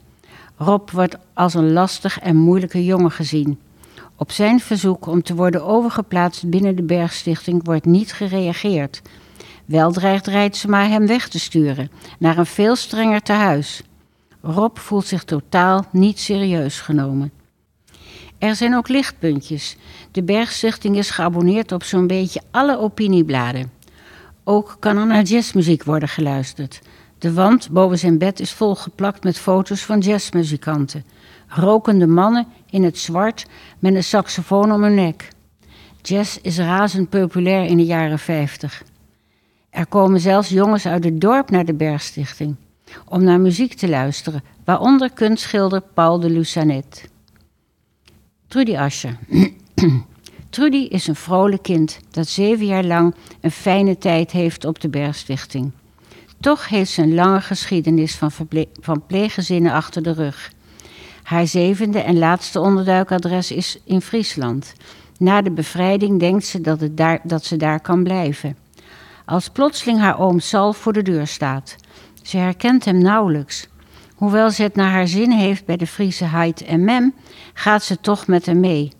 Rob wordt als een lastig en moeilijke jongen gezien. Op zijn verzoek om te worden overgeplaatst binnen de Bergstichting wordt niet gereageerd. Wel dreigt Rijtsema hem weg te sturen, naar een veel strenger tehuis. Rob voelt zich totaal niet serieus genomen. Er zijn ook lichtpuntjes. De Bergstichting is geabonneerd op zo'n beetje alle opiniebladen. Ook kan er naar jazzmuziek worden geluisterd. De wand boven zijn bed is volgeplakt met foto's van jazzmuzikanten. Rokende mannen in het zwart met een saxofoon om hun nek. Jazz is razend populair in de jaren 50. Er komen zelfs jongens uit het dorp naar de Bergstichting om naar muziek te luisteren, waaronder kunstschilder Paul de Lucanet. Trudy Ascher. Trudy is een vrolijk kind dat zeven jaar lang een fijne tijd heeft op de Bergstichting. Toch heeft ze een lange geschiedenis van, van pleeggezinnen achter de rug. Haar zevende en laatste onderduikadres is in Friesland. Na de bevrijding denkt ze dat, het daar, dat ze daar kan blijven. Als plotseling haar oom Sal voor de deur staat. Ze herkent hem nauwelijks. Hoewel ze het naar haar zin heeft bij de Friese Heid en Mem, gaat ze toch met hem mee.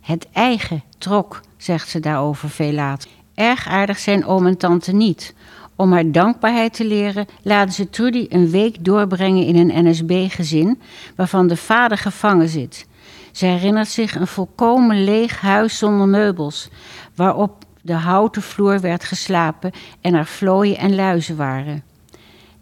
Het eigen trok, zegt ze daarover veel later. Erg aardig zijn oom en tante niet. Om haar dankbaarheid te leren, laten ze Trudy een week doorbrengen in een NSB-gezin waarvan de vader gevangen zit. Ze herinnert zich een volkomen leeg huis zonder meubels, waarop de houten vloer werd geslapen en er vlooien en luizen waren.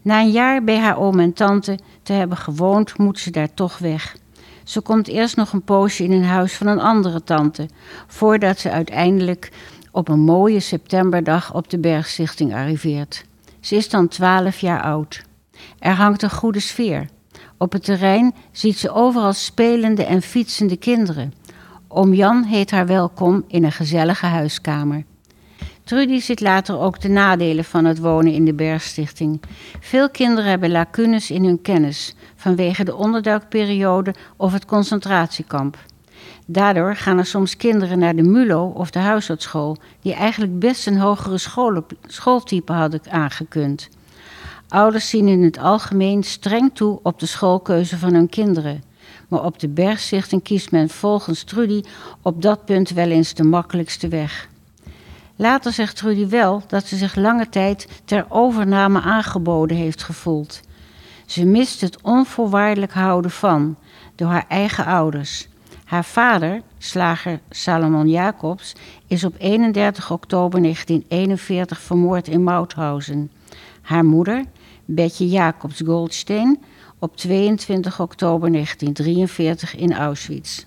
Na een jaar bij haar oom en tante te hebben gewoond, moet ze daar toch weg. Ze komt eerst nog een poosje in een huis van een andere tante, voordat ze uiteindelijk op een mooie septemberdag op de Bergstichting arriveert. Ze is dan twaalf jaar oud. Er hangt een goede sfeer. Op het terrein ziet ze overal spelende en fietsende kinderen. Oom Jan heet haar welkom in een gezellige huiskamer. Trudy ziet later ook de nadelen van het wonen in de Bergstichting. Veel kinderen hebben lacunes in hun kennis vanwege de onderduikperiode of het concentratiekamp. Daardoor gaan er soms kinderen naar de MULO of de huisartsschool, die eigenlijk best een hogere school, schooltype hadden aangekund. Ouders zien in het algemeen streng toe op de schoolkeuze van hun kinderen. Maar op de Bergstichting kiest men volgens Trudy op dat punt wel eens de makkelijkste weg. Later zegt Trudy wel dat ze zich lange tijd ter overname aangeboden heeft gevoeld. Ze mist het onvoorwaardelijk houden van, door haar eigen ouders. Haar vader, slager Salomon Jacobs, is op 31 oktober 1941 vermoord in Mauthausen. Haar moeder, Betje Jacobs Goldstein, op 22 oktober 1943 in Auschwitz.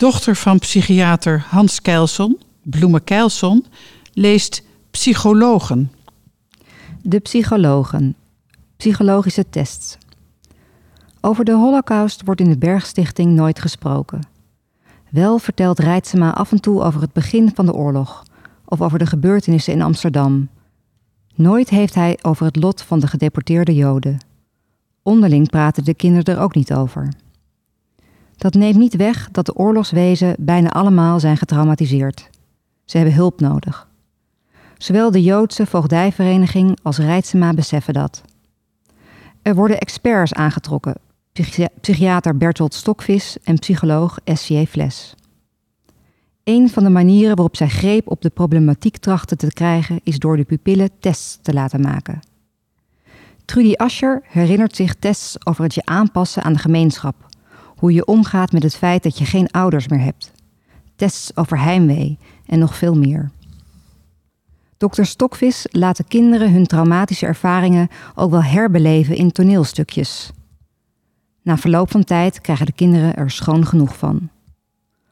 Dochter van psychiater Hans Keilson, Bloemen Keilson, leest Psychologen. De psychologen. Psychologische tests. Over de holocaust wordt in de Bergstichting nooit gesproken. Wel vertelt Reitsema af en toe over het begin van de oorlog of over de gebeurtenissen in Amsterdam. Nooit heeft hij over het lot van de gedeporteerde Joden. Onderling praten de kinderen er ook niet over. Dat neemt niet weg dat de oorlogswezen bijna allemaal zijn getraumatiseerd. Ze hebben hulp nodig. Zowel de Joodse voogdijvereniging als Reitsema beseffen dat. Er worden experts aangetrokken, psychiater Bertolt Stokvis en psycholoog S.J. Fles. Een van de manieren waarop zij greep op de problematiek trachtte te krijgen is door de pupillen tests te laten maken. Trudy Ascher herinnert zich tests over het je aanpassen aan de gemeenschap, hoe je omgaat met het feit dat je geen ouders meer hebt, tests over heimwee en nog veel meer. Dr. Stokvis laat de kinderen hun traumatische ervaringen ook wel herbeleven in toneelstukjes. Na verloop van tijd krijgen de kinderen er schoon genoeg van.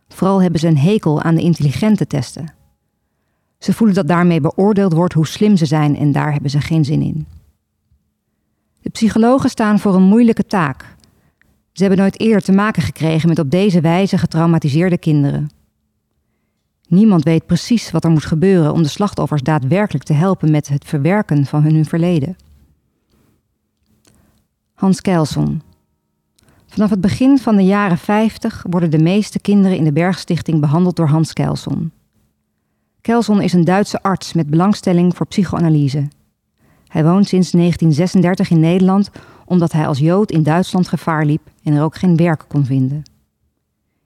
Vooral hebben ze een hekel aan de intelligente testen. Ze voelen dat daarmee beoordeeld wordt hoe slim ze zijn en daar hebben ze geen zin in. De psychologen staan voor een moeilijke taak. Ze hebben nooit eerder te maken gekregen met op deze wijze getraumatiseerde kinderen. Niemand weet precies wat er moet gebeuren om de slachtoffers daadwerkelijk te helpen met het verwerken van hun verleden. Hans Kelson. Vanaf het begin van de jaren 50 worden de meeste kinderen in de Bergstichting behandeld door Hans Kelson. Kelson is een Duitse arts met belangstelling voor psychoanalyse. Hij woont sinds 1936 in Nederland omdat hij als Jood in Duitsland gevaar liep en er ook geen werk kon vinden.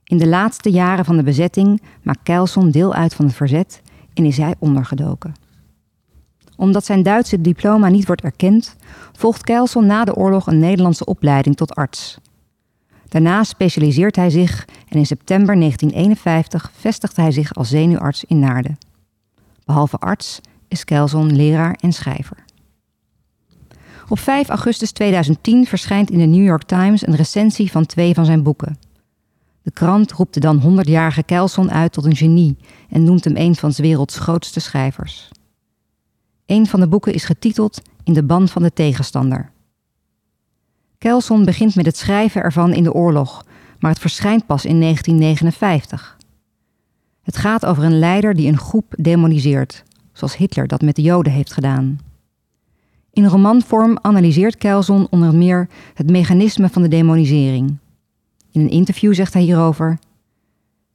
In de laatste jaren van de bezetting maakt Kelson deel uit van het verzet en is hij ondergedoken. Omdat zijn Duitse diploma niet wordt erkend, volgt Kelson na de oorlog een Nederlandse opleiding tot arts. Daarna specialiseert hij zich en in september 1951 vestigt hij zich als zenuwarts in Naarden. Behalve arts is Kelson leraar en schrijver. Op 5 augustus 2010 verschijnt in de New York Times een recensie van twee van zijn boeken. De krant roept de dan 100-jarige Kelson uit tot een genie en noemt hem een van 's werelds grootste schrijvers. Een van de boeken is getiteld In de band van de tegenstander. Kelson begint met het schrijven ervan in de oorlog, maar het verschijnt pas in 1959. Het gaat over een leider die een groep demoniseert, zoals Hitler dat met de Joden heeft gedaan. In romanvorm analyseert Kelson onder meer het mechanisme van de demonisering. In een interview zegt hij hierover: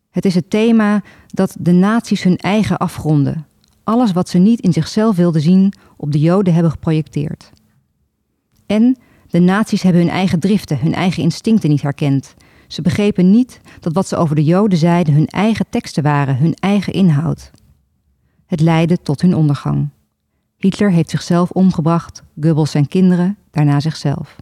Het is het thema dat de naties hun eigen afgronden, alles wat ze niet in zichzelf wilden zien, op de Joden hebben geprojecteerd. En de naties hebben hun eigen driften, hun eigen instincten niet herkend. Ze begrepen niet dat wat ze over de Joden zeiden hun eigen teksten waren, hun eigen inhoud. Het leidde tot hun ondergang. Hitler heeft zichzelf omgebracht, Goebbels zijn kinderen, daarna zichzelf.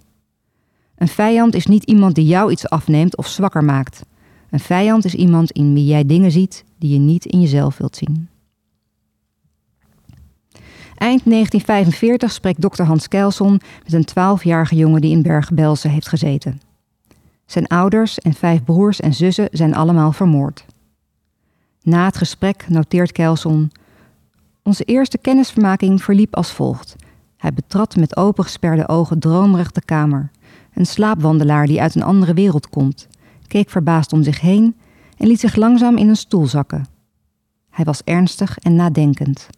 Een vijand is niet iemand die jou iets afneemt of zwakker maakt. Een vijand is iemand in wie jij dingen ziet die je niet in jezelf wilt zien. Eind 1945 spreekt dokter Hans Kelson met een twaalfjarige jongen die in Bergen-Belsen heeft gezeten. Zijn ouders en vijf broers en zussen zijn allemaal vermoord. Na het gesprek noteert Kelson... Onze eerste kennisvermaking verliep als volgt. Hij betrad met opengesperde ogen dromerig de kamer. Een slaapwandelaar die uit een andere wereld komt, keek verbaasd om zich heen en liet zich langzaam in een stoel zakken. Hij was ernstig en nadenkend.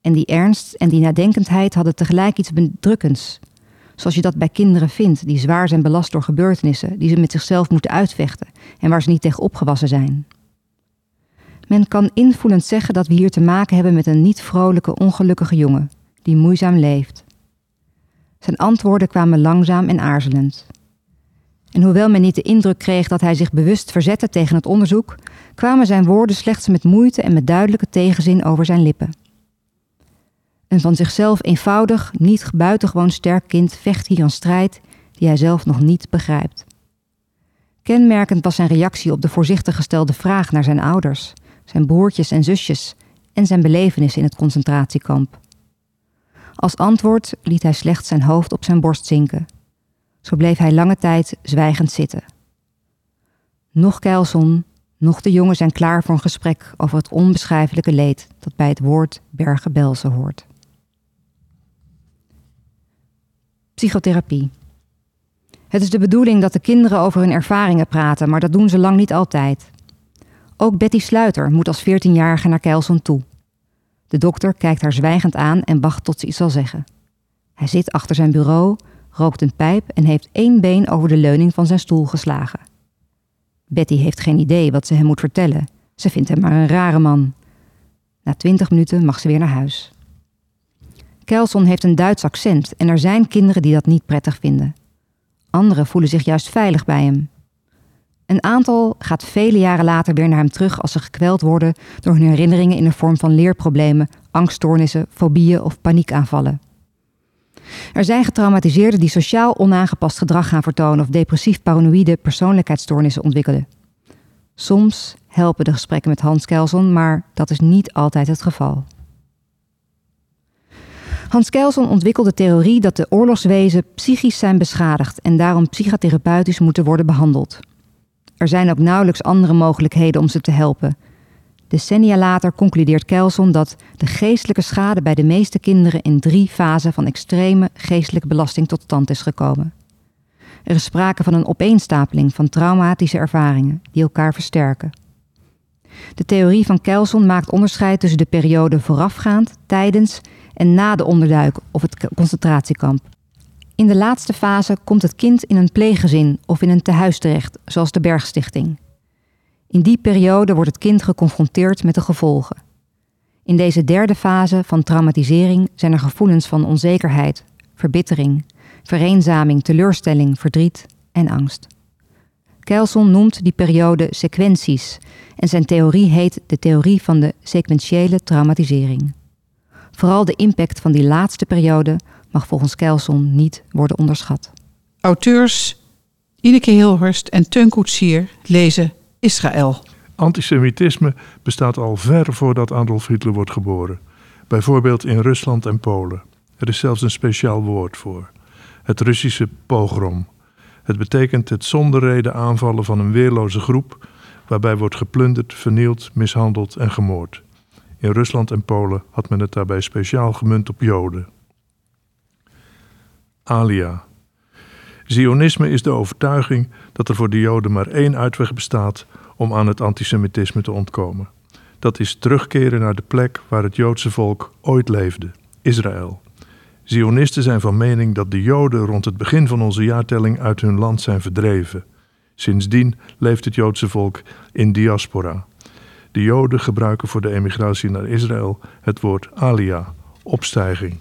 En die ernst en die nadenkendheid hadden tegelijk iets bedrukkends. Zoals je dat bij kinderen vindt, die zwaar zijn belast door gebeurtenissen die ze met zichzelf moeten uitvechten en waar ze niet tegen opgewassen zijn. Men kan invoelend zeggen dat we hier te maken hebben met een niet vrolijke, ongelukkige jongen die moeizaam leeft. Zijn antwoorden kwamen langzaam en aarzelend. En hoewel men niet de indruk kreeg dat hij zich bewust verzette tegen het onderzoek, kwamen zijn woorden slechts met moeite en met duidelijke tegenzin over zijn lippen. Een van zichzelf eenvoudig, niet buitengewoon sterk kind vecht hier een strijd die hij zelf nog niet begrijpt. Kenmerkend was zijn reactie op de voorzichtig gestelde vraag naar zijn ouders, zijn broertjes en zusjes en zijn belevenissen in het concentratiekamp. Als antwoord liet hij slechts zijn hoofd op zijn borst zinken. Zo bleef hij lange tijd zwijgend zitten. Nog Kelson, nog de jongen zijn klaar voor een gesprek over het onbeschrijfelijke leed dat bij het woord Bergen-Belsen hoort. Psychotherapie. Het is de bedoeling dat de kinderen over hun ervaringen praten, maar dat doen ze lang niet altijd. Ook Betty Sluiter moet als 14-jarige naar Kelson toe. De dokter kijkt haar zwijgend aan en wacht tot ze iets zal zeggen. Hij zit achter zijn bureau, rookt een pijp en heeft één been over de leuning van zijn stoel geslagen. Betty heeft geen idee wat ze hem moet vertellen. Ze vindt hem maar een rare man. Na twintig minuten mag ze weer naar huis. Kelson heeft een Duits accent en er zijn kinderen die dat niet prettig vinden. Anderen voelen zich juist veilig bij hem. Een aantal gaat vele jaren later weer naar hem terug als ze gekweld worden door hun herinneringen in de vorm van leerproblemen, angststoornissen, fobieën of paniekaanvallen. Er zijn getraumatiseerden die sociaal onaangepast gedrag gaan vertonen of depressief-paranoïde persoonlijkheidsstoornissen ontwikkelen. Soms helpen de gesprekken met Hans Kelson, maar dat is niet altijd het geval. Hans Kelson ontwikkelde de theorie dat de oorlogswezen psychisch zijn beschadigd en daarom psychotherapeutisch moeten worden behandeld. Er zijn ook nauwelijks andere mogelijkheden om ze te helpen. Decennia later concludeert Kelson dat de geestelijke schade bij de meeste kinderen in drie fasen van extreme geestelijke belasting tot stand is gekomen. Er is sprake van een opeenstapeling van traumatische ervaringen die elkaar versterken. De theorie van Kelson maakt onderscheid tussen de periode voorafgaand, tijdens en na de onderduik of het concentratiekamp. In de laatste fase komt het kind in een pleeggezin of in een tehuis terecht, zoals de Bergstichting. In die periode wordt het kind geconfronteerd met de gevolgen. In deze derde fase van traumatisering zijn er gevoelens van onzekerheid, verbittering, vereenzaming, teleurstelling, verdriet en angst. Kelson noemt die periode sequenties en zijn theorie heet de theorie van de sequentiële traumatisering. Vooral de impact van die laatste periode mag volgens Kelson niet worden onderschat. Auteurs Ineke Hilhorst en Teun Koetsier lezen Israël. Antisemitisme bestaat al ver voordat Adolf Hitler wordt geboren. Bijvoorbeeld in Rusland en Polen. Er is zelfs een speciaal woord voor. Het Russische pogrom. Het betekent het zonder reden aanvallen van een weerloze groep, waarbij wordt geplunderd, vernield, mishandeld en gemoord. In Rusland en Polen had men het daarbij speciaal gemunt op Joden. Alia. Zionisme is de overtuiging dat er voor de Joden maar één uitweg bestaat om aan het antisemitisme te ontkomen. Dat is terugkeren naar de plek waar het Joodse volk ooit leefde, Israël. Zionisten zijn van mening dat de Joden rond het begin van onze jaartelling uit hun land zijn verdreven. Sindsdien leeft het Joodse volk in diaspora. De Joden gebruiken voor de emigratie naar Israël het woord alia, opstijging.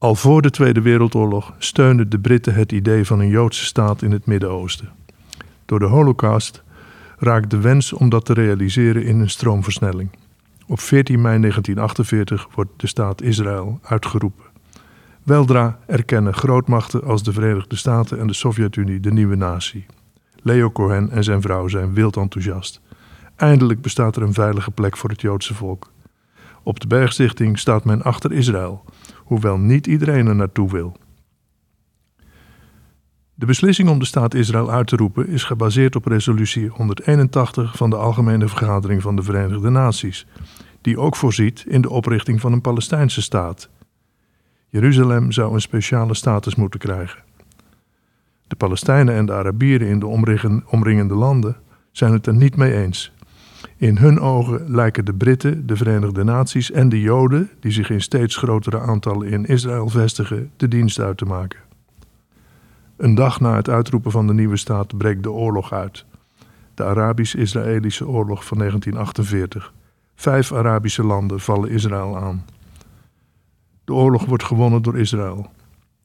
Al voor de Tweede Wereldoorlog steunden de Britten het idee van een Joodse staat in het Midden-Oosten. Door de Holocaust raakt de wens om dat te realiseren in een stroomversnelling. Op 14 mei 1948 wordt de staat Israël uitgeroepen. Weldra erkennen grootmachten als de Verenigde Staten en de Sovjet-Unie de nieuwe natie. Leo Cohen en zijn vrouw zijn wild enthousiast. Eindelijk bestaat er een veilige plek voor het Joodse volk. Op de Bergstichting staat men achter Israël, hoewel niet iedereen er naartoe wil. De beslissing om de staat Israël uit te roepen is gebaseerd op resolutie 181 van de Algemene Vergadering van de Verenigde Naties, die ook voorziet in de oprichting van een Palestijnse staat. Jeruzalem zou een speciale status moeten krijgen. De Palestijnen en de Arabieren in de omringende landen zijn het er niet mee eens. In hun ogen lijken de Britten, de Verenigde Naties en de Joden, die zich in steeds grotere aantallen in Israël vestigen, de dienst uit te maken. Een dag na het uitroepen van de nieuwe staat breekt de oorlog uit. De Arabisch-Israëlische oorlog van 1948. Vijf Arabische landen vallen Israël aan. De oorlog wordt gewonnen door Israël.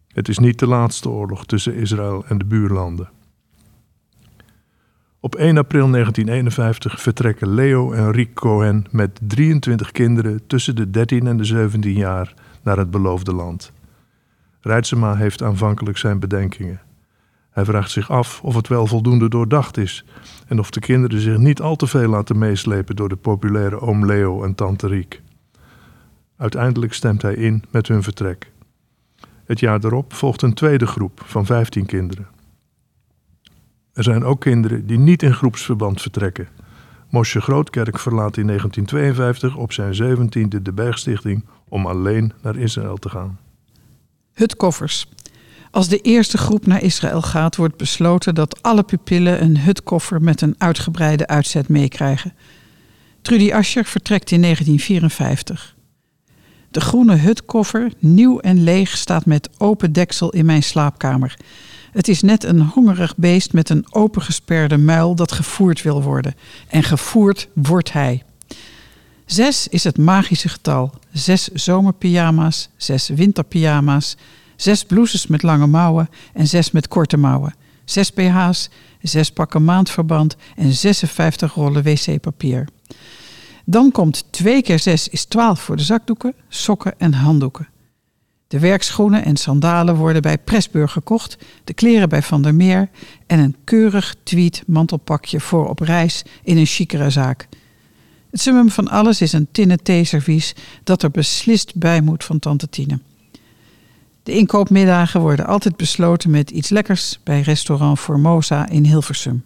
Het is niet de laatste oorlog tussen Israël en de buurlanden. Op 1 april 1951 vertrekken Leo en Rick Cohen met 23 kinderen tussen de 13 en de 17 jaar naar het beloofde land. Reitsema heeft aanvankelijk zijn bedenkingen. Hij vraagt zich af of het wel voldoende doordacht is en of de kinderen zich niet al te veel laten meeslepen door de populaire oom Leo en tante Riek. Uiteindelijk stemt hij in met hun vertrek. Het jaar daarop volgt een tweede groep van 15 kinderen. Er zijn ook kinderen die niet in groepsverband vertrekken. Mosje Grootkerk verlaat in 1952 op zijn zeventiende de Bergstichting om alleen naar Israël te gaan. Hutkoffers. Als de eerste groep naar Israël gaat, wordt besloten dat alle pupillen een hutkoffer met een uitgebreide uitzet meekrijgen. Trudy Ascher vertrekt in 1954. De groene hutkoffer, nieuw en leeg, staat met open deksel in mijn slaapkamer. Het is net een hongerig beest met een opengesperde muil dat gevoerd wil worden. En gevoerd wordt hij. Zes is het magische getal. Zes zomerpyjama's, zes winterpyjama's, zes blouses met lange mouwen en zes met korte mouwen. zes BH's, zes pakken maandverband en 56 rollen wc-papier. Dan komt 2 keer 6 is 12 voor de zakdoeken, sokken en handdoeken. De werkschoenen en sandalen worden bij Presburg gekocht, de kleren bij Van der Meer en een keurig tweed mantelpakje voor op reis in een chicere zaak. Het summum van alles is een tinnen theeservies dat er beslist bij moet van tante Tine. De inkoopmiddagen worden altijd besloten met iets lekkers bij restaurant Formosa in Hilversum.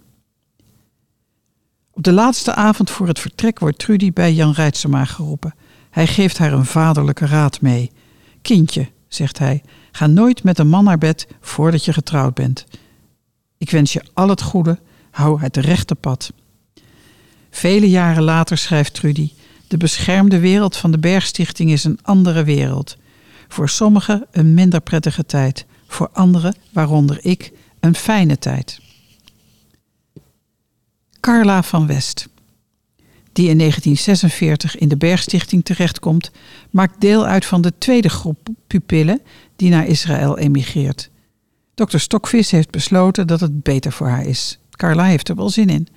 Op de laatste avond voor het vertrek wordt Trudy bij Jan Reitsema geroepen. Hij geeft haar een vaderlijke raad mee. Kindje, zegt hij, ga nooit met een man naar bed voordat je getrouwd bent. Ik wens je al het goede, hou het rechte pad. Vele jaren later schrijft Trudy: De beschermde wereld van de Bergstichting is een andere wereld. Voor sommigen een minder prettige tijd, voor anderen, waaronder ik, een fijne tijd. Carla van West, die in 1946 in de Bergstichting terechtkomt, maakt deel uit van de tweede groep pupillen die naar Israël emigreert. Dr. Stokvis heeft besloten dat het beter voor haar is. Carla heeft er wel zin in.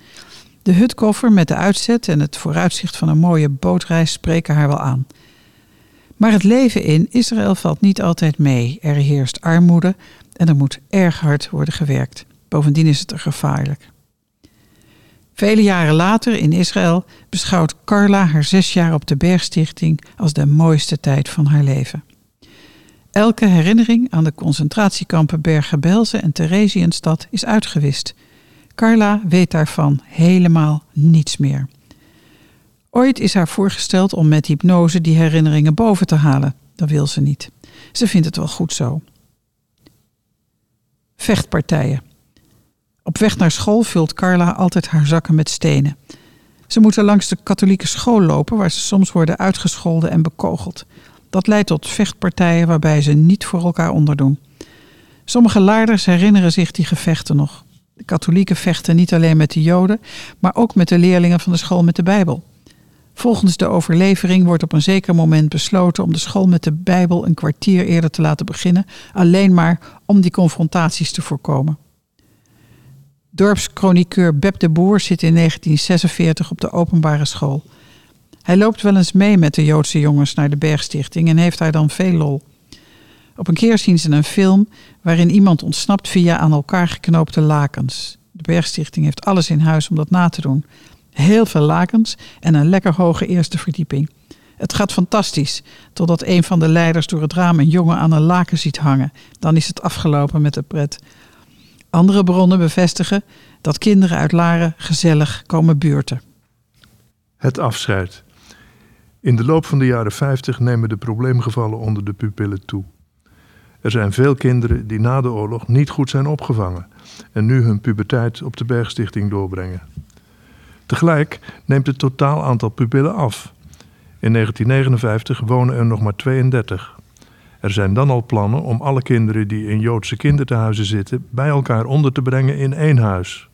De hutkoffer met de uitzet en het vooruitzicht van een mooie bootreis spreken haar wel aan. Maar het leven in Israël valt niet altijd mee. Er heerst armoede en er moet erg hard worden gewerkt. Bovendien is het er gevaarlijk. Vele jaren later in Israël beschouwt Carla haar zes jaar op de Bergstichting als de mooiste tijd van haar leven. Elke herinnering aan de concentratiekampen Bergen-Belsen en Theresienstad is uitgewist. Carla weet daarvan helemaal niets meer. Ooit is haar voorgesteld om met hypnose die herinneringen boven te halen. Dat wil ze niet. Ze vindt het wel goed zo. Vechtpartijen. Op weg naar school vult Carla altijd haar zakken met stenen. Ze moeten langs de katholieke school lopen, waar ze soms worden uitgescholden en bekogeld. Dat leidt tot vechtpartijen waarbij ze niet voor elkaar onderdoen. Sommige laarders herinneren zich die gevechten nog. De katholieken vechten niet alleen met de Joden, maar ook met de leerlingen van de school met de Bijbel. Volgens de overlevering wordt op een zeker moment besloten om de school met de Bijbel een kwartier eerder te laten beginnen, alleen maar om die confrontaties te voorkomen. Dorpschroniqueur Beb de Boer zit in 1946 op de openbare school. Hij loopt wel eens mee met de Joodse jongens naar de Bergstichting en heeft daar dan veel lol. Op een keer zien ze een film waarin iemand ontsnapt via aan elkaar geknoopte lakens. De Bergstichting heeft alles in huis om dat na te doen. Heel veel lakens en een lekker hoge eerste verdieping. Het gaat fantastisch, totdat een van de leiders door het raam een jongen aan een laken ziet hangen. Dan is het afgelopen met de pret. Andere bronnen bevestigen dat kinderen uit Laren gezellig komen buurten. Het afscheid. In de loop van de jaren 50 nemen de probleemgevallen onder de pupillen toe. Er zijn veel kinderen die na de oorlog niet goed zijn opgevangen en nu hun puberteit op de Bergstichting doorbrengen. Tegelijk neemt het totaal aantal pupillen af. In 1959 wonen er nog maar 32. Er zijn dan al plannen om alle kinderen die in Joodse kinderthuizen zitten bij elkaar onder te brengen in één huis.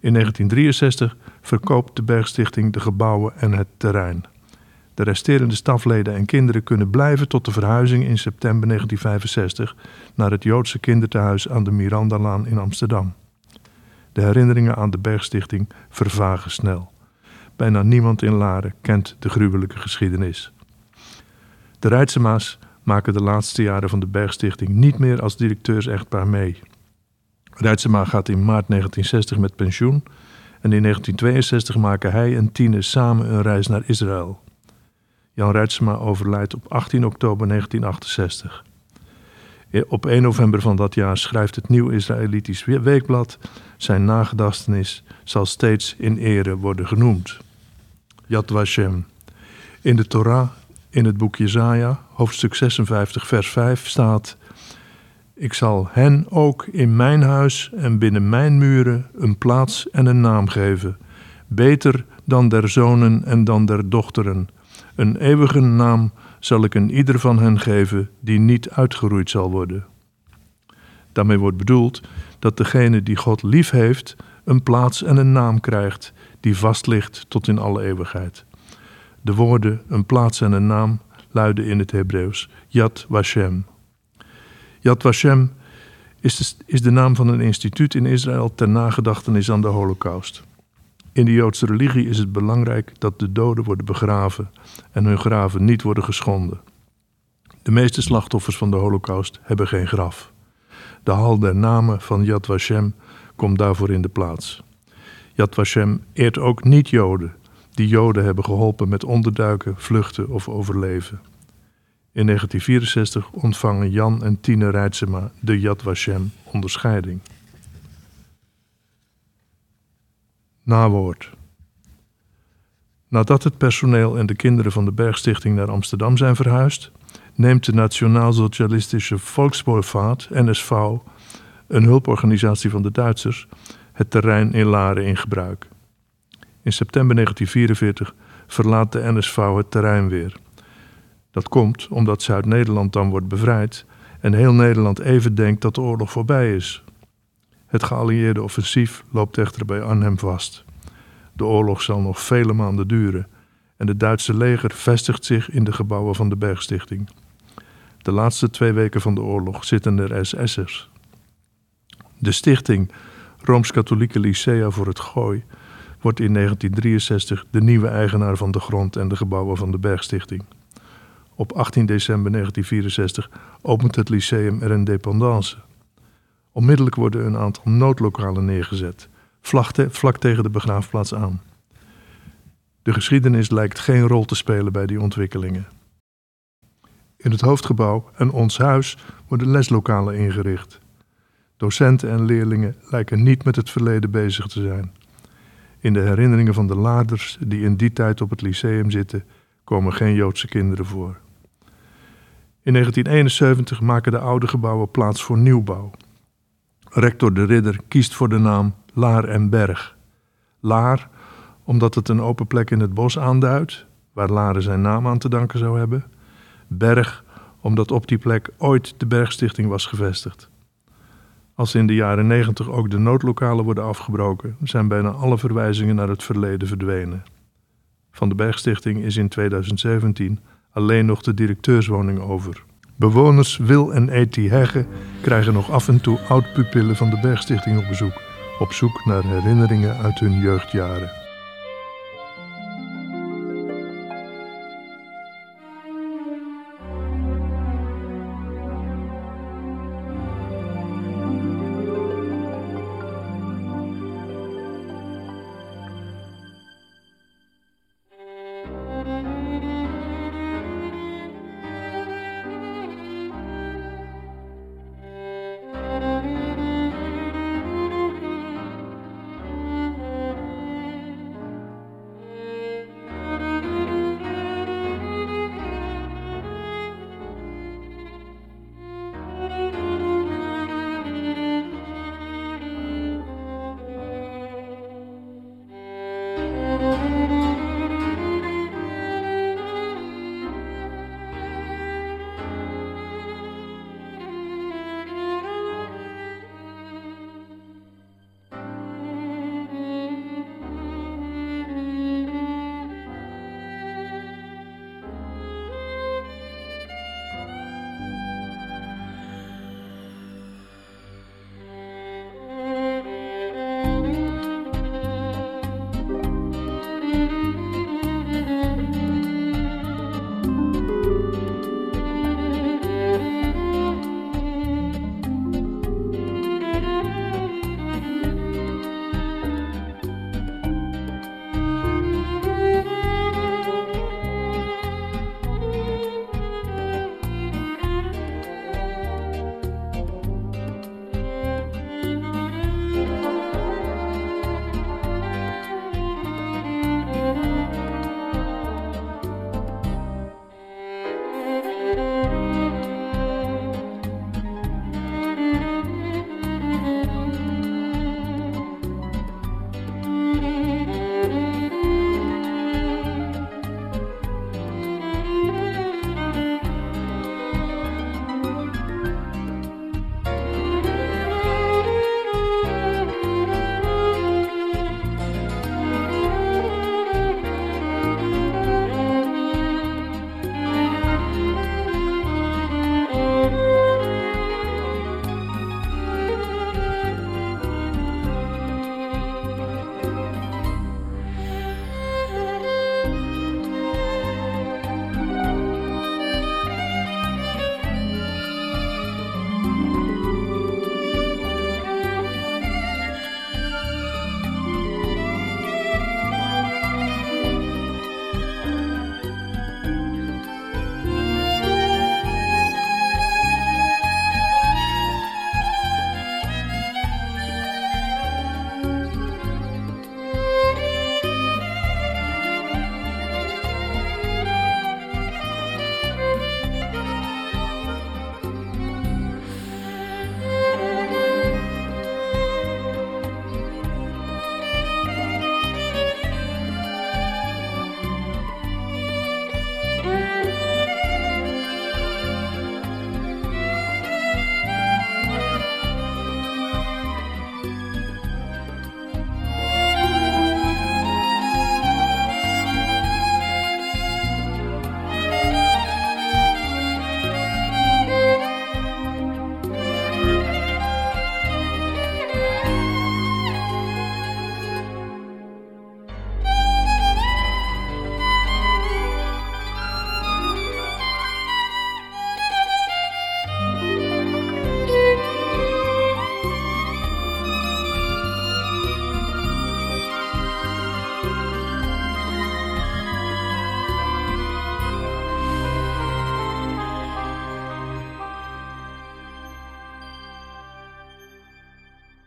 In 1963 verkoopt de Bergstichting de gebouwen en het terrein. De resterende stafleden en kinderen kunnen blijven tot de verhuizing in september 1965 naar het Joodse kinderthuis aan de Mirandalaan in Amsterdam. De herinneringen aan de Bergstichting vervagen snel. Bijna niemand in Laren kent de gruwelijke geschiedenis. De Rijtsema's maken de laatste jaren van de Bergstichting niet meer als directeurs-echtpaar mee. Rijtsema gaat in maart 1960 met pensioen en in 1962 maken hij en Tine samen een reis naar Israël. Jan Rijtsema overlijdt op 18 oktober 1968. Op 1 november van dat jaar schrijft het Nieuw Israëlitisch Weekblad: Zijn nagedachtenis zal steeds in ere worden genoemd. Yad Vashem. In de Torah, in het boek Jezaja, hoofdstuk 56, vers 5 staat: Ik zal hen ook in mijn huis en binnen mijn muren een plaats en een naam geven, beter dan der zonen en dan der dochteren. Een eeuwige naam zal ik een ieder van hen geven die niet uitgeroeid zal worden. Daarmee wordt bedoeld dat degene die God lief heeft, een plaats en een naam krijgt die vast ligt tot in alle eeuwigheid. De woorden een plaats en een naam luiden in het Hebreeuws Yad Vashem. Yad Vashem is de, is de naam van een instituut in Israël ter nagedachtenis aan de Holocaust. In de Joodse religie is het belangrijk dat de doden worden begraven en hun graven niet worden geschonden. De meeste slachtoffers van de Holocaust hebben geen graf. De hal der namen van Yad Vashem komt daarvoor in de plaats. Yad Vashem eert ook niet-Joden die Joden hebben geholpen met onderduiken, vluchten of overleven. In 1964 ontvangen Jan en Tine Reitsema de Yad Vashem onderscheiding. Nawoord. Nadat het personeel en de kinderen van de Bergstichting naar Amsterdam zijn verhuisd, neemt de Nationaal-Socialistische Volkswohlfahrt, NSV, een hulporganisatie van de Duitsers, het terrein in Laren in gebruik. In september 1944 verlaat de NSV het terrein weer. Dat komt omdat Zuid-Nederland dan wordt bevrijd en heel Nederland even denkt dat de oorlog voorbij is. Het geallieerde offensief loopt echter bij Arnhem vast. De oorlog zal nog vele maanden duren en het Duitse leger vestigt zich in de gebouwen van de Bergstichting. De laatste twee weken van de oorlog zitten er SS'ers. De stichting Rooms-Katholieke Lycea voor het Gooi wordt in 1963 de nieuwe eigenaar van de grond en de gebouwen van de Bergstichting. Op 18 december 1964 opent het lyceum een dependance. Onmiddellijk worden een aantal noodlokalen neergezet, vlak tegen de begraafplaats aan. De geschiedenis lijkt geen rol te spelen bij die ontwikkelingen. In het hoofdgebouw en ons huis worden leslokalen ingericht. Docenten en leerlingen lijken niet met het verleden bezig te zijn. In de herinneringen van de laders die in die tijd op het lyceum zitten, komen geen Joodse kinderen voor. In 1971 maken de oude gebouwen plaats voor nieuwbouw. Rector de Ridder kiest voor de naam Laar en Berg. Laar, omdat het een open plek in het bos aanduidt, waar Laren zijn naam aan te danken zou hebben. Berg, omdat op die plek ooit de Bergstichting was gevestigd. Als in de jaren 90 ook de noodlokalen worden afgebroken, zijn bijna alle verwijzingen naar het verleden verdwenen. Van de Bergstichting is in 2017 alleen nog de directeurswoning over. Bewoners Wil en Eti Hegge krijgen nog af en toe oud-pupillen van de Bergstichting op bezoek, op zoek naar herinneringen uit hun jeugdjaren.